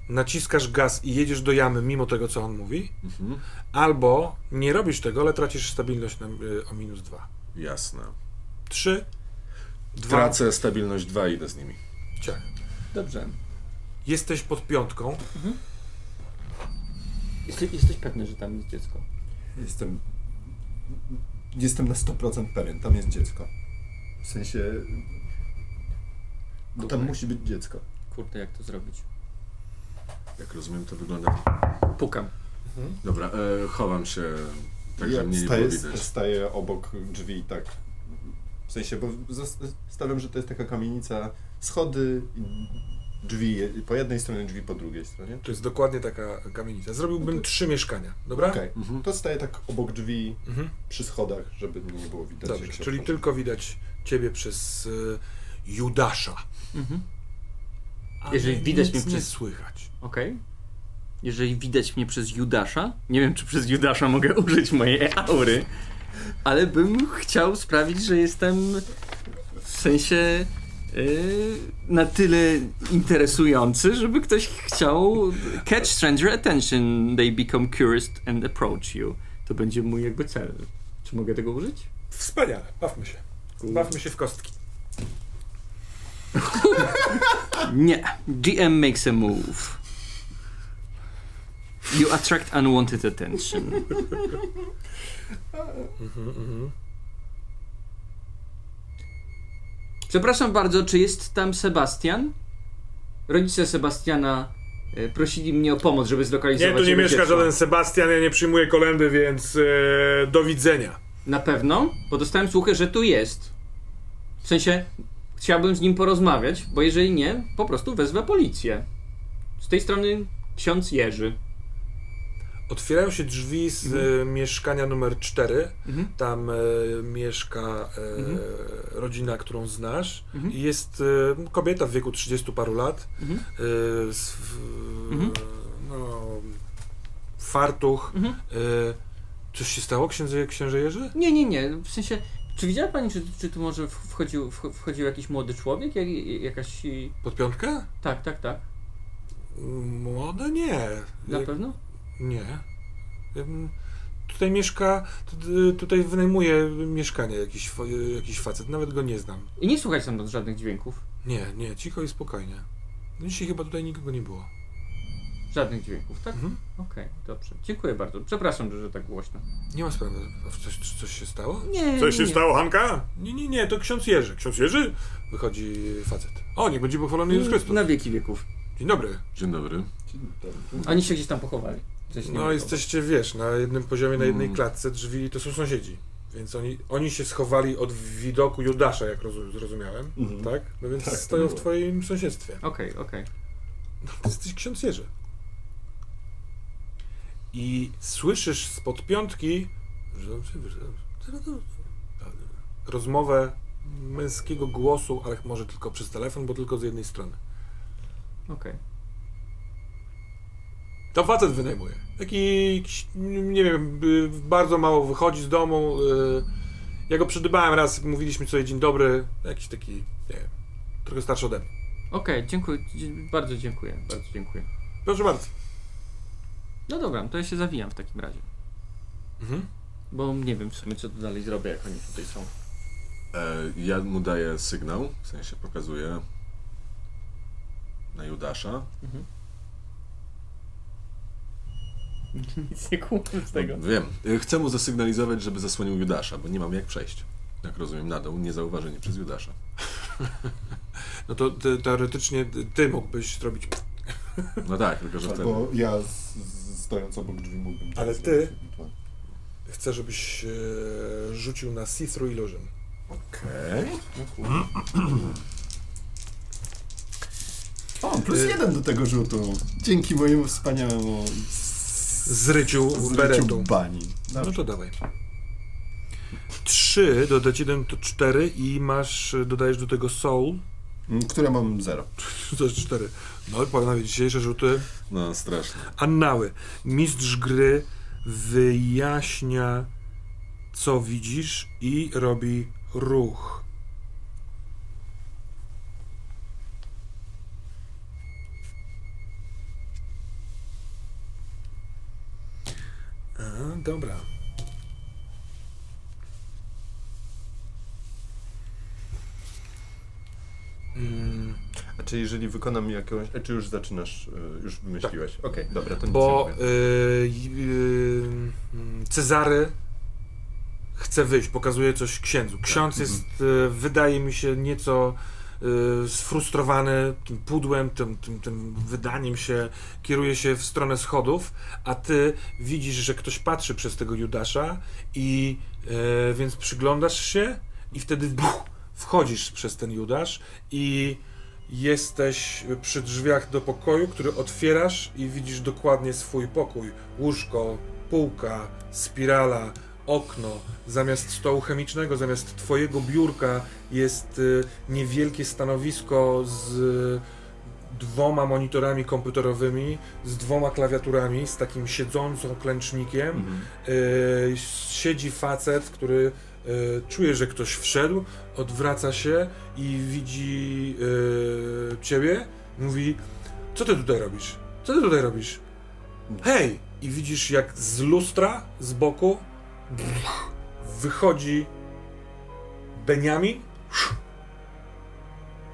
naciskasz gaz i jedziesz do jamy mimo tego, co on mówi, Mhm. albo nie robisz tego, ale tracisz stabilność na, y, o minus 2. Jasne. 3, 2, Tracę stabilność 2 i idę z nimi. ciach. Dobrze. Jesteś pod piątką. Jesteś, jesteś pewny, że tam jest dziecko? Jestem... Jestem na 100% pewien, tam jest dziecko. W sensie... Bo tam musi być dziecko. Kurde, jak to zrobić? Jak rozumiem, to wygląda... Pukam. Dobra, e, chowam się tak, ja że mnie nie staję, było widać. staję obok drzwi tak... W sensie, bo stawiam, że to jest taka kamienica, schody i drzwi po jednej stronie, drzwi po drugiej stronie. To jest dokładnie taka kamienica. Zrobiłbym trzy mieszkania, dobra? Okej, to staję tak obok drzwi Mhm. przy schodach, żeby mnie nie było widać. Dobrze, czyli wchodzi. tylko widać ciebie przez y, Judasza. Mhm. Jeżeli widać mnie nie przez- słychać. Okej. Jeżeli widać mnie przez Judasza, nie wiem czy przez Judasza mogę [laughs] użyć mojej aury, ale bym chciał sprawić, że jestem w sensie yy, na tyle interesujący, żeby ktoś chciał catch stranger attention, they become curious and approach you. To będzie mój jakby cel. Czy mogę tego użyć? Wspaniale, bawmy się. Bawmy się w kostki. Nie. GM makes a move. You attract unwanted attention. [laughs] Mhm, mhm. Przepraszam bardzo, czy jest tam Sebastian? Rodzice Sebastiana e, prosili mnie o pomoc, żeby zlokalizować Nie, tu nie jego mieszka dziecko. żaden Sebastian, ja nie przyjmuję kolendy, więc e, do widzenia. Na pewno? Bo dostałem słuchy, że tu jest. W sensie, chciałbym z nim porozmawiać, bo jeżeli nie, po prostu wezwę policję. Z tej strony ksiądz Jerzy. Otwierają się drzwi z e, mieszkania numer 4. Mhm. Tam e, mieszka e, Mhm. rodzina, którą znasz. Mhm. I jest e, kobieta w wieku 30 paru lat. Mhm. E, z, Mhm. no, fartuch. Mhm. E, coś się stało, księże, księże Jerzy? Nie, nie, nie. W sensie, czy widziała pani, czy, czy tu może wchodził, wch- wchodził jakiś młody człowiek? Jak, jakaś... Pod piątkę? Tak, tak, tak. Młode? Nie. Na pewno? Nie. Tutaj mieszka, tu- tutaj wynajmuje mieszkanie jakiś, fa- jakiś facet, nawet go nie znam. I nie słuchać tam żadnych dźwięków. Nie, nie, cicho i spokojnie. No Dzisiaj chyba tutaj nikogo nie było. Żadnych dźwięków, tak? Mhm. Okej, dobrze. Dziękuję bardzo. Przepraszam, że, że tak głośno. Nie ma sprawy. Coś, coś się stało? Nie, Coś się nie. stało, Hanka? Nie, nie, nie, to ksiądz Jerzy. Ksiądz Jerzy? Wychodzi facet. O, niech będzie pochwalony Jezus Chrystus. Na wieki wieków. Dzień dobry. Dzień dobry. Oni się gdzieś tam pochowali. No jesteście, wiesz, na jednym poziomie, na jednej Mm. klatce, drzwi to są sąsiedzi. Więc oni, oni się schowali od widoku Judasza, jak rozu- zrozumiałem, Mhm. tak? No więc Tak, to stoją w twoim sąsiedztwie. Okej, okej. No, ty jesteś ksiądz Jerzy. I słyszysz spod piątki rozmowę męskiego głosu, ale może tylko przez telefon, bo tylko z jednej strony. Okej. To facet wynajmuje. Taki, jakiś, nie wiem, y, bardzo mało wychodzi z domu. y, Ja go przydybałem raz, mówiliśmy sobie dzień dobry. Jakiś taki, nie wiem, trochę starszy ode mnie. Okej, dziękuję. dzie- Bardzo dziękuję. Bardzo dziękuję. Proszę bardzo. No dobra, to ja się zawijam w takim razie. Mhm. Bo nie wiem w sumie, co tu dalej zrobię, jak oni tutaj są. E, ja mu daję sygnał, w sensie pokazuję na Judasza. Mhm. [laughs] Nic nie kumam z tego. No, wiem. E, Chcę mu zasygnalizować, żeby zasłonił Judasza, bo nie mam jak przejść. Jak rozumiem, na dół, niezauważeni przez Judasza. [laughs] No to ty, teoretycznie ty- mógłbyś zrobić. No tak, tylko że wtedy... Albo ja z, z, stojąc obok drzwi mógłbym... Ale tak ty? Chcę, żebyś e, rzucił na See-Through Illusion. Okej. O, plus Y- jeden do tego rzutu. Dzięki mojemu wspaniałemu Zryciu zryciu beretu. bani. No to dawaj. 3, dodać 1 to 4 i masz, dodajesz do tego soul, Mm, Które mam zero. [laughs] to jest 4. No i panowie, dzisiejsze rzuty. No, straszne. Annały. Mistrz gry wyjaśnia, co widzisz i robi ruch. Dobra. Mm, A czy jeżeli wykonam jakąś... A czy już zaczynasz, y, już wymyśliłeś? Okej, dobra, to nic bo nie mówię. y, y, Cezary chce wyjść, pokazuje coś księdzu. Ksiądz Mhm. jest, y, wydaje mi się, nieco sfrustrowany tym pudłem, tym, tym, tym wydaniem się, kieruje się w stronę schodów, a ty widzisz, że ktoś patrzy przez tego Judasza i y, więc przyglądasz się i wtedy buch, wchodzisz przez ten Judasz i Jesteś przy drzwiach do pokoju, który otwierasz i widzisz dokładnie swój pokój. Łóżko, półka, spirala, okno. Zamiast stołu chemicznego, zamiast twojego biurka jest y, niewielkie stanowisko z y, dwoma monitorami komputerowymi, z dwoma klawiaturami, z takim siedzącym klęcznikiem. Mhm. Y, siedzi facet, który czuje, że ktoś wszedł, odwraca się i widzi ciebie. Mówi, co ty tutaj robisz? Co ty tutaj robisz? Hej! I widzisz, jak z lustra, z boku wychodzi Beniamin.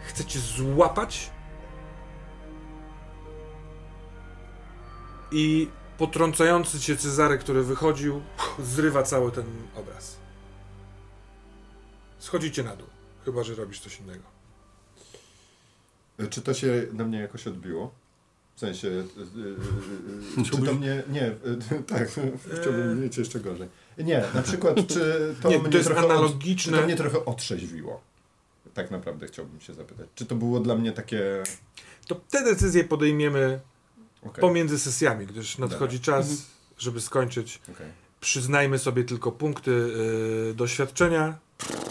Chce cię złapać i potrącający cię Cezary, który wychodził, zrywa cały ten obraz. Schodzicie na dół, chyba że robisz coś innego. Czy to się na mnie jakoś odbiło? W sensie, y, y, y, czy to mnie, nie, y, [laughs] tak, chciałbym mieć jeszcze gorzej. Nie, na przykład, czy to [laughs] Nie, mnie to jest trochę Od, analogiczne. to mnie trochę otrzeźwiło? Tak naprawdę chciałbym się zapytać. Czy to było dla mnie takie... To te decyzje podejmiemy okej, pomiędzy sesjami, gdyż nadchodzi czas, Mhm. żeby skończyć. okej. Przyznajmy sobie tylko punkty y, doświadczenia,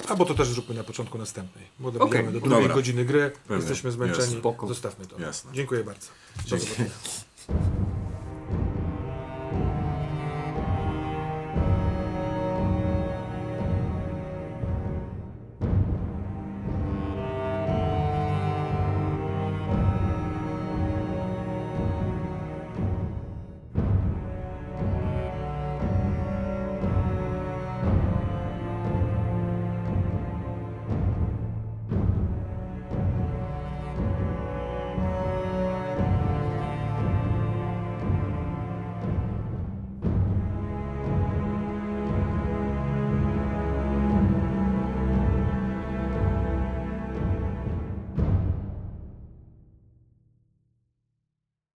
albo to też zróbmy na początku następnej, bo dobijamy do drugiej dobra. godziny gry, Pewnie, jesteśmy zmęczeni, jasne. Zostawmy to. Jasne. Dziękuję bardzo. Do Dzięki. zobaczenia.